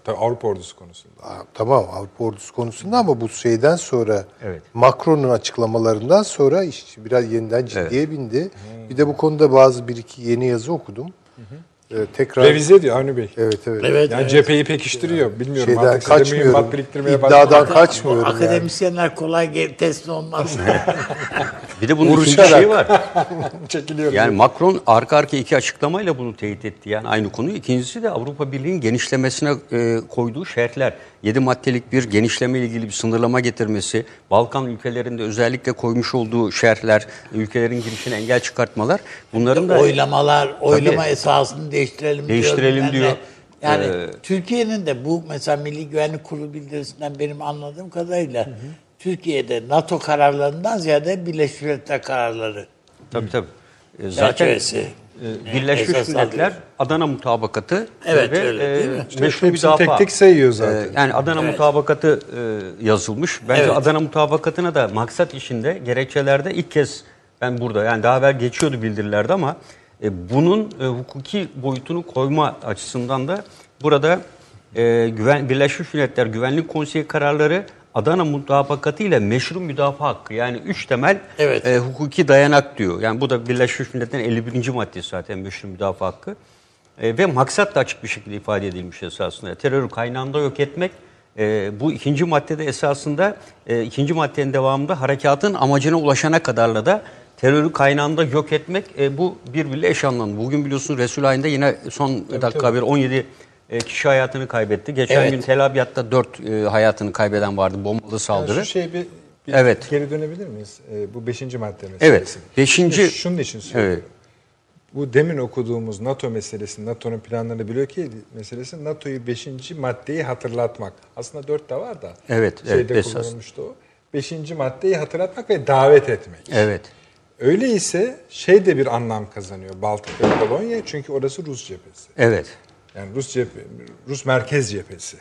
Tabii Avrupa ordusu konusunda. Aa, Tamam Avrupa ordusu konusunda ama bu şeyden sonra Evet. Macron'un açıklamalarından sonra iş biraz yeniden ciddiye bindi. Bir de bu konuda bazı bir iki yeni yazı okudum. Ee, tekrar Revize diyor Avni Bey. Evet evet. Evet, Yani evet. cepheyi pekiştiriyor. Bilmiyorum Şeyden artık kaçmıyorum. biriktirmeye İddiadan kaçmıyorum yani. Akademisyenler kolay teslim olmaz. bir de bunun ikinci Vuruşarak. şeyi var. Çekiliyor. Yani Macron arka arka iki açıklamayla bunu teyit etti. Yani aynı konuyu. İkincisi de Avrupa Birliği'nin genişlemesine e, koyduğu şerhler. 7 maddelik bir genişleme ile ilgili bir sınırlama getirmesi, Balkan ülkelerinde özellikle koymuş olduğu şerhler, ülkelerin girişine engel çıkartmalar. Bunların da Oylamalar, oylama Tabii. esasını değiştirelim, Değiştirelim diyor. ne. Yani Ee, Türkiye'nin de bu mesela Milli Güvenlik Kurulu bildirisinden benim anladığım kadarıyla Türkiye'de NATO kararlarından ziyade Birleşmiş Milletler kararları Tabii tabii. E, Zaten çerçevesi. e, Birleşmiş esas Milletler. Adana Mutabakatı Evet, ve öyle değil mi? İşte meşru müdafaa. tek tek sayıyor zaten. E, yani Adana Mutabakatı e, yazılmış. Bence Evet. Adana Mutabakatı'na da maksat işinde gerekçelerde ilk kez ben burada yani daha evvel geçiyordu bildirilerde ama e, bunun e, hukuki boyutunu koyma açısından da burada e, güven, Birleşmiş Milletler Güvenlik Konseyi kararları Adana mutabakatı ile meşru müdafaa hakkı. Yani üç temel Evet. e, hukuki dayanak diyor. Yani bu da Birleşmiş Milletler'in 51. maddesi zaten meşru müdafaa hakkı. E, ve maksat da açık bir şekilde ifade edilmiş esasında. Terörü kaynağında yok etmek. e, bu ikinci maddede esasında e, ikinci maddenin devamında harekatın amacına ulaşana kadarla da terörü kaynağında yok etmek e, bu birbiriyle eş anlamlı. Bugün biliyorsunuz Resul ayında yine son dakika bir 17 e, kişi hayatını kaybetti. Geçen Evet. gün Tel Abyad'da 4 e, hayatını kaybeden vardı bombalı saldırı. Yani şu şey bir, bir Evet. geri dönebilir miyiz? Ee, bu beşinci madde meselesi. Evet, beşinci- Şimdi Şunun için söylüyorum. Evet. Bu demin okuduğumuz NATO meselesi, NATO'nun planlarını bloke meselesi NATO'yu beşinci maddeyi hatırlatmak. Aslında dört de var da. Evet, Şeyde evet, esas. kullanılmıştı o. Beşinci maddeyi hatırlatmak ve davet etmek. Evet. Öyleyse şey de bir anlam kazanıyor Baltık ve Polonya çünkü orası Rus cephesi. Evet. Yani Rus cephe, Rus merkez cephesi.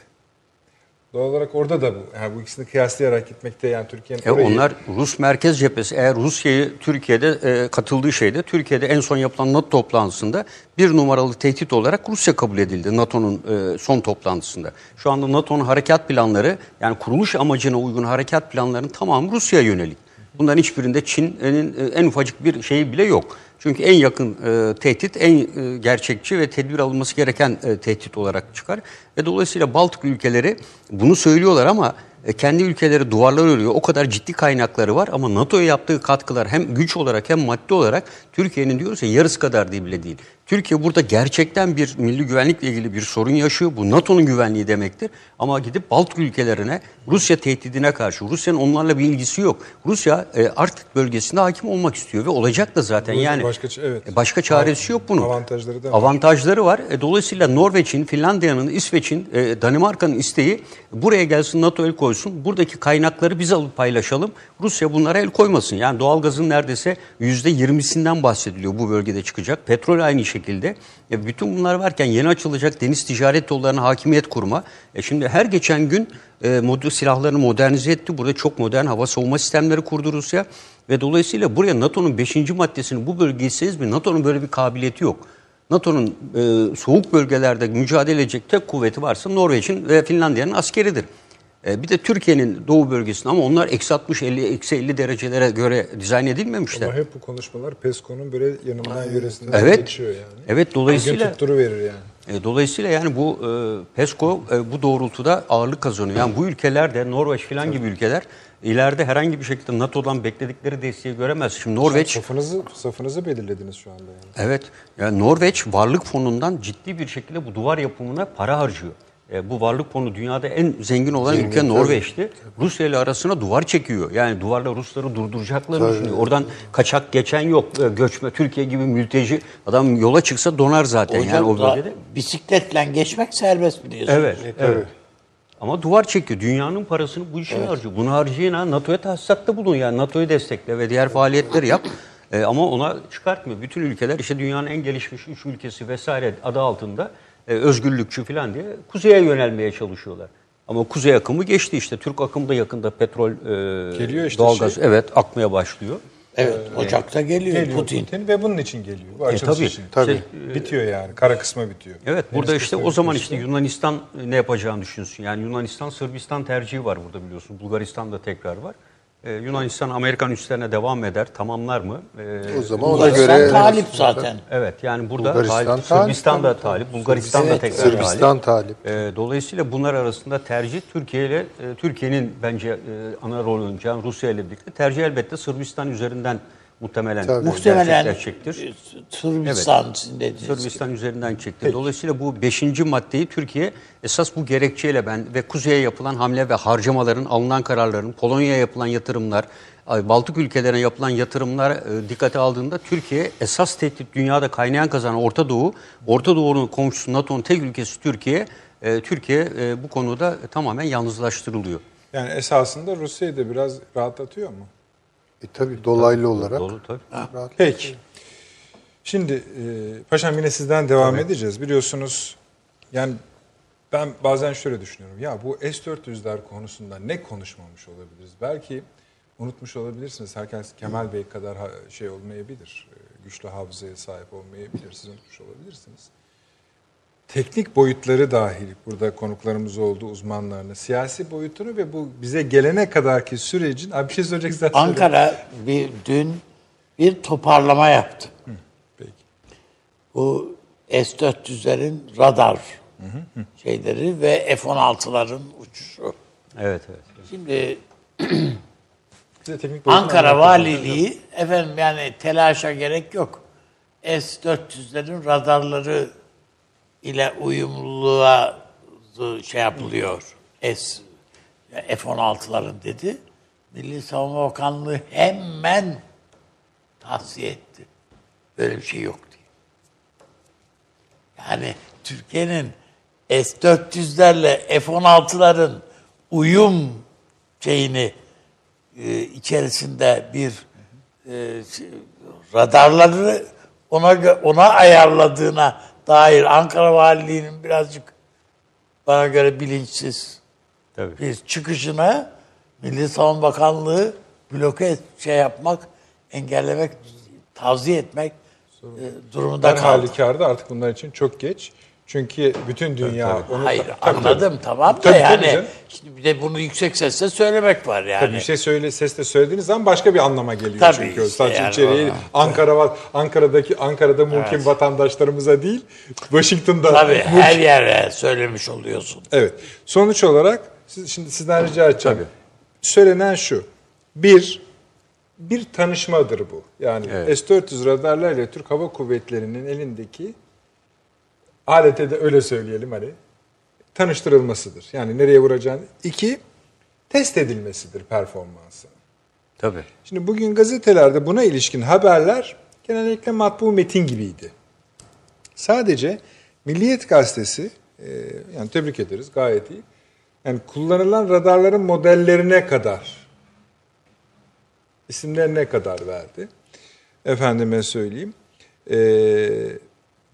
Doğal olarak orada da bu. Yani bu ikisini kıyaslayarak gitmekte yani Türkiye'nin E orayı- onlar Rus merkez cephesi. Eğer Rusya'yı Türkiye'de e, katıldığı şeyde Türkiye'de en son yapılan NATO toplantısında bir numaralı tehdit olarak Rusya kabul edildi NATO'nun e, son toplantısında. Şu anda NATO'nun harekat planları yani kuruluş amacına uygun harekat planlarının tamamı Rusya'ya yönelik. Bunların hiçbirinde Çin'in e, en ufacık bir şeyi bile yok. Çünkü en yakın e, tehdit, en e, gerçekçi ve tedbir alınması gereken e, tehdit olarak çıkar. Ve dolayısıyla Baltık ülkeleri bunu söylüyorlar ama e, kendi ülkeleri duvarlar örüyor. O kadar ciddi kaynakları var ama NATO'ya yaptığı katkılar hem güç olarak hem maddi olarak Türkiye'nin diyoruz ya yarısı kadar diye bile değil. Türkiye burada gerçekten bir milli güvenlikle ilgili bir sorun yaşıyor. Bu NATO'nun güvenliği demektir. Ama gidip Baltık ülkelerine Rusya tehdidine karşı, Rusya'nın onlarla bir ilgisi yok. Rusya e, artık bölgesinde hakim olmak istiyor ve olacak da zaten. Bu yani başka evet. başka çaresi yok bunun. Avantajları da var. Avantajları var. E, dolayısıyla Norveç'in, Finlandiya'nın, İsveç'in, e, Danimarka'nın isteği buraya gelsin NATO el koysun. Buradaki kaynakları biz alıp paylaşalım. Rusya bunlara el koymasın. Yani doğalgazın neredeyse %20'sinden bahsediliyor bu bölgede çıkacak. Petrol aynı şekilde. E, bütün bunlar varken yeni açılacak deniz ticaret yollarına hakimiyet kurma. E, şimdi her geçen gün e, mod- silahlarını modernize etti. Burada çok modern hava savunma sistemleri kurdu Rusya. Ve dolayısıyla buraya NATO'nun 5. maddesini bu bölgeye mi? NATO'nun böyle bir kabiliyeti yok. NATO'nun e, soğuk bölgelerde mücadele edecek tek kuvveti varsa Norveç'in ve Finlandiya'nın askeridir. E, bir de Türkiye'nin doğu bölgesinde ama onlar eksi 60, 50, eksi 50 derecelere göre dizayn edilmemişler. Ama hep bu konuşmalar PESCO'nun böyle yanından yöresinden Evet. geçiyor yani. Evet, dolayısıyla- tutturu verir yani. E, dolayısıyla yani bu e, PESCO e, bu doğrultuda ağırlık kazanıyor. Yani bu ülkeler de Norveç falan gibi ülkeler ileride herhangi bir şekilde NATO'dan bekledikleri desteği göremez. Şimdi Norveç Safınızı, safınızı belirlediniz şu anda yani. Evet. Yani Norveç varlık fonundan ciddi bir şekilde bu duvar yapımına para harcıyor. E, bu varlık fonu dünyada en zengin olan ülke Norveç'ti. Rusya ile arasına duvar çekiyor. Yani duvarla Rusları durduracaklarını düşünüyor. Oradan kaçak geçen yok. E, göçme Türkiye gibi mülteci adam yola çıksa donar zaten yani o Hocam, bölgede. bisikletle geçmek serbest biliyorsunuz. Evet, evet. Ama duvar çekiyor. Dünyanın parasını bu işe harcıyor. Bunu harcayın NATO'ya tahsisatta bulun yani. NATO'yu destekle ve diğer faaliyetleri yap. E, ama ona çıkartmıyor. Bütün ülkeler işte dünyanın en gelişmiş üç ülkesi vesaire adı altında özgürlükçü falan diye kuzeye yönelmeye çalışıyorlar. Ama kuzey akımı geçti işte. Türk akımı da yakında petrol, e, Geliyor işte doğalgaz şey. evet akmaya başlıyor. Evet, Ocak'ta geliyor, Geliyor Putin. Putin. ve bunun için geliyor. Bu E, tabii. için. Tabii. Bitiyor yani. Kara kısmı bitiyor. Evet Deniz burada işte o zaman işte Yunanistan ne yapacağını düşünsün. Yani Yunanistan Sırbistan tercihi var burada biliyorsun. Bulgaristan da tekrar var. Ee, Yunanistan Amerikan üslerine devam eder, tamamlar mı? Ee, O zaman ona Bulgaristan göre talip zaten. evet yani burada Bulgaristan talip, talip, Sırbistan da talip, Bulgaristan da tekrar Sırbistan talip. talip. Ee, dolayısıyla bunlar arasında tercih Türkiye ile e, Türkiye'nin bence e, ana rol oynayacağı Rusya ile birlikte tercih elbette Sırbistan üzerinden muhtemelen Tabii. Muhtemelen gerçekleşecektir. e, Sırbistan dediğiniz. Sırbistan üzerinden çekti. Dolayısıyla bu beşinci maddeyi Türkiye esas bu gerekçeyle ben ve kuzeye yapılan hamle ve harcamaların, alınan kararların, Polonya'ya yapılan yatırımlar, Baltık ülkelerine yapılan yatırımlar e, dikkate aldığında Türkiye esas tehdit dünyada kaynayan kazanan Orta Doğu, Orta Doğu'nun komşusu NATO'nun tek ülkesi Türkiye. E, Türkiye bu konuda tamamen yalnızlaştırılıyor. Yani esasında Rusya'yı da biraz rahatlatıyor mu? E, tabii dolaylı olarak. Doğru tabii. rahat- Peki. Şimdi e, paşam yine sizden devam edeceğiz. Biliyorsunuz yani ben bazen şöyle düşünüyorum. Ya bu S-400'ler konusunda ne konuşmamış olabiliriz? Belki unutmuş olabilirsiniz. Herkes Kemal Bey kadar ha- şey olmayabilir. e, Güçlü hafızaya sahip olmayabilir. Siz unutmuş olabilirsiniz. Teknik boyutları dahil burada konuklarımız oldu uzmanlarını, siyasi boyutunu ve bu bize gelene kadarki sürecin, abi bir şey söyleyeceksen söyle. Ankara bir dün bir toparlama yaptı. Peki. Bu S-400'lerin radar şeyleri ve F-16'ların uçuşu. Evet evet. Şimdi Bize teknik boyutunu Ankara. Valiliği efendim yani telaşa gerek yok. S-400'lerin radarları ile uyumluluğa şey yapılıyor. S F-16'ların dedi. Milli Savunma Bakanlığı hemen tavsiye etti. Böyle bir şey yok diye. Yani Türkiye'nin S-400'lerle F-16'ların uyum şeyini e, içerisinde bir e, radarları ona ona ayarladığına dair Ankara Valiliği'nin birazcık bana göre bilinçsiz Tabii. bir çıkışına Milli Savunma Bakanlığı bloke et, şey yapmak, engellemek, tavsiye etmek e, durumunda Her kaldı. halükarda artık bunlar için çok geç. Çünkü bütün dünya onu... Hayır Tabii, tabii. anladım tamam da Tabii, tabii yani şimdi bir de bunu yüksek sesle söylemek var yani. Tabii bir şey söyle sesle söylediğiniz zaman başka bir anlama geliyor Tabii çünkü. işte Sadece yani içeriği o- Ankara var. Ankara'daki Ankara'da muhkim Evet. vatandaşlarımıza değil, Washington'da Tabii muhkim- her yere söylemiş oluyorsun. Evet. Sonuç olarak siz, şimdi sizden rica edeceğim. Söylenen şu. Bir, bir tanışmadır bu. Yani Evet. S-400 radarlarla Türk Hava Kuvvetleri'nin elindeki alete de öyle söyleyelim hani tanıştırılmasıdır. Yani nereye vuracağını. İki, test edilmesidir performansı. Tabii. Şimdi bugün gazetelerde buna ilişkin haberler genellikle matbu metin gibiydi. Sadece Milliyet Gazetesi, e, yani tebrik ederiz gayet iyi. Yani kullanılan radarların modellerine kadar, isimlerine kadar verdi. Efendime söyleyeyim. E,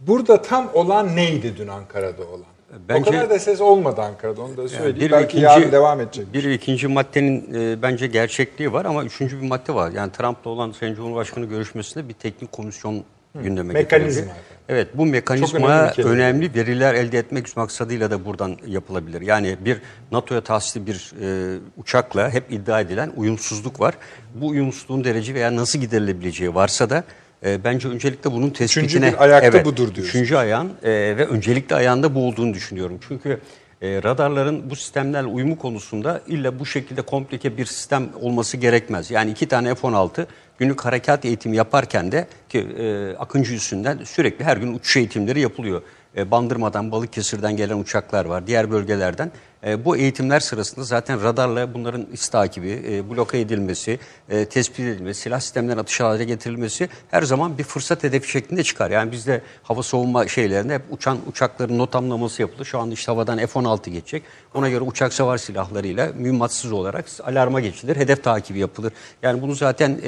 burada tam olan neydi dün Ankara'da olan? Bence- o kadar da ses olmadı Ankara'da onu da söyleyeyim. bir Belki yarın devam edecek. Bir ikinci maddenin e, bence gerçekliği var ama üçüncü bir madde var. Yani Trump'la olan Sayın Cumhurbaşkanı görüşmesinde bir teknik komisyon gündeme Mekanizma getirildi. Evet bu mekanizma önemli önemli veriler elde etmek maksadıyla da buradan yapılabilir. Yani bir NATO'ya tahsisli bir e, uçakla hep iddia edilen uyumsuzluk var. Bu uyumsuzluğun derece veya nasıl giderilebileceği varsa da e, bence öncelikle bunun tespitine... bir ayakta budur diyorsun. Üçüncü ayağın e, ve öncelikli ayağında bu olduğunu düşünüyorum. Çünkü e, radarların bu sistemlerle uyumu konusunda illa bu şekilde komplike bir sistem olması gerekmez. Yani iki tane F-16 günlük harekat eğitimi yaparken de ki e, Akıncı üssünden sürekli her gün uçuş eğitimleri yapılıyor. E, Bandırma'dan, Balıkesir'den gelen uçaklar var, diğer bölgelerden. E, bu eğitimler sırasında zaten radarla bunların iz takibi, e, bloke edilmesi, e, tespit edilmesi, silah sistemlerinin atış hale getirilmesi her zaman bir fırsat hedefi şeklinde çıkar. Yani bizde hava savunma şeylerinde hep uçan uçakların notamlaması yapılır. Şu anda işte havadan F-16 geçecek. Ona göre uçak savar silahlarıyla mühimmatsız olarak alarma geçilir, hedef takibi yapılır. Yani bunu zaten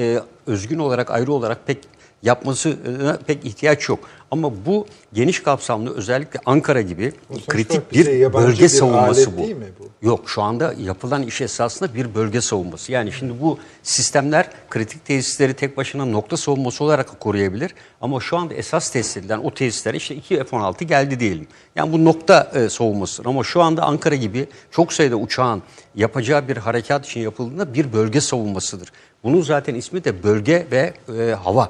özgün olarak, ayrı olarak pek yapmasına pek ihtiyaç yok. Ama bu geniş kapsamlı özellikle Ankara gibi sonuçta kritik bir yabancı bölge bir savunması bu. değil mi bu? Yok şu anda yapılan iş esasında bir bölge savunması. Yani şimdi bu sistemler kritik tesisleri tek başına nokta savunması olarak koruyabilir. Ama şu anda esas tesis edilen o tesisler işte 2 F-16 geldi diyelim. Yani bu nokta e, savunmasıdır. Ama şu anda Ankara gibi çok sayıda uçağın yapacağı bir harekat için yapıldığında bir bölge savunmasıdır. Bunun zaten ismi de bölge ve e, hava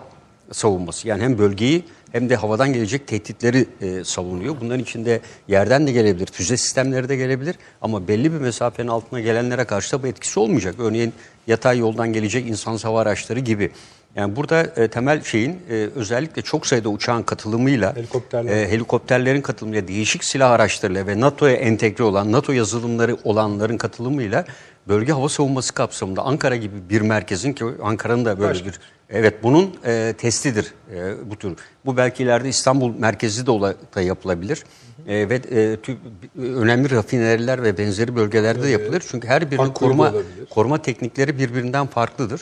savunması. Yani hem bölgeyi hem de havadan gelecek tehditleri e, savunuyor. Bunların içinde yerden de gelebilir, füze sistemleri de gelebilir ama belli bir mesafenin altına gelenlere karşı da bu etkisi olmayacak. Örneğin yatay yoldan gelecek insan hava araçları gibi. Yani burada e, temel şeyin e, özellikle çok sayıda uçağın katılımıyla, Helikopterler. e, helikopterlerin katılımıyla, değişik silah araçlarıyla ve NATO'ya entegre olan, NATO yazılımları olanların katılımıyla bölge hava savunması kapsamında Ankara gibi bir merkezin ki Ankara'nın da böyle Başka. bir Evet bunun e, testidir e, bu tür. Bu belki ileride İstanbul merkezi de, ola, da yapılabilir. E, ve e, tü- önemli rafineriler ve benzeri bölgelerde de yapılır. Çünkü her birinin koruma olabilir. koruma teknikleri birbirinden farklıdır.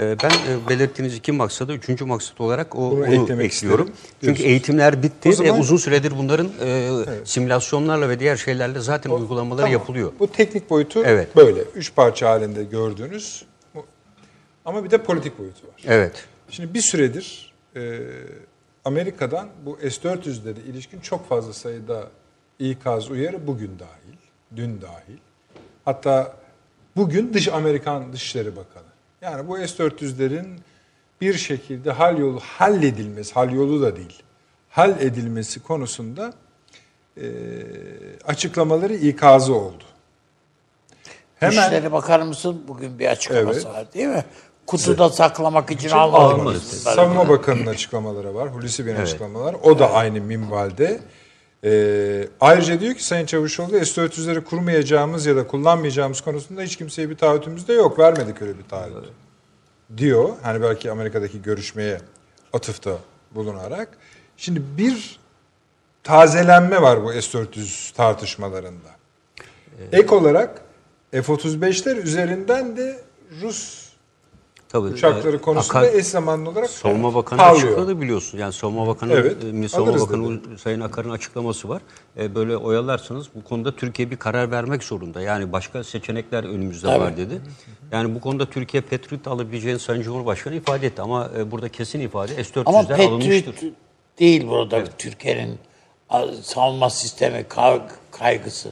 E, ben e, belirttiğiniz iki maksadı, üçüncü maksat olarak o, Bunu onu ekliyorum. Çünkü diyorsunuz. eğitimler bitti O zaman- ve uzun süredir bunların e, simülasyonlarla ve diğer şeylerle zaten uygulamaları Tamam. yapılıyor. Bu teknik boyutu Evet. böyle. Üç parça halinde gördüğünüz. Bu- Ama bir de politik boyutu var. Evet. Şimdi bir süredir e, Amerika'dan bu S-400'lere ilişkin çok fazla sayıda ikaz uyarı bugün dahil, dün dahil. Hatta bugün dış Amerikan Dışişleri Bakanı. Yani bu S-400'lerin bir şekilde hal yolu halledilmesi, hal yolu da değil, hal edilmesi konusunda e, açıklamaları ikazı oldu. Hemen Dışişleri Bakanı mısın? Bugün bir açıklaması Evet. var değil mi? Kutuda saklamak için almadı. almadık. Savunma Bakanı'nın açıklamaları var. Hulusi Bey'in açıklamaları. O da aynı minvalde. Ee, ayrıca diyor ki Sayın Çavuşoğlu S-400'leri kurmayacağımız ya da kullanmayacağımız konusunda hiç kimseye bir taahhütümüz de yok. Vermedik öyle bir taahhüt. Diyor. Hani belki Amerika'daki görüşmeye atıfta bulunarak. Şimdi bir tazelenme var bu S-400 tartışmalarında. Ek olarak F-35'ler üzerinden de Rus Tabii, uçakları konusunda Akar- eş zamanlı olarak Savunma Bakanı parlıyor. açıkladı biliyorsun. Yani Savunma Bakanı, Evet, e, Savunma Bakanı Sayın Akar'ın açıklaması var. E, böyle oyalarsanız bu konuda Türkiye bir karar vermek zorunda. Yani başka seçenekler önümüzde var dedi. Yani bu konuda Türkiye Patriot alabileceğini Sayın Cumhurbaşkanı ifade etti. Ama e, burada kesin ifade Ama S-400'ler alınmıştır. Patriot değil burada Türkiye'nin a- savunma sistemi kaygısı.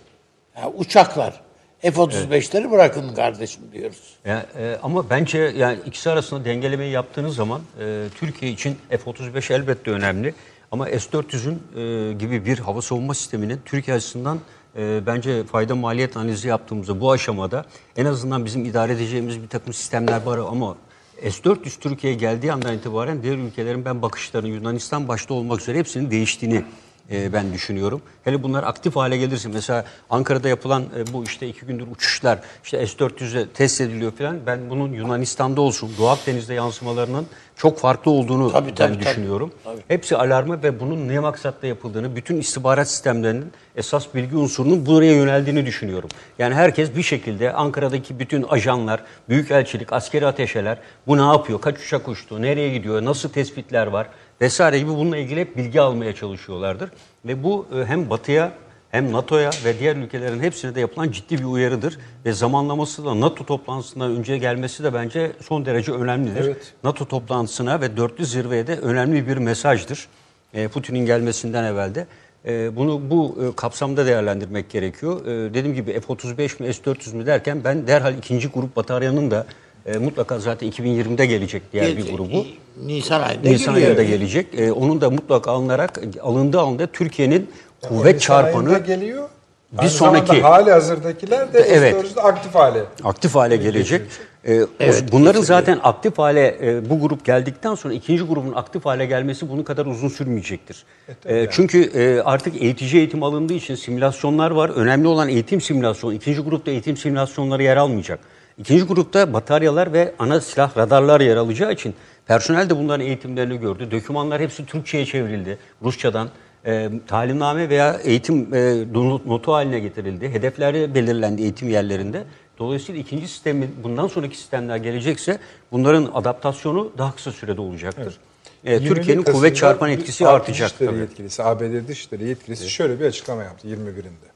Yani uçaklar. F-35'leri bırakın kardeşim diyoruz. Ya, e, ama bence yani ikisi arasında dengelemeyi yaptığınız zaman e, Türkiye için F-35 elbette önemli. Ama S-400'ün e, gibi bir hava savunma sisteminin Türkiye açısından e, bence fayda maliyet analizi yaptığımızda bu aşamada en azından bizim idare edeceğimiz bir takım sistemler var ama S-400 Türkiye'ye geldiği andan itibaren diğer ülkelerin ben bakışlarının Yunanistan başta olmak üzere hepsinin değiştiğini e, ben düşünüyorum. Hele bunlar aktif hale gelirse mesela Ankara'da yapılan e, bu işte iki gündür uçuşlar işte S-400'e test ediliyor falan ben bunun Yunanistan'da olsun Doğu Akdeniz'de yansımalarının çok farklı olduğunu Tabii, ben tabii, tabii. düşünüyorum. Hepsi alarmı ve bunun ne maksatla yapıldığını, bütün istihbarat sistemlerinin esas bilgi unsurunun buraya yöneldiğini düşünüyorum. Yani herkes bir şekilde Ankara'daki bütün ajanlar, büyükelçilik, askeri ateşeler bu ne yapıyor, kaç uçak uçtu, nereye gidiyor, nasıl tespitler var vesaire gibi bununla ilgili hep bilgi almaya çalışıyorlardır. Ve bu e, hem Batı'ya hem NATO'ya ve diğer ülkelerin hepsine de yapılan ciddi bir uyarıdır. Ve zamanlaması da NATO toplantısından önce gelmesi de bence son derece önemlidir. Evet. NATO toplantısına ve dörtlü zirveye de önemli bir mesajdır. E, Putin'in gelmesinden evvel de. E, bunu bu kapsamda değerlendirmek gerekiyor. Dediğim gibi F-35 mi S-400 mü derken ben derhal ikinci grup bataryanın da e, mutlaka zaten 2020'de gelecek diğer bir Gelecek. grubu. Nisan ayında Nisan geliyor. ayında gelecek. E, onun da mutlaka alınarak alındığı anda Türkiye'nin kuvvet Nisan çarpanı geliyor. bir Aynı sonraki- hali hazırdakiler de Evet. S-400'de aktif hale. aktif hale gelecek. Ee, Evet, bunların kesinlikle. zaten aktif hale e, bu grup geldikten sonra ikinci grubun aktif hale gelmesi bunun kadar uzun sürmeyecektir. E, Çünkü e, artık eğitici eğitim alındığı için simülasyonlar var. Önemli olan eğitim simülasyonu. İkinci grupta eğitim simülasyonları yer almayacak. İkinci grupta bataryalar ve ana silah radarlar yer alacağı için personel de bunların eğitimlerini gördü. Dokümanlar hepsi Türkçe'ye çevrildi. Rusçadan e, talimname veya eğitim e, notu haline getirildi. Hedefleri belirlendi eğitim yerlerinde. Dolayısıyla ikinci sistemin bundan sonraki sistemler gelecekse bunların adaptasyonu daha kısa sürede olacaktır. E, 20 Türkiye'nin kuvvet çarpan etkisi artacak Dışişleri yetkilisi, ABD Dışişleri yetkilisi şöyle bir açıklama yaptı 21'inde.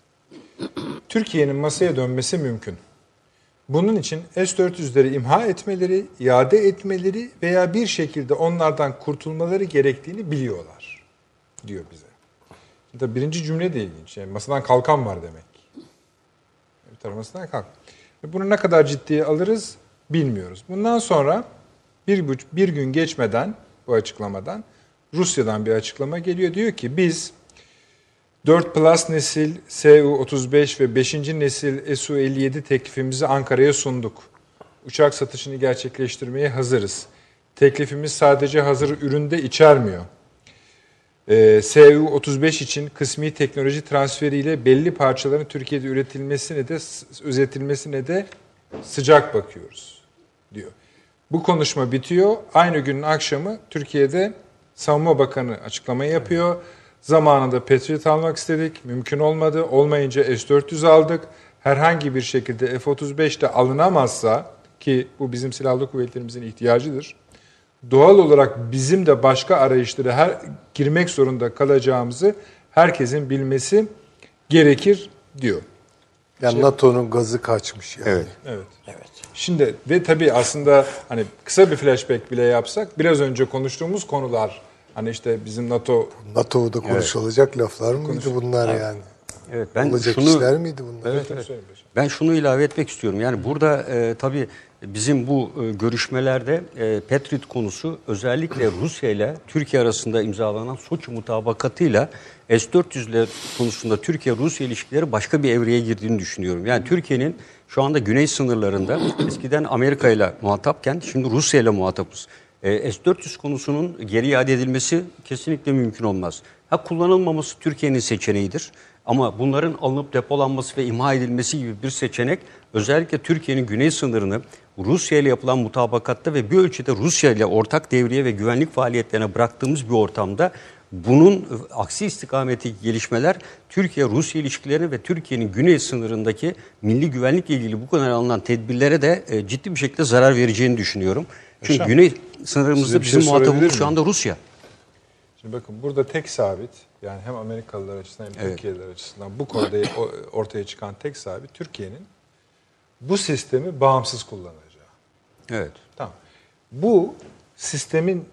Türkiye'nin masaya dönmesi mümkün. Bunun için S-400'leri imha etmeleri, iade etmeleri veya bir şekilde onlardan kurtulmaları gerektiğini biliyorlar diyor bize. Tabii birinci cümle de ilginç. Yani masadan kalkan var demek. Bir tarafı masadan kalk. Bunu ne kadar ciddiye alırız bilmiyoruz. Bundan sonra bir, bir gün geçmeden bu açıklamadan Rusya'dan bir açıklama geliyor. Diyor ki biz 4 Plus nesil Su-35 ve 5. nesil Su-57 teklifimizi Ankara'ya sunduk. Uçak satışını gerçekleştirmeye hazırız. Teklifimiz sadece hazır üründe içermiyor. Ee, Su-35 için kısmi teknoloji transferiyle belli parçaların Türkiye'de üretilmesine de üretilmesine de sıcak bakıyoruz diyor. Bu konuşma bitiyor. Aynı günün akşamı Türkiye'de Savunma Bakanı açıklama yapıyor. Zamanında Patriot almak istedik. Mümkün olmadı. Olmayınca S-400 aldık. Herhangi bir şekilde F-35 de alınamazsa ki bu bizim silahlı kuvvetlerimizin ihtiyacıdır. Doğal olarak bizim de başka arayışlara her girmek zorunda kalacağımızı herkesin bilmesi gerekir diyor. Yani NATO'nun gazı kaçmış yani. Evet. Evet. Evet. Şimdi ve tabii aslında hani kısa bir flashback bile yapsak biraz önce konuştuğumuz konular Hani işte bizim NATO NATO'da konuşulacak laflar mıydı bunlar yani? Evet ben Olacak şunu işler miydi bunlar? Evet, evet. Ben şunu ilave etmek istiyorum. Yani burada e, tabii bizim bu e, görüşmelerde e, Patriot konusu özellikle Rusya ile Türkiye arasında imzalanan Soçi mutabakatıyla S-400'ler konusunda Türkiye-Rusya ilişkileri başka bir evreye girdiğini düşünüyorum. Yani Türkiye'nin şu anda güney sınırlarında eskiden Amerika ile muhatapken şimdi Rusya ile muhatapız. E, S-400 konusunun geri iade edilmesi kesinlikle mümkün olmaz. Ha kullanılmaması Türkiye'nin seçeneğidir. Ama bunların alınıp depolanması ve imha edilmesi gibi bir seçenek özellikle Türkiye'nin güney sınırını Rusya ile yapılan mutabakatta ve bir ölçüde Rusya ile ortak devriye ve güvenlik faaliyetlerine bıraktığımız bir ortamda bunun aksi istikameti gelişmeler Türkiye-Rusya ilişkilerini ve Türkiye'nin güney sınırındaki milli güvenlikle ilgili bu kadar alınan tedbirlere de e, ciddi bir şekilde zarar vereceğini düşünüyorum. Çünkü Yaşam. güney sınırımızda şey bizim sorabilir muhatabımız şu anda Rusya. Şimdi bakın burada tek sabit yani hem Amerikalılar açısından hem Evet. Türkiye'liler açısından bu konuda ortaya çıkan tek sabit Türkiye'nin bu sistemi bağımsız kullanacağı. Evet. Tamam. Bu sistemin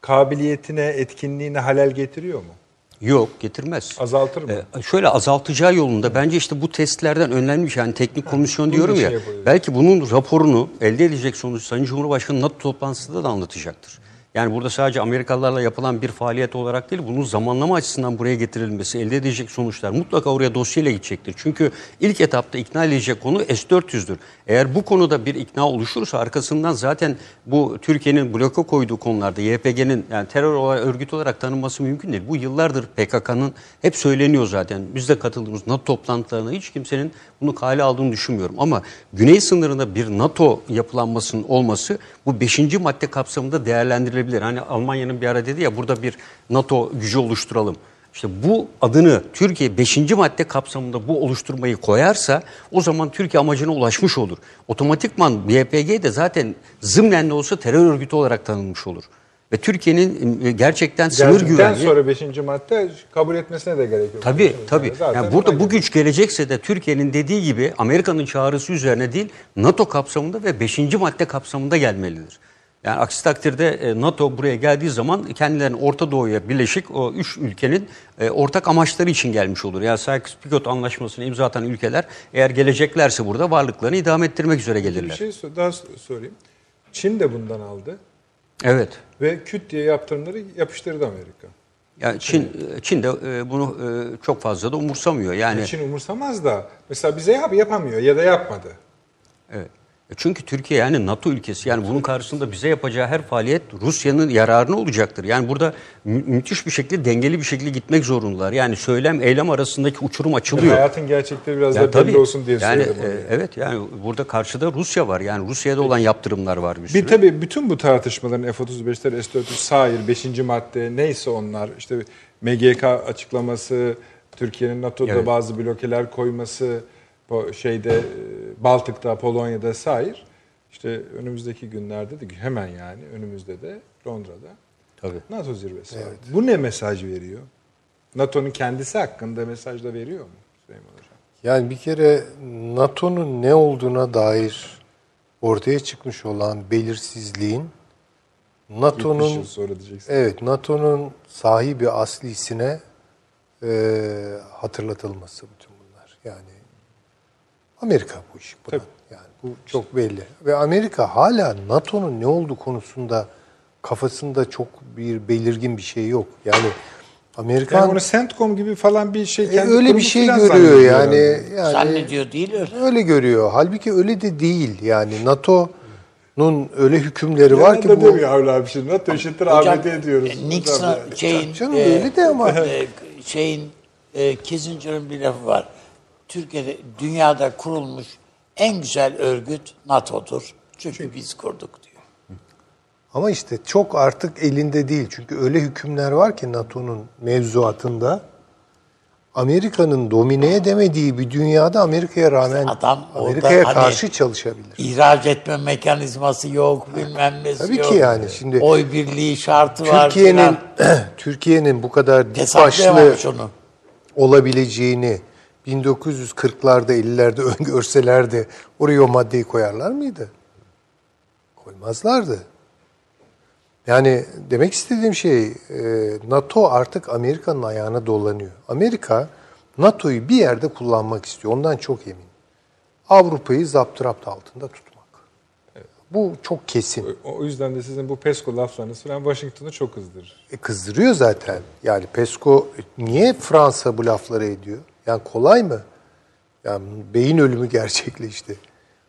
kabiliyetine, etkinliğine halel getiriyor mu? Yok getirmez. Azaltır mı? Ee, şöyle azaltacağı yolunda bence işte bu testlerden önemli bir şey. Yani teknik komisyon diyorum ya. Belki bunun raporunu elde edecek sonuç Sayın Cumhurbaşkanı NATO toplantısında da anlatacaktır. Yani burada sadece Amerikalılarla yapılan bir faaliyet olarak değil, bunun zamanlama açısından buraya getirilmesi, elde edecek sonuçlar mutlaka oraya dosyayla gidecektir. Çünkü ilk etapta ikna edilecek konu S-400'dür. Eğer bu konuda bir ikna oluşursa arkasından zaten bu Türkiye'nin bloka koyduğu konularda YPG'nin yani terör olarak, örgüt olarak tanınması mümkün değil. Bu yıllardır PKK'nın hep söyleniyor zaten. Biz de katıldığımız NATO toplantılarına hiç kimsenin bunu kale aldığını düşünmüyorum. Ama güney sınırında bir NATO yapılanmasının olması bu 5. madde kapsamında değerlendirilebilir. Hani Almanya'nın bir ara dedi ya burada bir NATO gücü oluşturalım. İşte bu adını Türkiye 5. madde kapsamında bu oluşturmayı koyarsa o zaman Türkiye amacına ulaşmış olur. Otomatikman YPG de zaten zımnen de olsa terör örgütü olarak tanınmış olur. Ve Türkiye'nin e, gerçekten sınır güvenliği... sonra 5. madde kabul etmesine de gerek yok. Tabii tabii. Yani burada bu güç gelecekse de Türkiye'nin dediği gibi Amerika'nın çağrısı üzerine değil NATO kapsamında ve 5. madde kapsamında gelmelidir. Yani aksi takdirde e, NATO buraya geldiği zaman kendilerinin Orta Doğu'ya birleşik o üç ülkenin e, ortak amaçları için gelmiş olur. Yani Sykes-Picot anlaşmasını imza atan ülkeler eğer geleceklerse burada varlıklarını idame ettirmek üzere Bir gelirler. şey so- daha so- sorayım. Çin de bundan aldı Evet. ve küt diye yaptırımları yapıştırdı Amerika. Yani Çin Çin de e, bunu e, çok fazla da umursamıyor. Yani Çin umursamaz da mesela bize yap yapamıyor ya da yapmadı. Evet. E Çünkü Türkiye yani NATO ülkesi yani bunun karşısında bize yapacağı her faaliyet Rusya'nın yararına olacaktır. Yani burada mü- müthiş bir şekilde dengeli bir şekilde gitmek zorundalar. Yani söylem eylem arasındaki uçurum açılıyor. Hayatın gerçekleri biraz Yani da belli olsun diye yani, söyledim. e, evet yani burada karşıda Rusya var. Yani Rusya'da olan yaptırımlar var bir sürü. Bir tabii bütün bu tartışmaların F-35'ler, S-400, SAIR, 5. madde neyse onlar işte MGK açıklaması, Türkiye'nin NATO'da Evet. bazı blokeler koyması, şeyde e, Baltık'ta, Polonya'da SAIR işte önümüzdeki günlerde de hemen yani önümüzde de Londra'da Tabii. NATO zirvesi var. Bu ne mesaj veriyor? NATO'nun kendisi hakkında mesaj da veriyor mu Süleyman Hocam? Yani bir kere NATO'nun ne olduğuna dair ortaya çıkmış olan belirsizliğin 70 NATO'nun evet NATO'nun sahibi aslisine e, hatırlatılması bütün bunlar. Yani Amerika bu iş buna. Yani bu çok belli. Ve Amerika hala NATO'nun ne olduğu konusunda kafasında çok bir belirgin bir şey yok. Yani Amerikan Yani onu CENTCOM gibi falan bir şey e, kendi öyle bir şey görüyor yani. yani Zannediyor değil öyle. Öyle görüyor. Halbuki öyle de değil. Yani NATO'nun öyle hükümleri var ki bu demiyor Avni abi şimdi. NATO eşittir Hocam, ABD diyoruz. e, Nixon şeyin Canım öyle de ama- e, şeyin e, Kissinger'ın bir lafı var. Türkiye'de dünyada kurulmuş en güzel örgüt NATO'dur. Çünkü biz kurduk diyor. ama işte çok artık elinde değil. Çünkü öyle hükümler var ki NATO'nun mevzuatında Amerika'nın domine edemediği bir dünyada Amerika'ya rağmen Adam Amerika'ya hani- karşı çalışabilir. İhraç etme mekanizması yok, bilmem Tabii yok. ki yani şimdi Oy birliği şartı var. Türkiye'nin. Türkiye'nin bu kadar dik başlı olabileceğini 1940'larda 50'lerde öngörselerdi oraya o maddeyi koyarlar mıydı? Koymazlardı. Yani demek istediğim şey e, NATO artık Amerika'nın ayağına dolanıyor. Amerika NATO'yu bir yerde kullanmak istiyor. Ondan çok eminim. Avrupa'yı zapturapt altında tutmak. Bu çok kesin. O o yüzden de sizin bu PESCO laflarınız falan Washington'ı çok kızdırır. E, kızdırıyor zaten. Yani PESCO niye Fransa bu lafları ediyor? Yani kolay mı? Yani beyin ölümü gerçekleşti.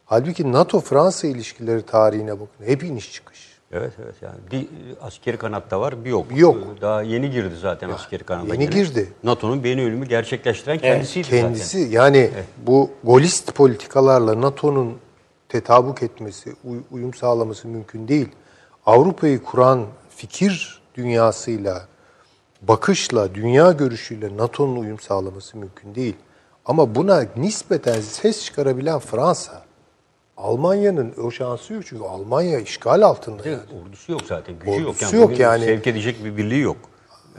Halbuki NATO-Fransa ilişkileri tarihine bakın. Hep iniş çıkış. Evet evet yani bir askeri kanatta var bir yok. Yok. Daha yeni girdi zaten askeri kanada. yeni gene. girdi. NATO'nun beyin ölümü gerçekleştiren kendisiydi Kendisi zaten. yani bu golist politikalarla NATO'nun tetabuk etmesi, uy- uyum sağlaması mümkün değil. Avrupa'yı kuran fikir dünyasıyla, bakışla, dünya görüşüyle NATO'nun uyum sağlaması mümkün değil. Ama buna nispeten ses çıkarabilen Fransa, Almanya'nın o şansı yok çünkü Almanya işgal altında. Yani. Ordusu yok zaten. Gücü yok. Ordusu yok bugün yani. Sevk edecek bir birliği yok.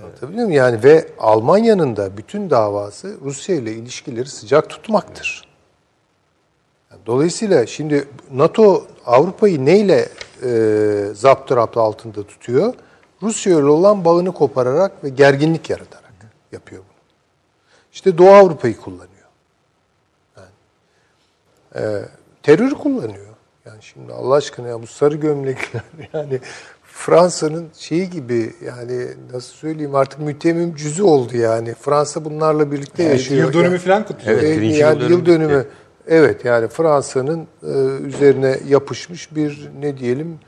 Anlatabiliyor muyum? Yani ve Almanya'nın da bütün davası Rusya ile ilişkileri sıcak tutmaktır. Yani dolayısıyla şimdi NATO Avrupa'yı neyle e, zapturapt altında tutuyor? Rusya ile olan bağını kopararak ve gerginlik yaratarak yapıyor bunu. İşte Doğu Avrupa'yı kullanıyor. Yani, e, terör kullanıyor. Yani şimdi Allah aşkına ya bu sarı gömlekler yani Fransa'nın şeyi gibi yani nasıl söyleyeyim artık mütemmim cüzü oldu yani. Fransa bunlarla birlikte yaşıyor. Yıl dönümü Yani- falan kutluyor. Evet, yani yıl yıl dönümü dönümü. bitti. Evet yani Fransa'nın e, üzerine yapışmış bir ne diyelim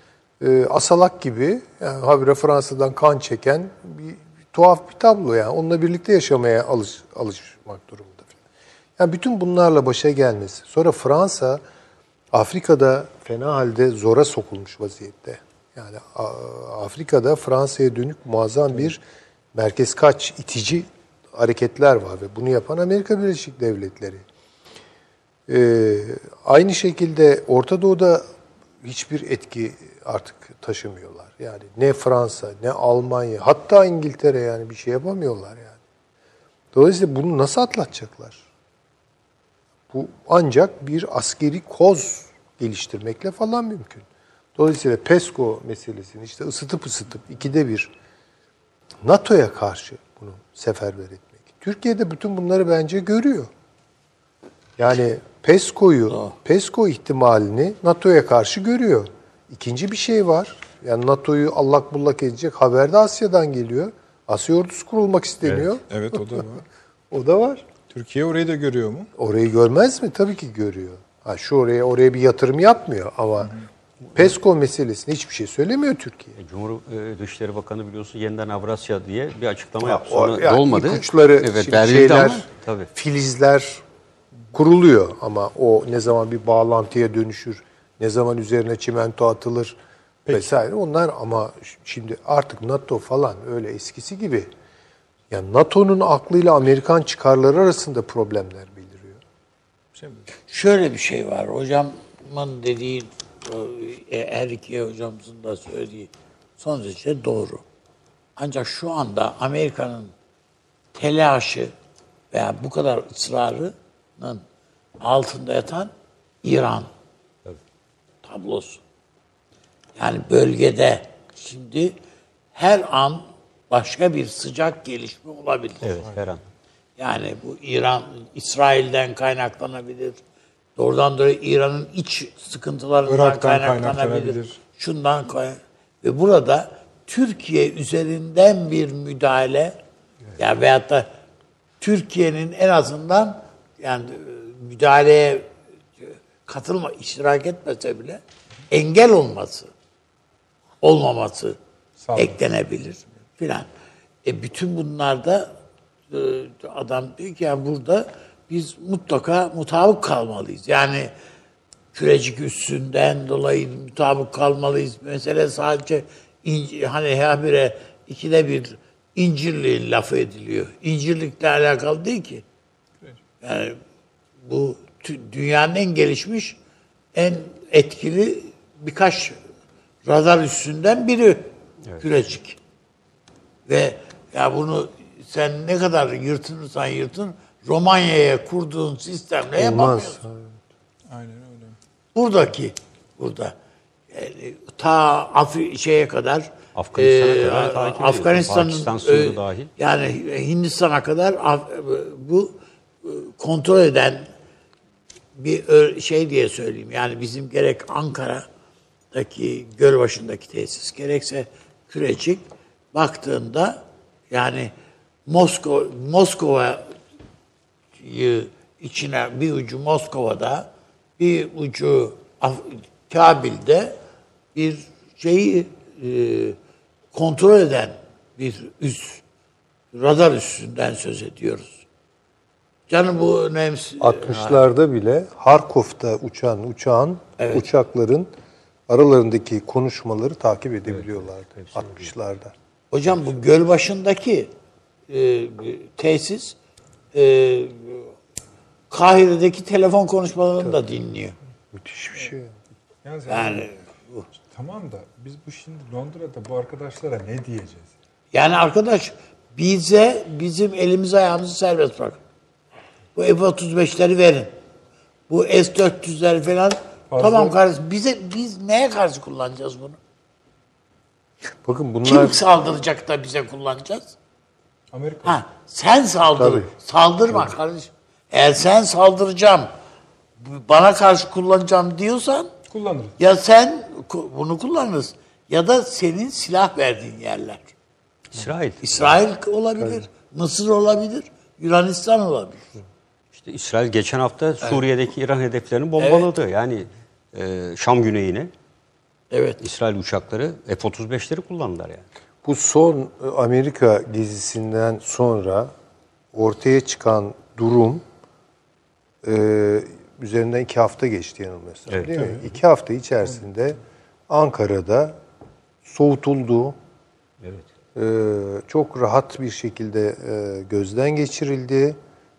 e, asalak gibi yani habire Fransa'dan kan çeken bir, bir tuhaf bir tablo yani. Onunla birlikte yaşamaya alış, alışmak durumunda. Yani bütün bunlarla başa gelmesi. Sonra Fransa Afrika'da fena halde zora sokulmuş vaziyette. Yani Afrika'da Fransa'ya dönük muazzam bir merkez kaç itici hareketler var ve bunu yapan Amerika Birleşik Devletleri. Ee, aynı şekilde Orta Doğu'da hiçbir etki artık taşımıyorlar. Yani ne Fransa, ne Almanya, hatta İngiltere yani bir şey yapamıyorlar yani. Dolayısıyla bunu nasıl atlatacaklar? Bu ancak bir askeri koz geliştirmekle falan mümkün. Dolayısıyla PESCO meselesini işte ısıtıp ısıtıp ikide bir NATO'ya karşı bunu seferber etmek. Türkiye'de bütün bunları bence görüyor. Yani PESCO'yu, PESCO ihtimalini NATO'ya karşı görüyor. İkinci bir şey var. Yani NATO'yu allak bullak edecek haber de Asya'dan geliyor. Asya ordusu kurulmak isteniyor. Evet o da var. O da var. Türkiye orayı da görüyor mu? Orayı görmez mi? Tabii ki görüyor. Ha, şu oraya oraya bir yatırım yapmıyor ama PESCO meselesinde hiçbir şey söylemiyor Türkiye. Cumhur e, Dışişleri Bakanı biliyorsun yeniden Avrasya diye bir açıklama Ya, yaptı. Sonra yani olmadı. ipuçları, evet, şeyler, ama tabii. filizler kuruluyor ama o ne zaman bir bağlantıya dönüşür, ne zaman üzerine çimento atılır vesaire onlar ama şimdi artık NATO falan öyle eskisi gibi. Yani NATO'nun aklıyla Amerikan çıkarları arasında problemler beliriyor. Şimdi Şöyle bir şey var. Hocamın dediği, e, her iki hocamızın da söylediği son derece doğru. Ancak şu anda Amerika'nın telaşı veya bu kadar ısrarının altında yatan İran tablosu. Yani bölgede şimdi her an başka bir sıcak gelişme olabilir. Evet her an. Yani bu İran, İsrail'den kaynaklanabilir. Doğrudan doğruya İran'ın iç sıkıntılarından Irak'tan kaynaklanabilir. kaynaklanabilir. Şundan kaynak. Ve burada Türkiye üzerinden bir müdahale ya veyahut da Türkiye'nin en azından yani e, müdahaleye katılma, iştirak etmese bile engel olması, olmaması Sağ eklenebilir filan. E bütün bunlarda e, adam diyor ki yani burada biz mutlaka mutabık kalmalıyız. Yani kürecik üstünden dolayı mutabık kalmalıyız. Mesele sadece inci, hani habire ikide bir incirliğin lafı ediliyor. İncirlikle alakalı değil ki. Yani bu dünyanın en gelişmiş, en etkili birkaç radar üstünden biri kürecik. Ve ya bunu sen ne kadar yırtınırsan yırtın Romanya'ya kurduğun sistemle Olmaz. yapamıyorsun. aynen öyle. Buradaki burada yani ta Afri şeye kadar Afganistan'a Ee, kadar takip. Afganistan'ın Pakistan e, dahil. Yani Hindistan'a kadar Af- bu e, kontrol eden bir şey diye söyleyeyim. Yani bizim gerek Ankara'daki Gölbaşı'ndaki tesis gerekse Kürecik baktığında yani Moskova Moskova'yı içine bir ucu Moskova'da bir ucu Kabil'de bir şeyi e, kontrol eden bir üs radar üssünden söz ediyoruz. Canım bu önemli. 60'larda bile Harkov'da uçan uçağın uçakların aralarındaki konuşmaları takip edebiliyorlardı 60'larda. Hocam bu göl başındaki e, tesis e, Kahire'deki telefon konuşmalarını da dinliyor. Müthiş bir şey. Yalnız Yani tamam da biz bu şimdi Londra'da bu arkadaşlara ne diyeceğiz? yani arkadaş bize bizim elimizi ayağımızı serbest bırakın. Bu F-35'leri verin. Bu S-400'ler falan Fazla- tamam kardeşim bize biz neye karşı kullanacağız bunu? Bakın bunlar Kim saldıracak da bize kullanacağız? Amerika Ha, sen saldır. Tabii. Saldırma kardeşim. Eğer sen saldıracağım, bana karşı kullanacağım diyorsan kullanırız. ya sen bunu kullanırız ya da senin silah verdiğin yerler. İsrail. İsrail olabilir, Mısır olabilir, Yunanistan olabilir. İşte İsrail geçen hafta Suriye'deki İran hedeflerini bombaladı. Yani e, Şam güneyine Evet. İsrail uçakları F-35'leri kullandılar yani. bu son e, Amerika gezisinden sonra ortaya çıkan durum e, üzerinden iki hafta geçti yanılmıyorsam Evet, değil mi? İki hafta içerisinde Ankara'da soğutuldu. Evet. e, çok rahat bir şekilde e, gözden geçirildi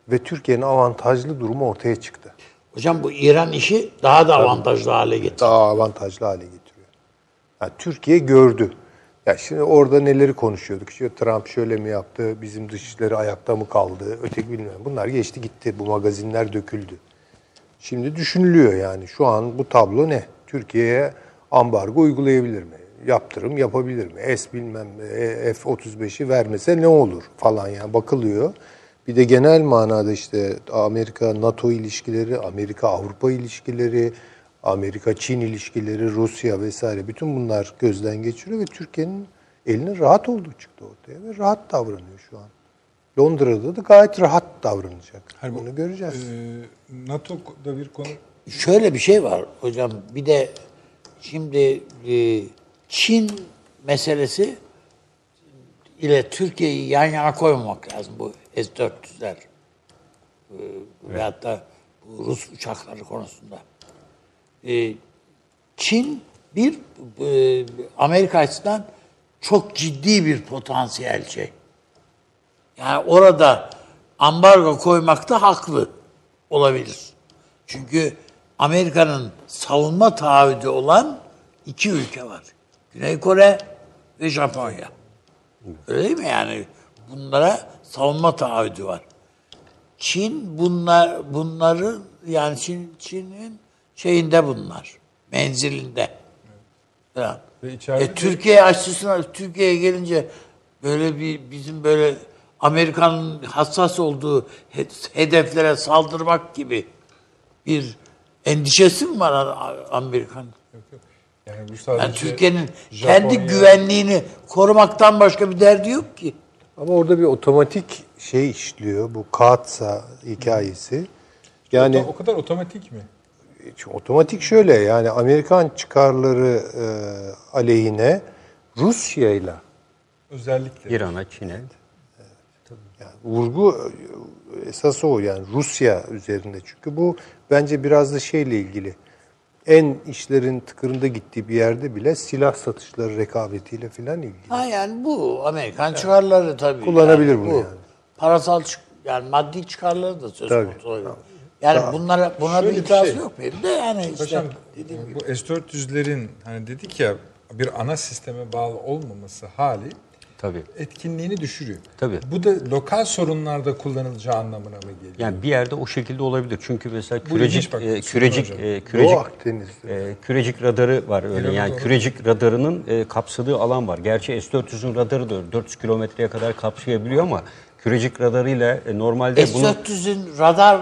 ve Türkiye'nin avantajlı durumu ortaya çıktı. Hocam bu İran işi daha da avantajlı hale getirdi. Daha avantajlı hale getiriyor. Yani Türkiye gördü. Ya şimdi orada neleri konuşuyorduk? İşte Trump şöyle mi yaptı? Bizim dışişleri ayakta mı kaldı? Öteki bilmem. Bunlar geçti gitti. Bu magazinler döküldü. Şimdi düşünülüyor yani şu an bu tablo ne? Türkiye'ye ambargo uygulayabilir mi? Yaptırım yapabilir mi? S bilmem e, F-35'i vermese ne olur falan yani bakılıyor. Bir de genel manada işte Amerika-NATO ilişkileri, Amerika-Avrupa ilişkileri, Amerika-Çin ilişkileri, Rusya vesaire bütün bunlar gözden geçiriyor ve Türkiye'nin eline rahat olduğu çıktı ortaya ve rahat davranıyor şu an. Londra'da da gayet rahat davranacak. Hayır, bu, Bunu göreceğiz. e, NATO'da bir konu Şöyle bir şey var hocam. Bir de şimdi e, Çin meselesi ile Türkiye'yi yan yana koymamak lazım bu S-400'ler. E, Veyahut da bu Rus uçakları konusunda. E, Çin bir e, Amerika açısından çok ciddi bir potansiyel şey. Yani orada ambargo koymakta haklı olabilir. Çünkü Amerika'nın savunma taahhüdü olan iki ülke var. Güney Kore ve Japonya. Öyle değil mi yani? Bunlara savunma taahhüdü var. Çin bunlar bunları yani Çin Çin'in şeyinde bunlar. Menzilinde. İçeride E, de- Türkiye açısından Türkiye'ye gelince böyle bir bizim böyle Amerika'nın hassas olduğu he- hedeflere saldırmak gibi bir endişesi mi var A- Amerika'nın? yani bu sadece Yani Türkiye'nin kendi güvenliğini korumaktan başka bir derdi yok ki. Ama orada bir otomatik şey işliyor. Bu Katsa hikayesi. Yani o kadar otomatik mi? Çünkü otomatik şöyle yani Amerikan çıkarları e, aleyhine Rusya ile Özellikle. İran'a, Çin'e. vurgu e, esas o yani Rusya üzerinde. Çünkü bu bence biraz da şeyle ilgili. En işlerin tıkırında gittiği bir yerde bile silah satışları rekabetiyle filan ilgili. Ha yani bu Amerikan çıkarları tabii. Kullanabilir yani bunu bu yani. Parasal çık yani maddi çıkarları da söz Tabii. konusu. oluyor. Yani bunlara buna Şöyle bir itiraz şey. yok benim de yani işte dediğim bu S-400'lerin hani dedik ya bir ana sisteme bağlı olmaması hali Tabii. etkinliğini düşürüyor. Tabii. Bu da lokal sorunlarda kullanılacağı anlamına mı geliyor? Yani bir yerde o şekilde olabilir. Çünkü mesela Bu kürecik bak, e, kürecik e, kürecik e, kürecik radarı var öyle. Yani onu. kürecik radarının e, kapsadığı alan var. Gerçi S400'ün radarı da öyle, 400 kilometreye kadar kapsayabiliyor ama kürecik radarıyla e, normalde bunu S-400'ün radar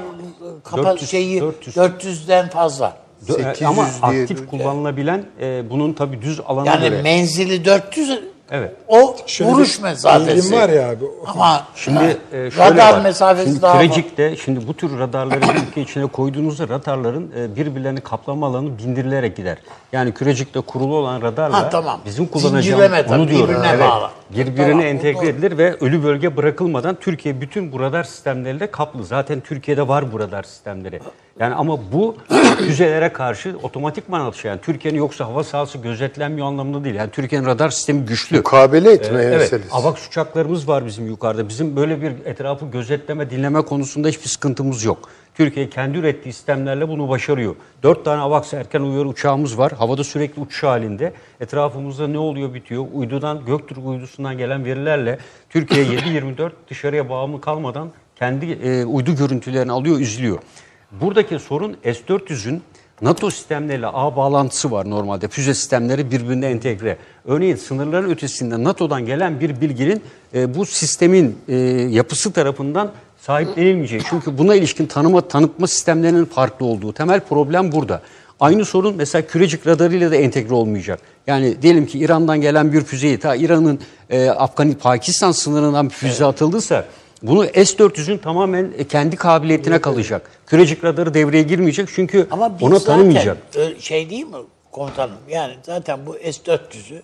kapa 400, şeyi 400. 400'den fazla. Dö- 800 ama diye aktif duydum. kullanılabilen e, bunun tabii düz alana Yani göre. menzili 400 Evet. o Şöyle vuruş mesafesi. var ya abi. Ama Şimdi e, şöyle radar var. mesafesi şimdi daha fazla. Kürecik'te şimdi bu tür radarları ülke içine koyduğunuzda radarların e, birbirlerini kaplama alanı bindirilerek gider. Yani Kürecik'te kurulu olan radarla Ha, tamam. bizim kullanacağımız onu diyorum. birbirine Evet. bağlı. Birbirine Tamam, entegre edilir ve ölü bölge bırakılmadan Türkiye bütün bu radar sistemleriyle kaplı. Zaten Türkiye'de var bu radar sistemleri. Yani ama bu füzelere karşı otomatikman atış. Yani Türkiye'nin yoksa hava sahası gözetlenmiyor anlamında değil. Yani Türkiye'nin radar sistemi güçlü. Mukabele etme Ee, evet, meselesi. AVAX uçaklarımız var bizim yukarıda. Bizim böyle bir etrafı gözetleme, dinleme konusunda hiçbir sıkıntımız yok. Türkiye kendi ürettiği sistemlerle bunu başarıyor. Dört tane AVAX erken uyarı uçağımız var. Havada sürekli uçuş halinde. Etrafımızda ne oluyor bitiyor. Uydudan, Göktürk uydusundan gelen verilerle Türkiye 7-24 dışarıya bağımlı kalmadan kendi e, uydu görüntülerini alıyor, izliyor. Buradaki sorun S-400'ün NATO sistemleriyle ağ bağlantısı var normalde. Füze sistemleri birbirine entegre. Örneğin sınırların ötesinde NATO'dan gelen bir bilginin e, bu sistemin e, yapısı tarafından sahiplenilmeyeceği. Çünkü buna ilişkin tanıma tanıtma sistemlerinin farklı olduğu temel problem burada. Aynı sorun mesela kürecik radarıyla da entegre olmayacak. Yani diyelim ki İran'dan gelen bir füzeyi ta İran'ın e, Afgan Pakistan sınırından bir füze atıldıysa bunu S-400'ün tamamen e, kendi kabiliyetine kalacak. Kürecik radarı devreye girmeyecek çünkü Ama biz ona zaten tanımayacak. ö- şey değil mi komutanım? Yani zaten bu S-400'ü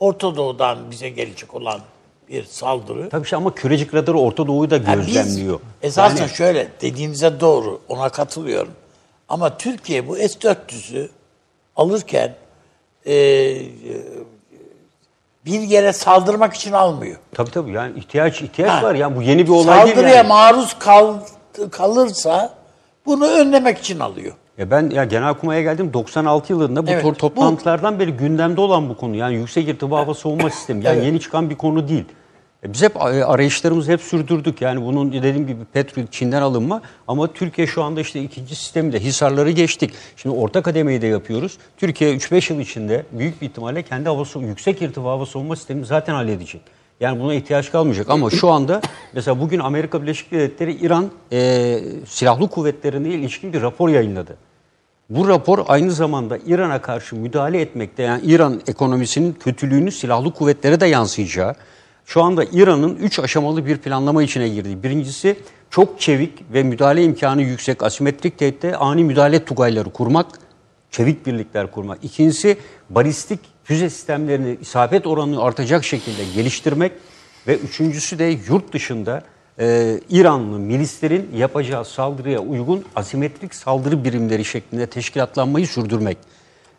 Orta Doğu'dan bize gelecek olan bir saldırı. Tabii şey ama kürecik radarı Orta Doğu'yu da Yani biz gözlemliyor. esasen Yani- şöyle dediğinize doğru ona katılıyorum. Ama Türkiye bu S-400'ü alırken e, e, bir yere saldırmak için almıyor. Tabii tabii yani ihtiyaç ihtiyaç Ha. var yani bu yeni bir olay değil Saldırıya yani. maruz kal, kalırsa bunu önlemek için alıyor. Ya ben ya Genelkurmay'a geldim 96 yılında bu Evet, tür bu- toplantılardan beri gündemde olan bu konu. Yani yüksek irtifa hava savunma sistemi. Yani Evet. yeni çıkan bir konu değil. E Biz hep e, arayışlarımızı hep sürdürdük. Yani bunun dediğim gibi petrol Çin'den alınma ama Türkiye şu anda işte ikinci sistemde Hisarları geçtik. Şimdi orta kademeyi de yapıyoruz. Türkiye 3-5 yıl içinde büyük bir ihtimalle kendi hava sav- yüksek irtifa hava savunma sistemini zaten halledecek. Yani buna ihtiyaç kalmayacak ama şu anda mesela bugün Amerika Birleşik Devletleri İran e, silahlı kuvvetlerine ilişkin bir rapor yayınladı. Bu rapor aynı zamanda İran'a karşı müdahale etmekte yani İran ekonomisinin kötülüğünü silahlı kuvvetlere de yansıyacağı. Şu anda İran'ın üç aşamalı bir planlama içine girdi. Birincisi çok çevik ve müdahale imkanı yüksek asimetrik tehditte ani müdahale tugayları kurmak, çevik birlikler kurmak. İkincisi balistik füze sistemlerini isabet oranını artacak şekilde geliştirmek ve üçüncüsü de yurt dışında e, İranlı milislerin yapacağı saldırıya uygun asimetrik saldırı birimleri şeklinde teşkilatlanmayı sürdürmek.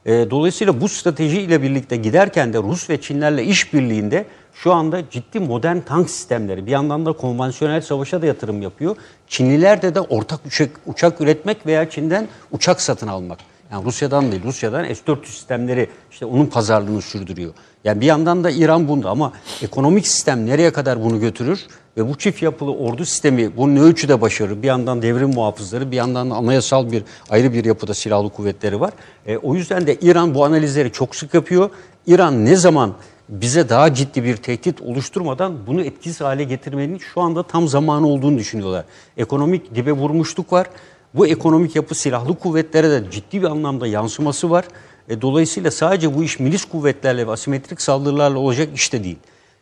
E, dolayısıyla bu strateji ile birlikte giderken de Rus ve Çinlerle işbirliğinde şu anda ciddi modern tank sistemleri bir yandan da konvansiyonel savaşa da yatırım yapıyor. Çinliler de de ortak uçak, uçak üretmek veya Çin'den uçak satın almak. Yani Rusya'dan değil, Rusya'dan S-400 sistemleri işte onun pazarlığını sürdürüyor. Yani bir yandan da İran bunda ama ekonomik sistem nereye kadar bunu götürür ve bu çift yapılı ordu sistemi bunu ne ölçüde başarır? Bir yandan devrim muhafızları, bir yandan da anayasal bir ayrı bir yapıda silahlı kuvvetleri var. E, o yüzden de İran bu analizleri çok sık yapıyor. İran ne zaman bize daha ciddi bir tehdit oluşturmadan bunu etkisiz hale getirmenin şu anda tam zamanı olduğunu düşünüyorlar. Ekonomik dibe vurmuşluk var. Bu ekonomik yapı silahlı kuvvetlere de ciddi bir anlamda yansıması var. E, dolayısıyla sadece bu iş milis kuvvetlerle ve asimetrik saldırılarla olacak iş de değil.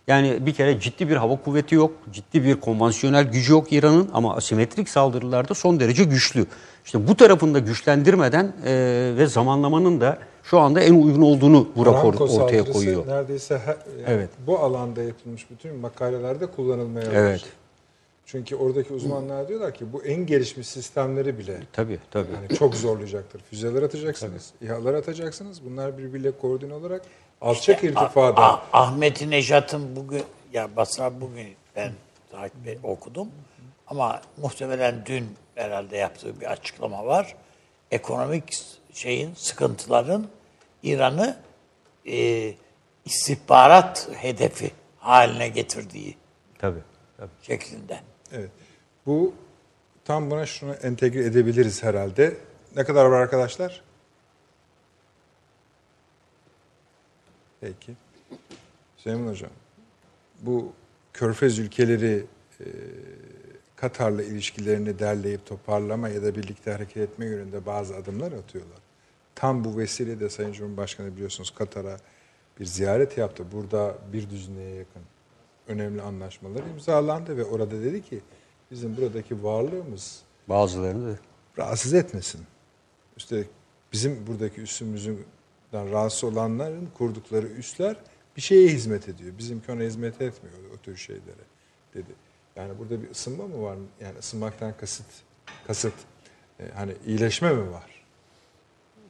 Yani bir kere ciddi bir hava kuvveti yok, ciddi bir konvansiyonel gücü yok İran'ın ama asimetrik saldırılarda son derece güçlü. İşte bu tarafını da güçlendirmeden e, ve zamanlamanın da şu anda en uygun olduğunu bu rapor Aramco ortaya koyuyor. Neredeyse her- yani Evet. bu alanda yapılmış bütün makalelerde kullanılmaya Evet. başladı. Çünkü oradaki uzmanlar diyorlar ki bu en gelişmiş sistemleri bile Tabii tabii. yani çok zorlayacaktır. Füzeler atacaksınız, İHA'lar atacaksınız. Bunlar birbiriyle koordine olarak alçak irtifada. Ah- Ahmet Nejat'ın bugün ya basına bugün ben takip okudum ama muhtemelen dün herhalde yaptığı bir açıklama var. Ekonomik şeyin sıkıntıların İran'ı e, istihbarat hedefi haline getirdiği Tabii. tabii. şeklinde. Evet. Bu tam buna şunu entegre edebiliriz herhalde. Ne kadar var arkadaşlar? Peki. Süleyman Hocam, bu Körfez ülkeleri e, Katar'la ilişkilerini derleyip toparlama ya da birlikte hareket etme yönünde bazı adımlar atıyorlar. Tam bu vesileyle Sayın Cumhurbaşkanı biliyorsunuz Katar'a bir ziyaret yaptı. Burada bir düzineye yakın önemli anlaşmalar imzalandı ve orada dedi ki bizim buradaki varlığımız Bazılarını da rahatsız etmesin. Üstelik bizim buradaki üssümüzden rahatsız olanların kurdukları üsler bir şeye hizmet ediyor. Bizimki ona hizmet etmiyor o tür şeylere dedi. Yani burada bir ısınma mı var? Yani ısınmaktan kasıt kasıt e, hani iyileşme mi var?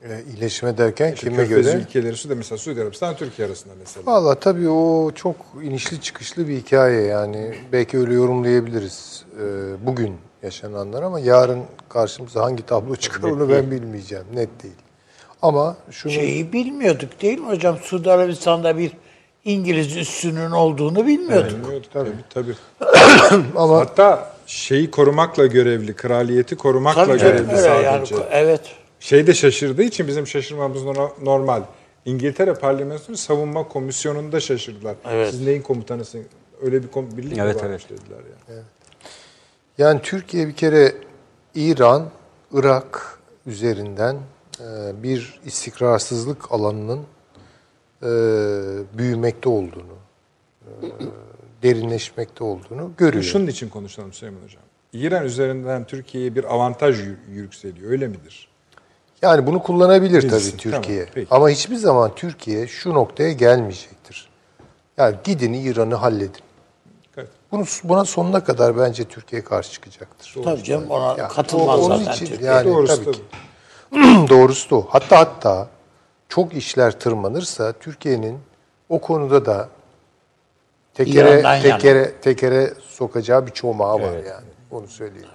E, iyileşme derken İşte kime Körfez göre? ülkeleri Suudi mesela Suudi Arabistan Türkiye arasında mesela. Valla tabii o çok inişli çıkışlı bir hikaye yani. Belki öyle yorumlayabiliriz e, bugün yaşananlar ama yarın karşımıza hangi tablo çıkar onu ben bilmeyeceğim. Net değil. Ama şunu Şeyi bilmiyorduk değil mi hocam? Suudi Arabistan'da bir İngiliz üssünün olduğunu bilmiyorduk. Bilmiyorduk tabii tabii. ama Hatta şeyi korumakla görevli, kraliyeti korumakla Tabii görevli yani. sadece. Evet. Şey de şaşırdığı için bizim şaşırmamız no- normal. İngiltere Parlamentosu Savunma Komisyonu'nda şaşırdılar. Evet. Siz neyin komutanısın? Öyle bir kom- birlik mi Evet, varmış evet. dediler yani. Yani Türkiye bir kere İran, Irak üzerinden e, bir istikrarsızlık alanının e, büyümekte olduğunu, e, derinleşmekte olduğunu görüyor. Şunun için konuşalım Süleyman Hocam. İran üzerinden Türkiye'ye bir avantaj yü- yükseliyor. Öyle midir? Yani bunu kullanabilir Bilsin, tabii Türkiye. tamam, peki. Ama hiçbir zaman Türkiye şu noktaya gelmeyecektir. Yani gidin İran'ı halledin. Evet. Bunu, buna sonuna kadar bence Türkiye karşı çıkacaktır. Tabii canım ona Ya, katılmaz onun zaten için Türkiye. yani Doğrusu tabii tabii. ki. Doğrusu da o. Hatta hatta çok işler tırmanırsa Türkiye'nin o konuda da tekere İran'dan yana. tekere tekere sokacağı bir çomağı var yani. Onu söyleyeyim.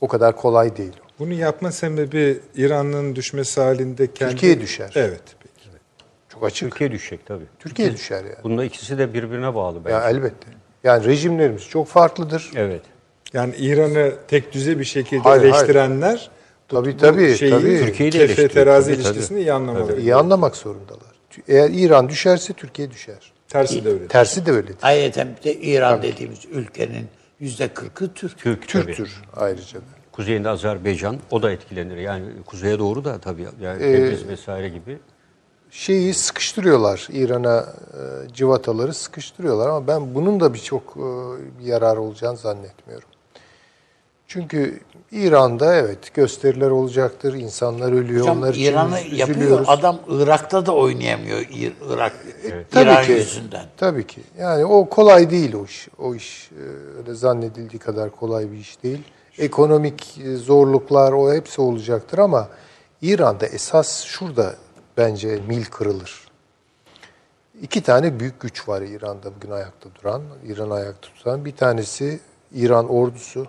O kadar kolay değil. Bunu yapma sebebi İran'ın düşmesi halinde kendi... Türkiye düşer. Evet. Peki. Çok açık. Türkiye düşecek tabii. Türkiye düşer yani. Bunda ikisi de birbirine bağlı bence. Ya elbette. Yani rejimlerimiz çok farklıdır. Evet. Yani İran'ı tek düze bir şekilde Hayır, hayır. eleştirenler Tabii bu tabii. şeyi, tabii. Türkiye'yi de kefe eleştiriyor. terazi Tabii, tabii. ilişkisini iyi anlamaları. İyi anlamak zorundalar. Eğer İran düşerse Türkiye düşer. Tersi de öyle. Tersi de öyledir. Ayrıca bir de İran dediğimiz ülkenin yüzde kırkı Türk. Türk tabii. Türktür ayrıca da. Kuzeyinde Azerbaycan o da etkilenir. Yani kuzeye doğru da tabii yani Ee, vesaire gibi. Şeyi sıkıştırıyorlar. İran'a e, civataları sıkıştırıyorlar ama ben bunun da birçok e, yarar olacağını zannetmiyorum. Çünkü İran'da evet gösteriler olacaktır. insanlar ölüyor. Hocam Onlar için İran'ı yapıyor. Adam Irak'ta da oynayamıyor İr- Irak. Tabii İran ki. yüzünden. Tabii ki. Yani o kolay değil o iş. O iş e, öyle zannedildiği kadar kolay bir iş değil. Ekonomik e, zorluklar o hepsi olacaktır ama İran'da esas şurada bence mil kırılır. İki tane büyük güç var İran'da bugün ayakta duran, İran ayakta tutan. Bir tanesi İran ordusu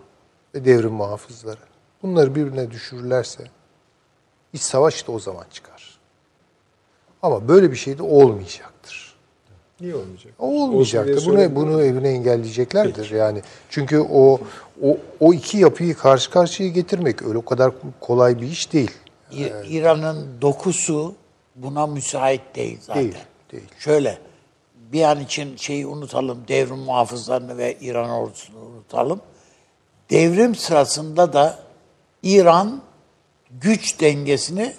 ve devrim muhafızları. Bunları birbirine düşürürlerse iç savaş da o zaman çıkar. Ama böyle bir şey de olmayacaktır. Niye olmayacak? Olmayacaktır. Bunu bunu evine engelleyeceklerdir yani. Çünkü o o o iki yapıyı karşı karşıya getirmek öyle o kadar kolay bir iş değil. İ- İran'ın dokusu buna müsait değil zaten. Değil, değil. Şöyle bir an için şeyi unutalım, devrim muhafızlarını ve İran ordusunu unutalım. Devrim sırasında da İran güç dengesini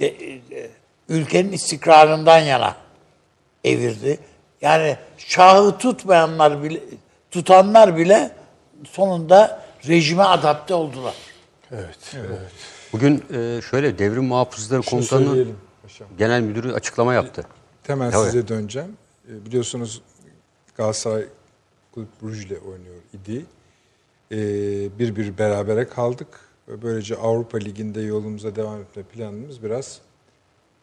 de, e, ülkenin istikrarından yana evirdi. Yani şahı tutmayanlar bile, tutanlar bile sonunda rejime adapte oldular. Evet. Bugün e, şöyle devrim muhafızları Şunu komutanı genel müdürü açıklama yaptı. Hemen Tabii. size döneceğim. E, Biliyorsunuz Galatasaray Kulüp Brugge ile oynuyor idi. E, bir bir berabere kaldık. Ve böylece Avrupa Ligi'nde yolumuza devam etme planımız biraz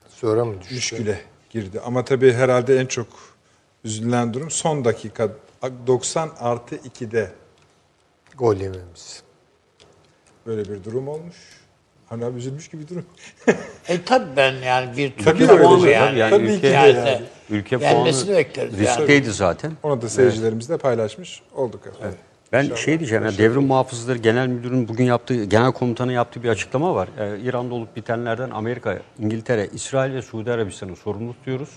Sonra mı düştü? müşküle girdi. Ama tabii herhalde en çok üzülen durum son dakika 90 artı 2'de Gol yememiz. böyle bir durum olmuş. Hani abi üzülmüş gibi durum. E tabii ben yani bir Tabii Türk öyle puanı yani. Yani Tabii ülke, Yani yani. ülke gelmesini puanı bekleriz yani. riskteydi zaten. Onu da seyircilerimizle paylaşmış olduk efendim. Ben şey diyeceğim, yani Devrim Muhafızları Genel Müdürü'nün bugün yaptığı, genel komutanı yaptığı bir açıklama var. Ee, İran'da olup bitenlerden Amerika, İngiltere, İsrail ve Suudi Arabistan'ı sorumlu tutuyoruz.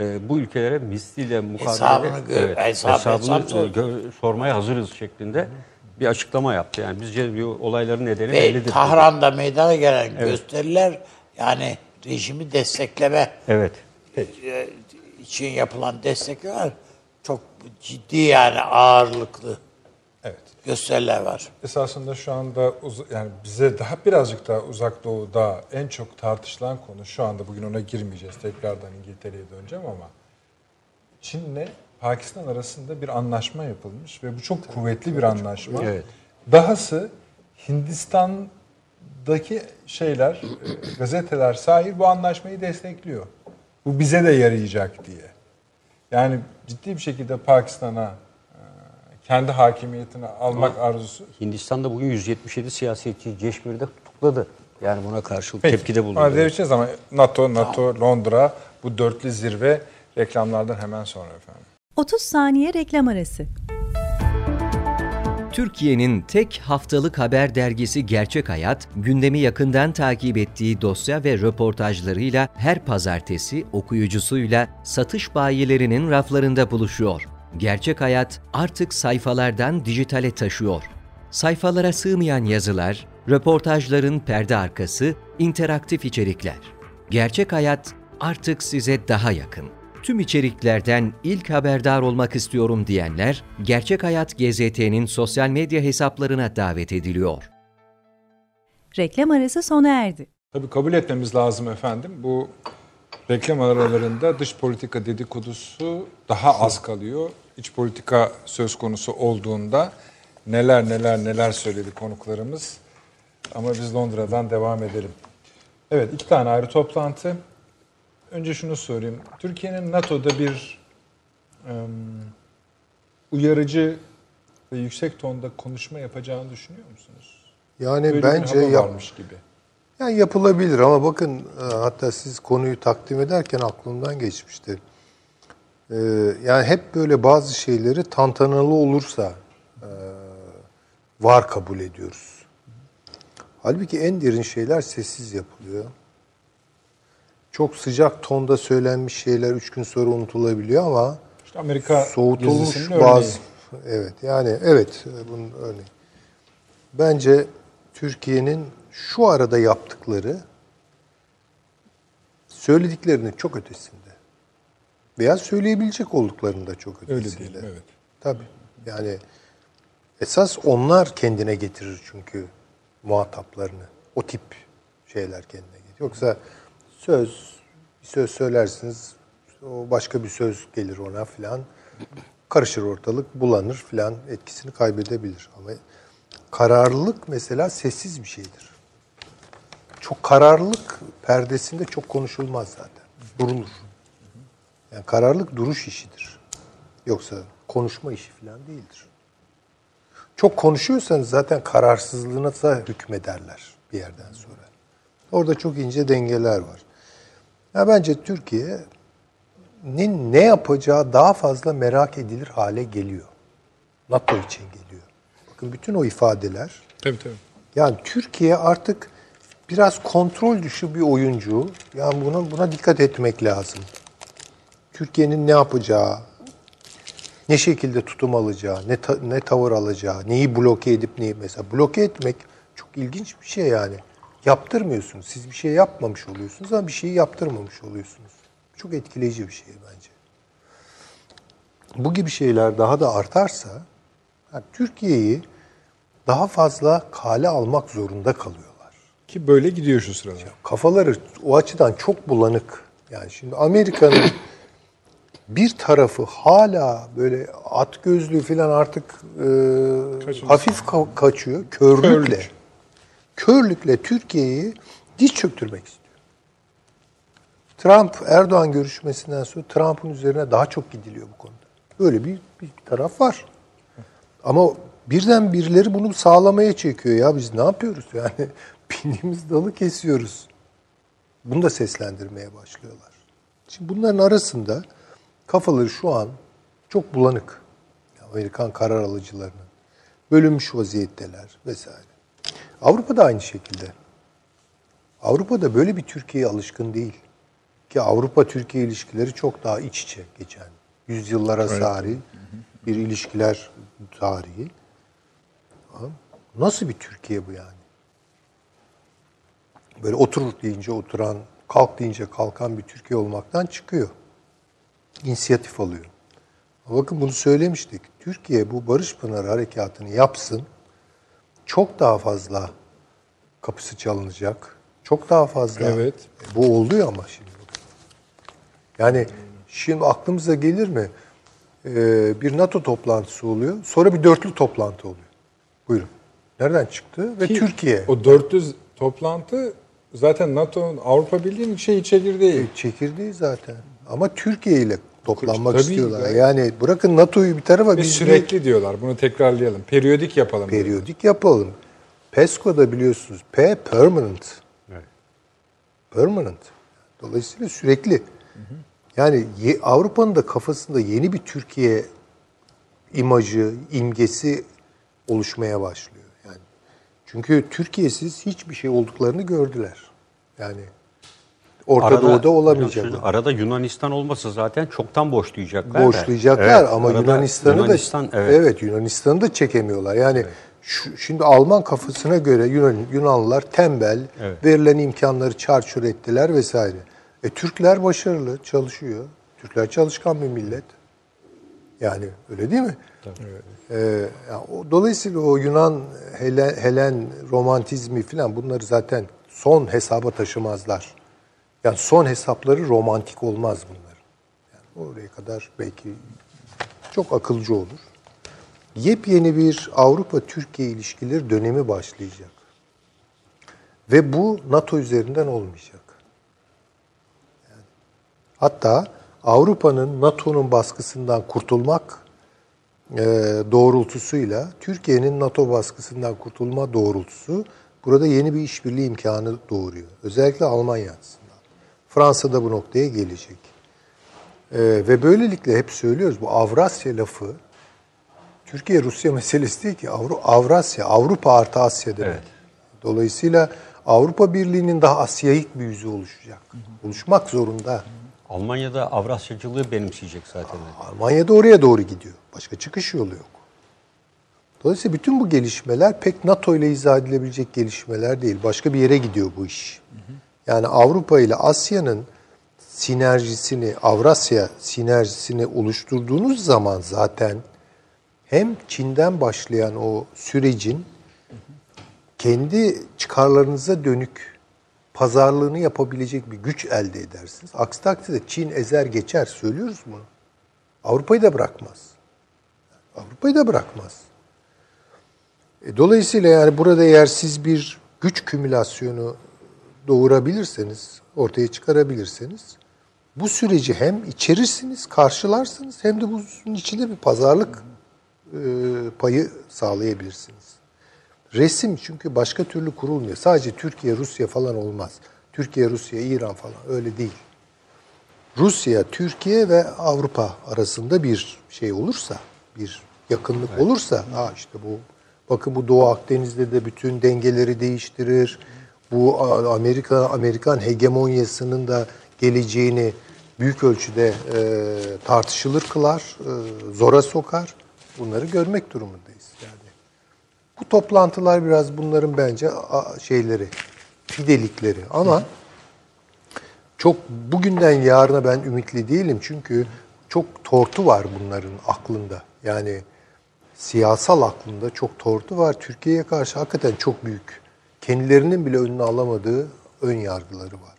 Ee, bu ülkelere misliyle mukabele Hesabını hesap- hesabını gö- sormaya hazırız şeklinde bir açıklama yaptı. Yani bizce diyor, olayların nedeni Ve bellidir. Tahran'da meydana gelen gösteriler yani rejimi destekleme Evet. e, için yapılan destekler çok ciddi yani ağırlıklı Evet. Gösteriler var. Esasında şu anda uz- yani bize daha birazcık daha uzak doğuda en çok tartışılan konu şu anda bugün ona girmeyeceğiz. Tekrardan İngiltere'ye döneceğim ama Çin'le Pakistan arasında bir anlaşma yapılmış ve bu çok kuvvetli bir anlaşma. Evet. Dahası Hindistan'daki şeyler, e, gazeteler sahil bu anlaşmayı destekliyor. Bu bize de yarayacak diye. Yani ciddi bir şekilde Pakistan'a kendi hakimiyetini almak arzusu. Hindistan'da bugün 177 siyasetçi Ceşmir'de tutukladı. Yani buna karşılık Peki. tepkide bulundu. Ona değineceğiz ama NATO, NATO, Londra bu dörtlü zirve reklamlardan hemen sonra efendim. 30 saniye reklam arası. Türkiye'nin tek haftalık haber dergisi Gerçek Hayat, gündemi yakından takip ettiği dosya ve röportajlarıyla her pazartesi okuyucusuyla satış bayilerinin raflarında buluşuyor. Gerçek Hayat artık sayfalardan dijitale taşıyor. Sayfalara sığmayan yazılar, röportajların perde arkası, interaktif içerikler. Gerçek Hayat artık size daha yakın. Tüm içeriklerden ilk haberdar olmak istiyorum diyenler, Gerçek Hayat GZT'nin sosyal medya hesaplarına davet ediliyor. Reklam arası sona erdi. Tabii kabul etmemiz lazım efendim. Bu reklam aralarında dış politika dedikodusu daha az kalıyor. İç politika söz konusu olduğunda neler neler neler söyledi konuklarımız. Ama biz Londra'dan devam edelim. Evet iki tane ayrı toplantı. Önce şunu sorayım. Türkiye'nin NATO'da bir em, uyarıcı ve yüksek tonda konuşma yapacağını düşünüyor musunuz? Yani Böyle bence hava yap, varmış gibi. yani yapılabilir ama bakın e, hatta siz konuyu takdim ederken aklımdan geçmişti. Ee, yani hep böyle bazı şeyleri tantanalı olursa e, var kabul ediyoruz. Halbuki en derin şeyler sessiz yapılıyor. Çok sıcak tonda söylenmiş şeyler üç gün sonra unutulabiliyor ama İşte Amerika soğutulmuş bazı örneği. evet yani evet bunun örneği. Bence Türkiye'nin şu arada yaptıkları söylediklerinin çok ötesinde. Veya söyleyebilecek olduklarının da çok Öyle ötesinde. diyelim evet. Tabii. Yani esas onlar kendine getirir çünkü muhataplarını. O tip şeyler kendine getirir. Yoksa söz, bir söz söylersiniz, o başka bir söz gelir ona filan. Karışır ortalık, bulanır filan, etkisini kaybedebilir. Ama kararlılık mesela sessiz bir şeydir. Çok kararlılık perdesinde çok konuşulmaz zaten. Durulur. Yani kararlılık duruş işidir. Yoksa konuşma işi falan değildir. Çok konuşuyorsanız zaten kararsızlığınıza hükmederler bir yerden sonra. Orada çok ince dengeler var. Ya bence Türkiye'nin ne yapacağı daha fazla merak edilir hale geliyor. NATO için geliyor. Bakın bütün o ifadeler Tabii tabii. yani Türkiye artık biraz kontrol dışı bir oyuncu. Yani buna buna dikkat etmek lazım. Türkiye'nin ne yapacağı, ne şekilde tutum alacağı, ne ta- ne tavır alacağı, neyi bloke edip neyi mesela bloke etmek çok ilginç bir şey yani. Yaptırmıyorsunuz. Siz bir şey yapmamış oluyorsunuz ama bir şeyi yaptırmamış oluyorsunuz. Çok etkileyici bir şey bence. Bu gibi şeyler daha da artarsa yani Türkiye'yi daha fazla kale almak zorunda kalıyorlar. Ki böyle gidiyor şu sıralar. Kafaları o açıdan çok bulanık. Yani şimdi Amerika'nın bir tarafı hala böyle at gözlüğü falan artık e, hafif ka- kaçıyor. Körlükle. Körlük. Körlükle Türkiye'yi diz çöktürmek istiyor. Trump Erdoğan görüşmesinden sonra Trump'ın üzerine daha çok gidiliyor bu konuda. Böyle bir, bir taraf var. Ama birden birileri bunu sağlamaya çekiyor ya biz ne yapıyoruz yani bindiğimiz dalı kesiyoruz. Bunu da seslendirmeye başlıyorlar. Şimdi bunların arasında kafaları şu an çok bulanık. Amerikan karar alıcılarının bölünmüş vaziyetteler vesaire. Avrupa da aynı şekilde. Avrupa'da böyle bir Türkiye'ye alışkın değil. Ki Avrupa-Türkiye ilişkileri çok daha iç içe geçen. Yüzyıllara sari bir ilişkiler tarihi. Nasıl bir Türkiye bu yani? Böyle oturur deyince oturan, kalk deyince kalkan bir Türkiye olmaktan çıkıyor. İnisiyatif alıyor. Bakın bunu söylemiştik. Türkiye bu Barış Pınarı harekatını yapsın. Çok daha fazla kapısı çalınacak. Çok daha fazla. Evet. E, bu oluyor ama şimdi. Yani şimdi aklımıza gelir mi? Ee, bir NATO toplantısı oluyor. Sonra bir dörtlü toplantı oluyor. Buyurun. Nereden çıktı? Ve Ki Türkiye. O 400 toplantı zaten NATO'nun Avrupa Birliği'nin şey çekirdeği. Çekirdeği zaten. Ama Türkiye ile toplanmak Tabii, istiyorlar. gayet. Yani bırakın NATO'yu bir tarafa Ve biz sürekli diyorlar. Bunu tekrarlayalım. Periyodik yapalım. bir diyorlar. periyodik yapalım. PESCO'da biliyorsunuz P permanent. Evet. Permanent. Dolayısıyla sürekli. Yani ye- Avrupa'nın da kafasında yeni bir Türkiye imajı, imgesi oluşmaya başlıyor. Yani çünkü Türkiye'siz hiçbir şey olduklarını gördüler. Yani Orta Doğu'da olamayacak. Arada Yunanistan olmasa zaten çoktan boşlayacaklar. Boşlayacaklar Evet, ama arada Yunanistan'ı Yunanistan, da evet. Yunanistan'ı da çekemiyorlar. Yani şu, şimdi Alman kafasına göre Yunan, Yunanlılar tembel, Evet. verilen imkanları çarçur ettiler vesaire. E Türkler başarılı, çalışıyor. Türkler çalışkan bir millet. Yani öyle değil mi? Ee, ya o- dolayısıyla o Yunan Helen, Helen romantizmi falan bunları zaten son hesaba taşımazlar. Yani son hesapları romantik olmaz bunlar. Yani oraya kadar belki çok akılcı olur. Yepyeni bir Avrupa-Türkiye ilişkileri dönemi başlayacak. Ve bu NATO üzerinden olmayacak. Yani hatta Avrupa'nın NATO'nun baskısından kurtulmak e, doğrultusuyla Türkiye'nin NATO baskısından kurtulma doğrultusu burada yeni bir işbirliği imkanı doğuruyor. Özellikle Almanya açısından. Fransa da bu noktaya gelecek. E, ve böylelikle hep söylüyoruz bu Avrasya lafı Türkiye Rusya meselesi değil ki Avru Avrasya, Avrupa artı Asya demek. Evet. Dolayısıyla Avrupa Birliği'nin daha Asya'yık bir yüzü oluşacak. Oluşmak zorunda. Almanya'da Avrasyacılığı benimseyecek zaten. Almanya da oraya doğru gidiyor. Başka çıkış yolu yok. Dolayısıyla bütün bu gelişmeler pek NATO ile izah edilebilecek gelişmeler değil. Başka bir yere gidiyor bu iş. Yani Avrupa ile Asya'nın sinerjisini, Avrasya sinerjisini oluşturduğunuz zaman zaten hem Çin'den başlayan o sürecin kendi çıkarlarınıza dönük pazarlığını yapabilecek bir güç elde edersiniz. Aksi takdirde Çin ezer geçer söylüyoruz bunu. Avrupa'yı da bırakmaz. Avrupa'yı da bırakmaz. E, dolayısıyla yani burada eğer siz bir güç kümülasyonu doğurabilirseniz, ortaya çıkarabilirseniz bu süreci hem içerirsiniz, karşılarsınız hem de bunun içinde bir pazarlık e, payı sağlayabilirsiniz. Resim çünkü başka türlü kurulmuyor. Sadece Türkiye, Rusya falan olmaz. Türkiye, Rusya, İran falan öyle değil. Rusya, Türkiye ve Avrupa arasında bir şey olursa, bir yakınlık olursa, ha işte bu bakın bu Doğu Akdeniz'de de bütün dengeleri değiştirir. Bu Amerika Amerikan hegemonyasının da geleceğini büyük ölçüde e, tartışılır kılar, e, zora sokar. Bunları görmek durumundayız yani. Bu toplantılar biraz bunların bence a- şeyleri, fidelikleri ama çok bugünden yarına ben ümitli değilim çünkü çok tortu var bunların aklında. Yani siyasal aklında çok tortu var. Türkiye'ye karşı hakikaten çok büyük. Kendilerinin bile önüne alamadığı ön yargıları var.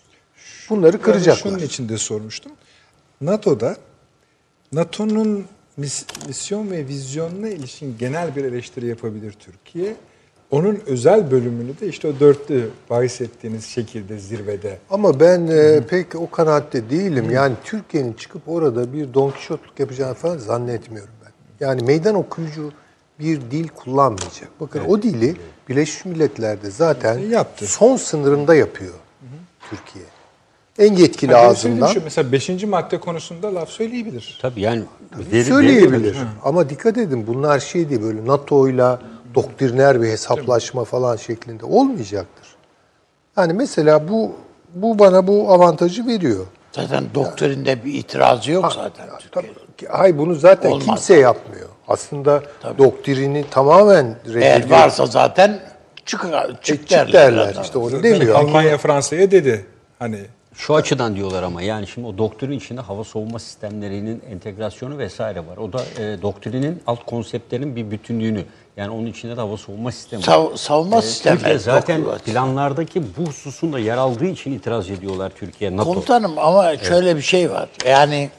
Bunları kıracaklar. şunun için de sormuştum. NATO'da NATO'nun mis- misyon ve vizyonuna ilişkin genel bir eleştiri yapabilir Türkiye. Onun özel bölümünü de işte o dörtlü bahis ettiğiniz şekilde zirvede. Ama ben e, pek o kanaatte değilim. Yani Türkiye'nin çıkıp orada bir Don Kişotluk yapacağını falan zannetmiyorum ben. Yani meydan okuyucu bir dil kullanmayacak. Bakın o dili Birleşmiş Milletler'de zaten Yaptı. son sınırında yapıyor Türkiye. En yetkili Yani ağzından Şu, mesela 5. madde konusunda laf söyleyebilir. Tabii yani veri- söyleyebilir. veri- Ama dikkat edin bunlar şey değil böyle NATO'yla doktriner bir hesaplaşma falan şeklinde olmayacaktır. Yani mesela bu bu bana bu avantajı veriyor. Zaten doktrinde bir itirazı yok zaten. Tabii, ki- hayır bunu zaten Olmaz. kimse yapmıyor. Aslında doktrini tamamen reddediyor. Eğer varsa zaten çık, çık, çık derler. derler. zaten. İşte onu demiyor. Almanya Fransa'ya dedi. Hani Şu açıdan diyorlar ama yani şimdi o doktrin içinde hava savunma sistemlerinin entegrasyonu vesaire var. O da e, doktrinin alt konseptlerinin bir bütünlüğünü yani onun içinde de hava savunma sistemi var. Sav- savunma Ee, sistemi. Türkiye zaten planlardaki bu hususun da yer aldığı için itiraz ediyorlar Türkiye NATO. Komutanım ama şöyle bir şey var. Yani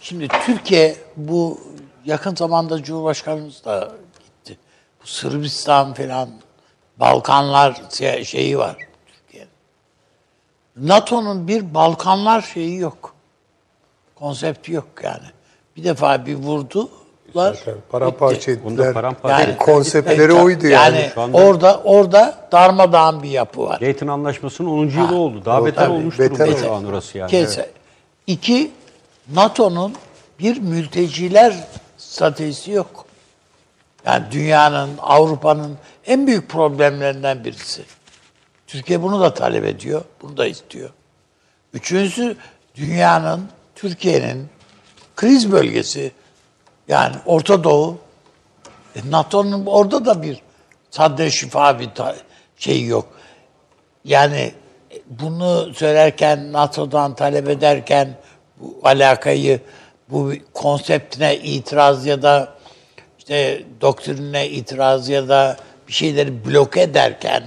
şimdi Türkiye bu yakın zamanda Cumhurbaşkanımız da gitti. Bu Sırbistan falan Balkanlar şey- şeyi var Türkiye'nin. NATO'nun bir Balkanlar şeyi yok. Konsepti yok yani. Bir defa bir vurdular. Zaten paramparça ettiler. Paramparça Yani- konseptleri Yani- oydu yani. Yani Şu anda- orada orada darmadağın bir yapı var. Dayton Anlaşması'nın 10. yılı oldu. Daha o beter tabii, olmuş beter durumda şu an orası yani. Kese. İki, NATO'nun bir mülteciler stratejisi yok. Yani dünyanın, Avrupa'nın en büyük problemlerinden birisi. Türkiye bunu da talep ediyor, bunu da istiyor. Üçüncüsü, dünyanın, Türkiye'nin kriz bölgesi, yani Orta Doğu, e, NATO'nun orada da bir sadre şifa bir ta- şey yok. Yani e, bunu söylerken, NATO'dan talep ederken bu alakayı, bu konseptine itiraz ya da işte doktrinine itiraz ya da bir şeyleri bloke ederken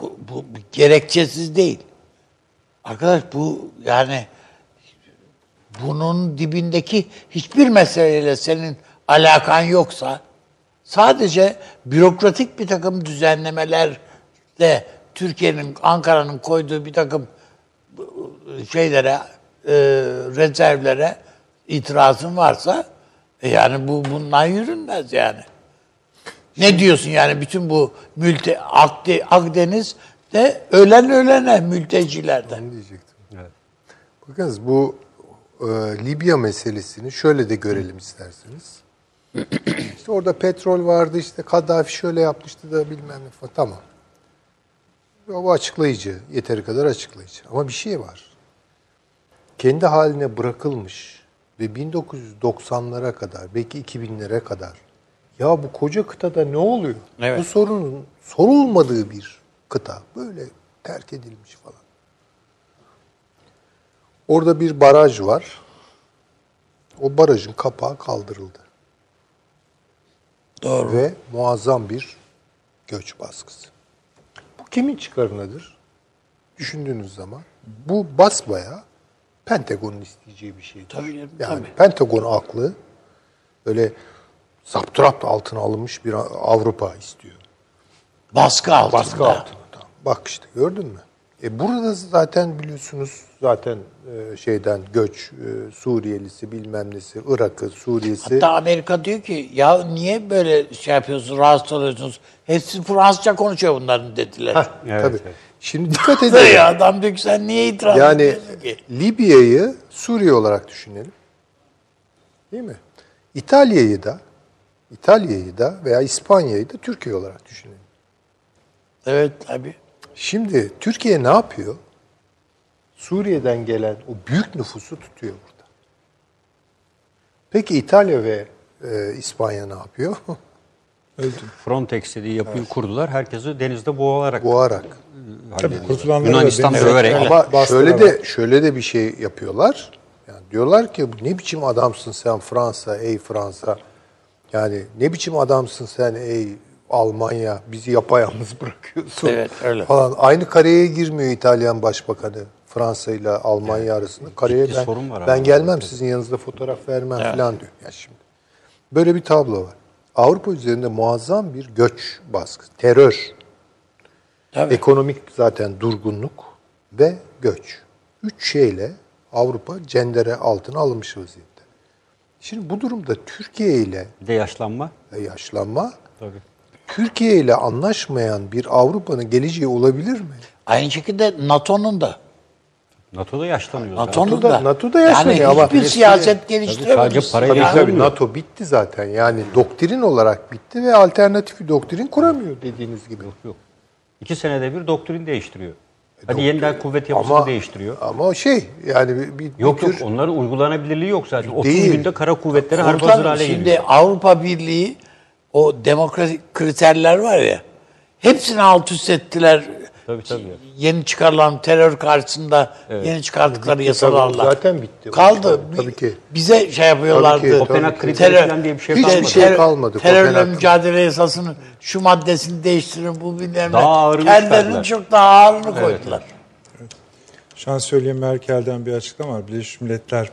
bu, bu gerekçesiz değil. Arkadaş bu yani bunun dibindeki hiçbir meseleyle senin alakan yoksa sadece bürokratik bir takım düzenlemelerle Türkiye'nin, Ankara'nın koyduğu bir takım şeylere, e, rezervlere itirazın varsa e yani bu bundan yürünmez yani. Ne diyorsun yani bütün bu mülte Akde, Akdeniz'de ölen ölene mültecilerden. Onu diyecektim. Bakınız bu e, Libya meselesini şöyle de görelim isterseniz. işte orada petrol vardı işte Kaddafi şöyle yapmıştı da bilmem ne falan. Tamam. Bu açıklayıcı. Yeteri kadar açıklayıcı. Ama bir şey var. Kendi haline bırakılmış ve 1990'lara kadar belki 2000'lere kadar ya bu koca kıtada ne oluyor? Evet. Bu sorunun sorulmadığı bir kıta. Böyle terk edilmiş falan. Orada bir baraj var. O barajın kapağı kaldırıldı. Doğru. Ve muazzam bir göç baskısı. Bu kimin çıkarınadır? Düşündüğünüz zaman bu basbaya Pentagon'un isteyeceği bir şey. Tabii Yani tabii. Pentagon aklı öyle zapturapt altına alınmış bir Avrupa istiyor. Baskı altında. Baskı altına. Tamam. Bak işte gördün mü? E burada zaten biliyorsunuz zaten e, şeyden göç e, Suriyelisi bilmem nesi Irak'ı Suriye'si. Hatta Amerika diyor ki ya niye böyle şey yapıyorsunuz, rahatsız oluyorsunuz? Hepsi Fransızca konuşuyor bunların dediler. Heh, Evet, tabii. evet. Şimdi dikkat ya edin. adam diyor ki sen niye itiraz Yani ediyorsun ki? Libya'yı Suriye olarak düşünelim. Değil mi? İtalya'yı da İtalya'yı da veya İspanya'yı da Türkiye olarak düşünelim. Evet tabii. Şimdi Türkiye ne yapıyor? Suriye'den gelen o büyük nüfusu tutuyor burada. Peki İtalya ve e, İspanya ne yapıyor? Frontex dediği yapıyı kurdular. Herkesi denizde boğularak Boğarak. Yunanistan döverek. Ama şöyle de şöyle de bir şey yapıyorlar. Yani diyorlar ki "Bu ne biçim adamsın sen Fransa, ey Fransa. Yani ne biçim adamsın sen ey Almanya bizi yapayalnız bırakıyorsun Evet, öyle. falan. Aynı kareye girmiyor İtalyan Başbakanı Fransa ile Almanya arasında. Kareye ben, sorun var ben gelmem sizin yanınızda fotoğraf vermem falan diyor. Ya şimdi böyle bir tablo var. Avrupa üzerinde muazzam bir göç baskısı, terör, Tabii. Ekonomik zaten durgunluk ve göç. Üç şeyle Avrupa cendere altına alınmış vaziyette. Şimdi bu durumda Türkiye ile de yaşlanma. yaşlanma, Tabii. Türkiye ile anlaşmayan bir Avrupa'nın geleceği olabilir mi? Aynı şekilde NATO'nun da. NATO'da yaşlanıyor. zaten. NATO'nun da. NATO'da yaşlanıyor yani ama hiçbir eski- siyaset geliştiremez. sadece parayla Tabii yaşlanmıyor. tabii NATO bitti zaten. Yani doktrin olarak bitti ve alternatif bir doktrin kuramıyor dediğiniz gibi. Yok. İki senede bir doktrin değiştiriyor. Hadi doktrin- yeniden kuvvet yapısını Ama- değiştiriyor. Ama şey yani bir, bir Yok bir yok tür- onların uygulanabilirliği yok zaten. 30 Değil. günde kara kuvvetleri harp hazır hale şimdi geliyor. Avrupa Birliği o demokratik kriterler var ya hepsini alt üst ettiler. Tabii, tabii. Yeni çıkarılan terör karşısında yeni çıkardıkları yasalarla. zaten bitti. Kaldı. Tabii ki. Bize şey yapıyorlardı. Tabii ki, Kopenhag ki. kriteri falan diye bir şey Hiçbir kalmadı. şey kalmadı Terörle Kopenhag. mücadele yasasının şu maddesini değiştirin bu bilmem ne. Daha ağırını Kendilerinin çıkardılar. çok daha ağırını koydular. Şansölye Merkel'den bir açıklama var. Birleşmiş Milletler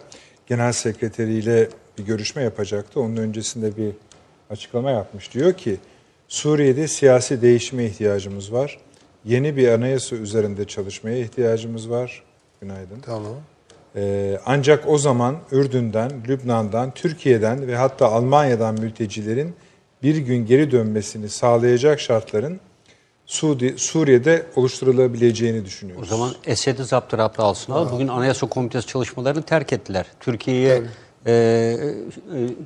Genel Sekreteri ile bir görüşme yapacaktı. Onun öncesinde bir açıklama yapmış. Diyor ki Suriye'de siyasi değişime ihtiyacımız var. Yeni bir anayasa üzerinde çalışmaya ihtiyacımız var. Günaydın. Tamam. Ee, ancak o zaman Ürdün'den, Lübnan'dan, Türkiye'den ve hatta Almanya'dan mültecilerin bir gün geri dönmesini sağlayacak şartların Suudi, Suriye'de oluşturulabileceğini düşünüyoruz. O zaman Esed'i zaptı alsınlar. Bugün Anayasa Komitesi çalışmalarını terk ettiler. Türkiye'ye e, e,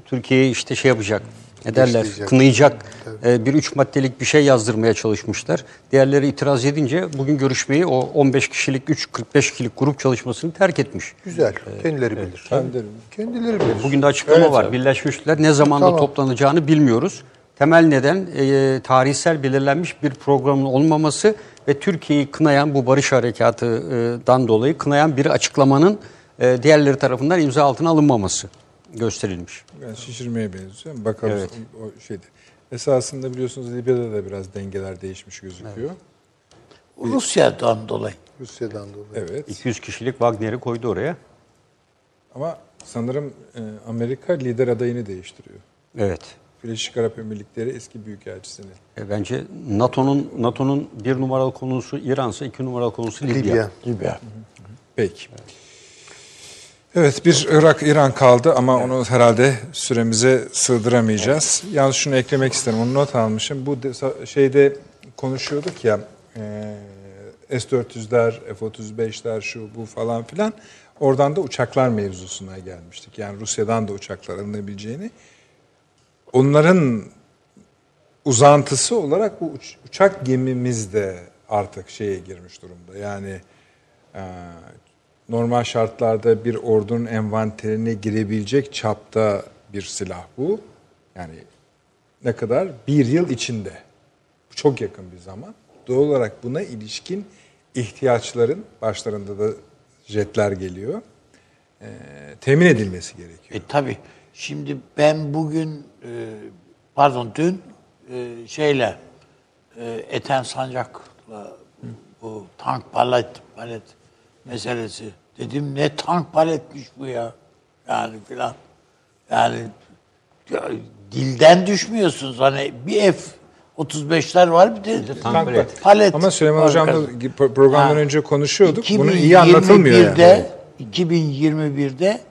Türkiye'yi işte şey yapacak. Ne derler? Kınayacak e, bir üç maddelik bir şey yazdırmaya çalışmışlar. Diğerleri itiraz edince bugün görüşmeyi o 15 kişilik 3 45 kişilik grup çalışmasını terk etmiş. Güzel. Kendileri bilir. Kendileri. Kendileri bilir. Bugün de açıklama Evet, var. tabii. Birleşmiş Milletler ne zamanda Tamam. toplanacağını bilmiyoruz. Temel neden e, tarihsel belirlenmiş bir programın olmaması ve Türkiye'yi kınayan bu barış harekatından dolayı kınayan bir açıklamanın e, diğerleri tarafından imza altına alınmaması gösterilmiş. Yani şişirmeye benziyor. Bakalım Evet. o, şeyde. Esasında biliyorsunuz Libya'da da biraz dengeler değişmiş gözüküyor. Rusya'dan dolayı. Rusya'dan dolayı. Evet. 200 kişilik Wagner'i koydu oraya. Ama sanırım e, Amerika lider adayını değiştiriyor. Evet. Birleşik Arap Emirlikleri eski büyükelçisini. E, bence NATO'nun NATO'nun bir numaralı konusu İran'sa iki numaralı konusu Libya. Libya. Libya. Peki. Evet bir Irak-İran kaldı ama onu herhalde süremize sığdıramayacağız. Yalnız şunu eklemek isterim. Onu not almışım. Bu de- şeyde konuşuyorduk ya e, S-400'ler, F-35'ler şu bu falan filan. Oradan da uçaklar mevzusuna gelmiştik. Yani Rusya'dan da uçaklar alınabileceğini. Onların uzantısı olarak bu uç- uçak gemimiz de artık şeye girmiş durumda. Yani e, normal şartlarda bir ordunun envanterine girebilecek çapta bir silah bu. Yani ne kadar? Bir yıl içinde. Çok yakın bir zaman. Doğal olarak buna ilişkin ihtiyaçların, başlarında da jetler geliyor, e, temin edilmesi gerekiyor. E tabi. Şimdi ben bugün e, pardon dün e, şeyle e, Eten Sancak'la bu tank palet palet meselesi dedim ne tank paletmiş bu ya yani filan yani ya, dilden düşmüyorsunuz hani bir F 35'ler var bir de, tank Tank palet. palet Ama Süleyman. Hocam'la programdan Ha. önce konuşuyorduk. Bunu iyi anlatılmıyor 2021'de yani. 2021'de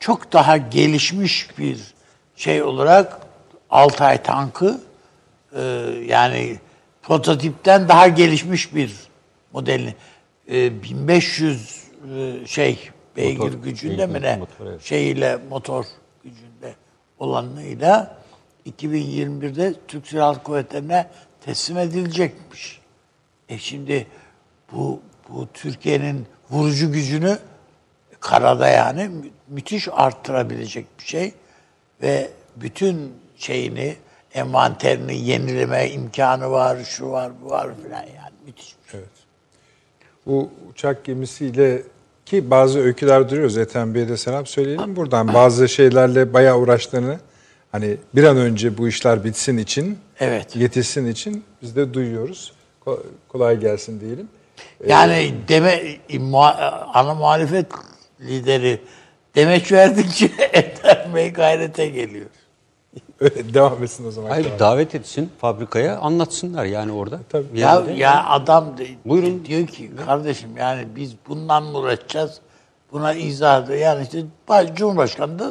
çok daha gelişmiş bir şey olarak Altay tankı e, yani prototipten daha gelişmiş bir modelini e, 1500 e, şey beygir Motor, gücünde mi ne motor, evet. şeyiyle motor gücünde olanıyla 2021'de Türk Silahlı Kuvvetleri'ne teslim edilecekmiş. E şimdi bu bu Türkiye'nin vurucu gücünü karada yani mü- müthiş arttırabilecek bir şey ve bütün şeyini envanterini yenileme imkanı var, şu var, bu var filan yani müthiş bir şey. Evet. Bu uçak gemisiyle ki bazı öyküler duruyoruz. Ethem Bey'e de selam söyleyelim buradan. Bazı şeylerle bayağı uğraştığını hani bir an önce bu işler bitsin için, Evet. yetişsin için biz de duyuyoruz. Ko- Kolay gelsin diyelim. Yani deme muha- ana muhalefet lideri demeç verdikçe Ethem Bey gayrete geliyor. Öyle devam etsin o zaman. Hayır davet etsin fabrikaya anlatsınlar yani orada. Tabii. Ya, ya adam de- Buyurun. diyor ki kardeşim yani biz bundan mı uğraşacağız? Buna izah ediyor. Yani işte baş- Cumhurbaşkanı da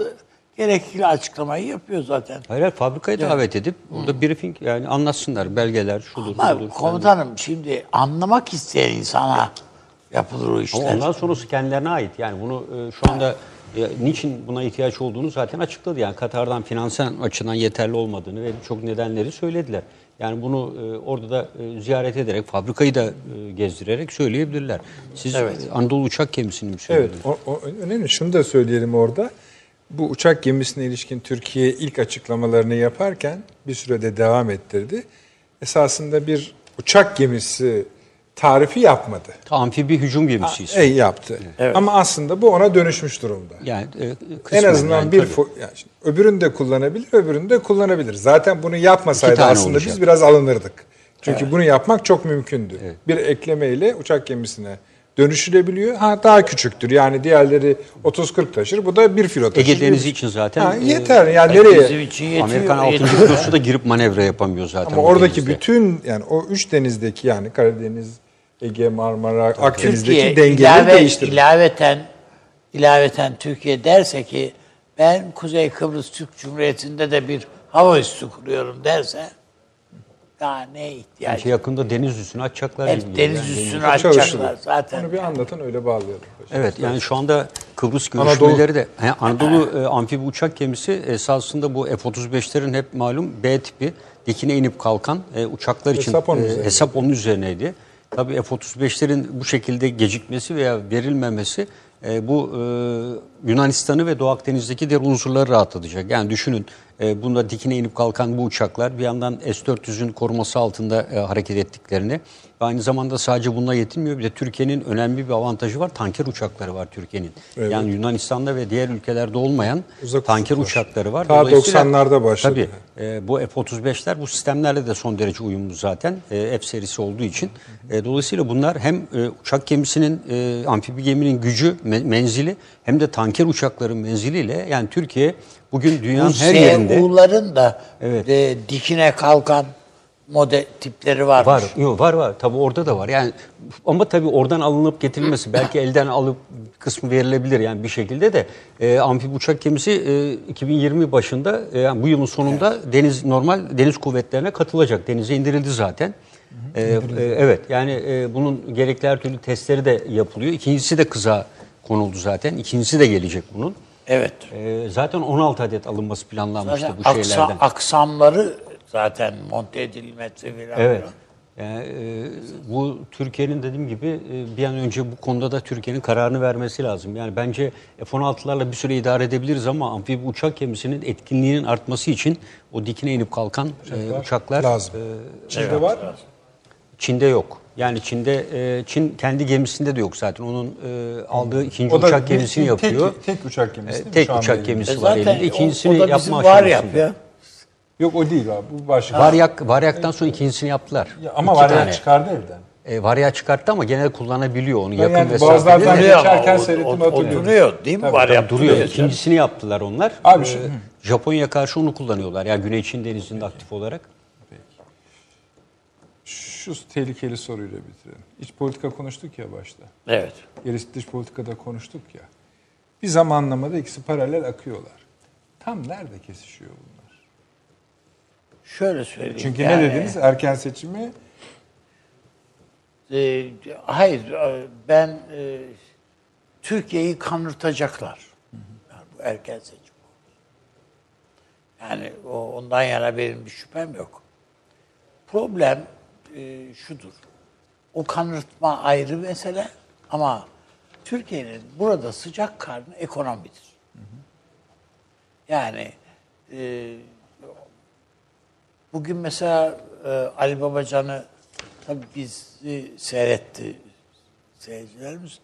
gerekli açıklamayı yapıyor zaten. Hayır, hayır, fabrikaya davet edip burada briefing yani anlatsınlar belgeler şudur Ama budur. komutanım şimdi anlamak isteyen insana yapılır o Ama işler. ondan sonrası kendilerine ait. Yani bunu e, şu anda e, niçin buna ihtiyaç olduğunu zaten açıkladı. Yani Katar'dan finansal açıdan yeterli olmadığını ve birçok nedenleri söylediler. Yani bunu e, orada da e, ziyaret ederek, fabrikayı da e, gezdirerek söyleyebilirler. Siz Evet. e, Anadolu uçak gemisini mi Evet, söylediniz? o, o önemli. Şunu da söyleyelim orada. Bu uçak gemisine ilişkin Türkiye ilk açıklamalarını yaparken bir sürede devam ettirdi. Esasında bir uçak gemisi tarifi yapmadı. Amfibi hücum gemisi ismi. Ey yaptı. Ama aslında bu ona dönüşmüş durumda. Yani e, En azından yani bir fo- yani şimdi öbürünü de kullanabilir, öbürünü de kullanabilir. Zaten bunu yapmasaydı aslında olacak. biz biraz alınırdık. Çünkü bunu yapmak çok mümkündü. Bir eklemeyle uçak gemisine dönüşülebiliyor. Ha daha küçüktür. Yani diğerleri 30-40 taşır. Bu da bir filo taşır. Ege Denizi için zaten Ha, e, yeter. Yani Bizim nereye? için yetiyor. Amerikan 6. yetiyor. filosu da girip manevra yapamıyor zaten. Ama oradaki denizde. bütün yani o üç denizdeki yani Karadeniz, Ege, Marmara, Akdeniz'deki Türkiye dengeleri ilave, değiştirir. ilaveten ilaveten Türkiye derse ki ben Kuzey Kıbrıs Türk Cumhuriyeti'nde de bir hava üssü kuruyorum derse daha ne ihtiyaç? Sanki yakında deniz üssünü açacaklar gibi. deniz Yani üssünü deniz- açacaklar Çalışılır. zaten. Onu bir anlatın öyle bağlayalım. Evet yani şu anda Kıbrıs Anadolu- görüşmeleri de He, Anadolu e, amfibi uçak gemisi esasında bu F-35'lerin hep malum B tipi dikine inip kalkan e, uçaklar için Hesap onun e, hesap onun üzerineydi. Tabii F-35'lerin bu şekilde gecikmesi veya verilmemesi e, bu e, Yunanistan'ı ve Doğu Akdeniz'deki diğer unsurları rahatlatacak. Yani düşünün e, bunda dikine inip kalkan bu uçaklar bir yandan S-400'ün koruması altında e, hareket ettiklerini aynı zamanda sadece bununla yetinmiyor. Bir de Türkiye'nin önemli bir avantajı var. Tanker uçakları var Türkiye'nin. Evet. Yani Yunanistan'da ve diğer ülkelerde olmayan Uzak tanker ufuklar. uçakları var. Ta Dolayısıyla- 90'larda başladı. Tabii e, bu F-35'ler bu sistemlerle de son derece uyumlu zaten. E, F serisi olduğu için. E, dolayısıyla bunlar hem e, uçak gemisinin, e, amfibi geminin gücü, me- menzili hem de tanker uçakların menziliyle yani Türkiye bugün dünyanın Bu her yerinde SU'ların da Evet. e, dikine kalkan model tipleri varmış. var. Yok var var. Tabii orada da var. Yani ama tabii oradan alınıp getirilmesi belki elden alıp kısmı verilebilir yani bir şekilde de e, amfibi uçak gemisi e, 2020 başında e, yani bu yılın sonunda deniz normal deniz kuvvetlerine katılacak. Denize indirildi zaten. E, e, evet yani e, bunun gerekli her türlü testleri de yapılıyor. İkincisi de kıza konuldu zaten. İkincisi de gelecek bunun. Evet. E, zaten 16 adet alınması planlanmıştı Zaten bu aksa- şeylerden. aksamları zaten monte edilmesi falan. Evet. Yani, e, bu Türkiye'nin dediğim gibi e, bir an önce bu konuda da Türkiye'nin kararını vermesi lazım. Yani bence F-16'larla bir süre idare edebiliriz ama amfibi uçak gemisinin etkinliğinin artması için o dikine inip kalkan e, uçaklar lazım. e, Çin'de var. Çin'de yok. Yani Çin'de e, Çin kendi gemisinde de yok zaten. Onun e, aldığı ikinci O uçak gemisini tek- yapıyor. tek uçak gemisi E, tek uçak gemisi E var zaten elinde. o- İkincisini o, da yapma bizim var aşamasında. yapıyor. Yok o değil abi. Bu başka. Varyak, Varyak'tan sonra ikincisini yaptılar. Ya ama İki var ya tane. çıkardı evden. E, Varya çıkarttı ama genel kullanabiliyor onu. Ben yakın yani mesafede Boğazlardan de- Duruyor ama geçerken o- seyrettim, o- o hatırlıyorum. duruyor değil mi? Var yaptırıyor. duruyor. İkincisini yaptılar onlar. Abi Ee, şu- Japonya karşı onu kullanıyorlar. Yani Güney Çin denizinde aktif olarak. Şu tehlikeli soruyla bitirelim. İç politika konuştuk ya başta. Evet. Gerisi dış politikada konuştuk ya. Bir zamanlamada ikisi paralel akıyorlar. Tam nerede kesişiyor bunlar? Şöyle söyleyeyim. Çünkü yani, ne dediniz? Erken seçimi e, hayır ben e, Türkiye'yi kanırtacaklar. Yani bu erken seçim. Yani o, ondan yana benim bir şüphem yok. Problem e, şudur. O kanırtma ayrı mesele ama Türkiye'nin burada sıcak karnı ekonomidir. Yani e, bugün mesela e, Ali Babacan'ı tabii bizi seyretti seyircilerimiz.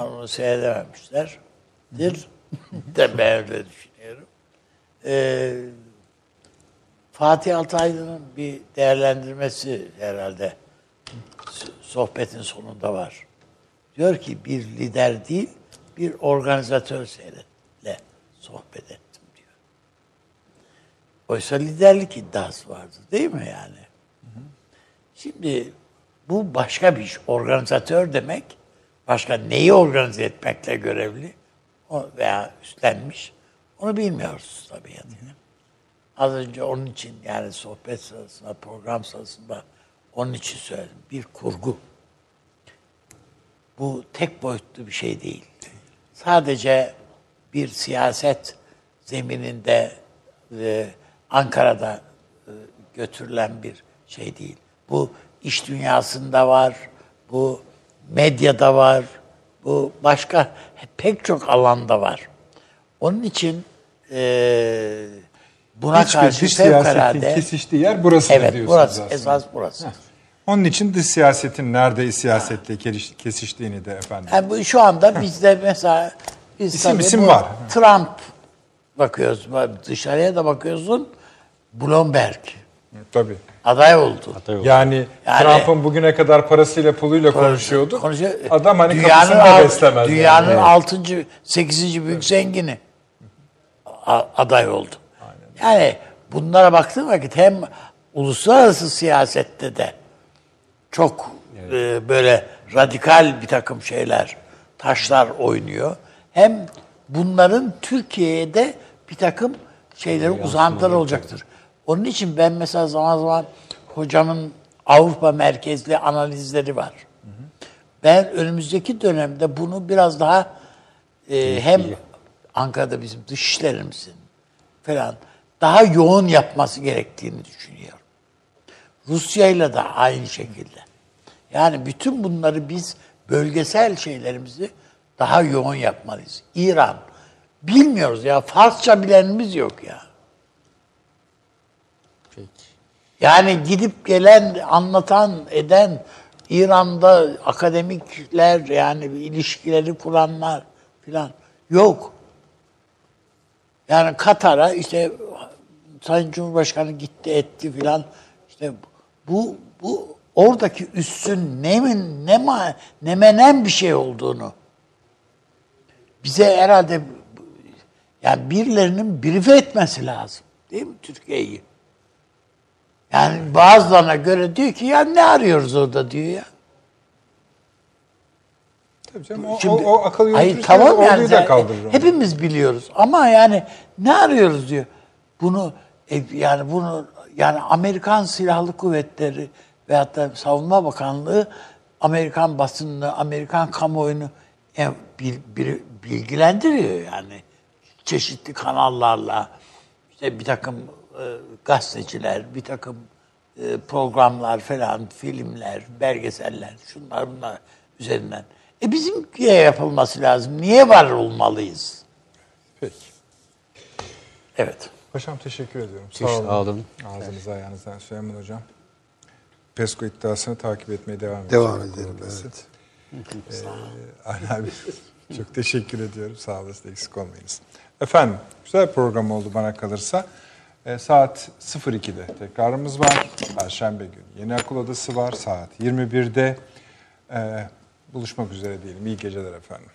Onu seyredememişler. Dir. de ben öyle düşünüyorum. E, Fatih Altaylı'nın bir değerlendirmesi herhalde sohbetin sonunda var. Diyor ki bir lider değil, bir organizatör seyretle sohbet diyor. Oysa liderlik iddiası vardı değil mi yani? Şimdi bu başka bir iş. Organizatör demek başka neyi organize etmekle görevli veya üstlenmiş Onu bilmiyoruz tabii yani. Az önce onun için yani sohbet sırasında, program sırasında onun için söyledim. Bir kurgu. Bu tek boyutlu bir şey değil. Sadece bir siyaset zemininde e, Ankara'da e, götürülen bir şey değil. Bu iş dünyasında var, bu medyada var, bu başka pek çok alanda var. Onun için e, buna Hiçbir karşı dış siyasetin fevkalade... kesiştiği yer burası Evet, diyorsunuz burası, aslında. esas burası. Onun için dış siyasetin nerede siyasetle keliş- kesiştiğini de efendim. Yani bu şu anda bizde mesela biz İsim isim var. Trump bakıyoruz. Dışarıya da bakıyorsun. Bloomberg Tabii. aday oldu. Yani, Yani- Trump'ın bugüne kadar parasıyla puluyla konuşuyordu. Konuşuyor. Adam hani dünyanın kapısını da beslemez. Dünyanın yani. altıncı, sekizinci büyük zengini a- aday oldu. Yani bunlara baktığın vakit hem uluslararası siyasette de çok e, böyle radikal bir takım şeyler, taşlar oynuyor. Hem bunların Türkiye'de bir takım şeyleri uzantıları olacaktır. Onun için ben mesela zaman zaman hocamın Avrupa merkezli analizleri var. Ben önümüzdeki dönemde bunu biraz daha e, hem Ankara'da bizim dışişlerimizin falan daha yoğun yapması gerektiğini düşünüyorum. Rusya'yla da aynı şekilde. Yani bütün bunları biz bölgesel şeylerimizi daha yoğun yapmalıyız. İran. Bilmiyoruz ya. Farsça bilenimiz yok ya. Yani gidip gelen, anlatan, eden İran'da akademikler yani ilişkileri kuranlar filan yok. Yani Katar'a işte Sayın Cumhurbaşkanı gitti etti filan işte bu bu oradaki üssün nemin ne ma, ne menen bir şey olduğunu bize herhalde yani birilerinin brief etmesi lazım. Değil mi Türkiye'yi? Yani bazılarına göre diyor ki ya ne arıyoruz orada diyor ya. Tabii canım, o, Şimdi- o, o akıl Hayır tamam yani da kaldırır. onu. hepimiz biliyoruz ama yani ne arıyoruz diyor. Bunu e, yani bunu yani Amerikan Silahlı Kuvvetleri veyahut da Savunma Bakanlığı Amerikan basınını, Amerikan kamuoyunu e, bil- bil- bilgilendiriyor yani çeşitli kanallarla işte bir takım gazeteciler, bir takım e, programlar falan, filmler, belgeseller, şunlar bunlar üzerinden. E bizimkiye yapılması lazım. Niye var olmalıyız? Peki. Evet. Paşam teşekkür ediyorum. Sağ olun. sağ olun. Ağzınıza ayağınıza Süleyman Hocam. PESCO iddiasını takip etmeye devam edeceğiz. Devam edelim, evet. Ee, abi çok teşekkür ediyorum. Sağ olasın eksik olmayınız. Efendim güzel bir program oldu bana kalırsa. Ee, saat 02'de tekrarımız var. Perşembe günü yeni akıl odası var. Saat 21'de. Ee, buluşmak üzere diyelim. İyi geceler efendim.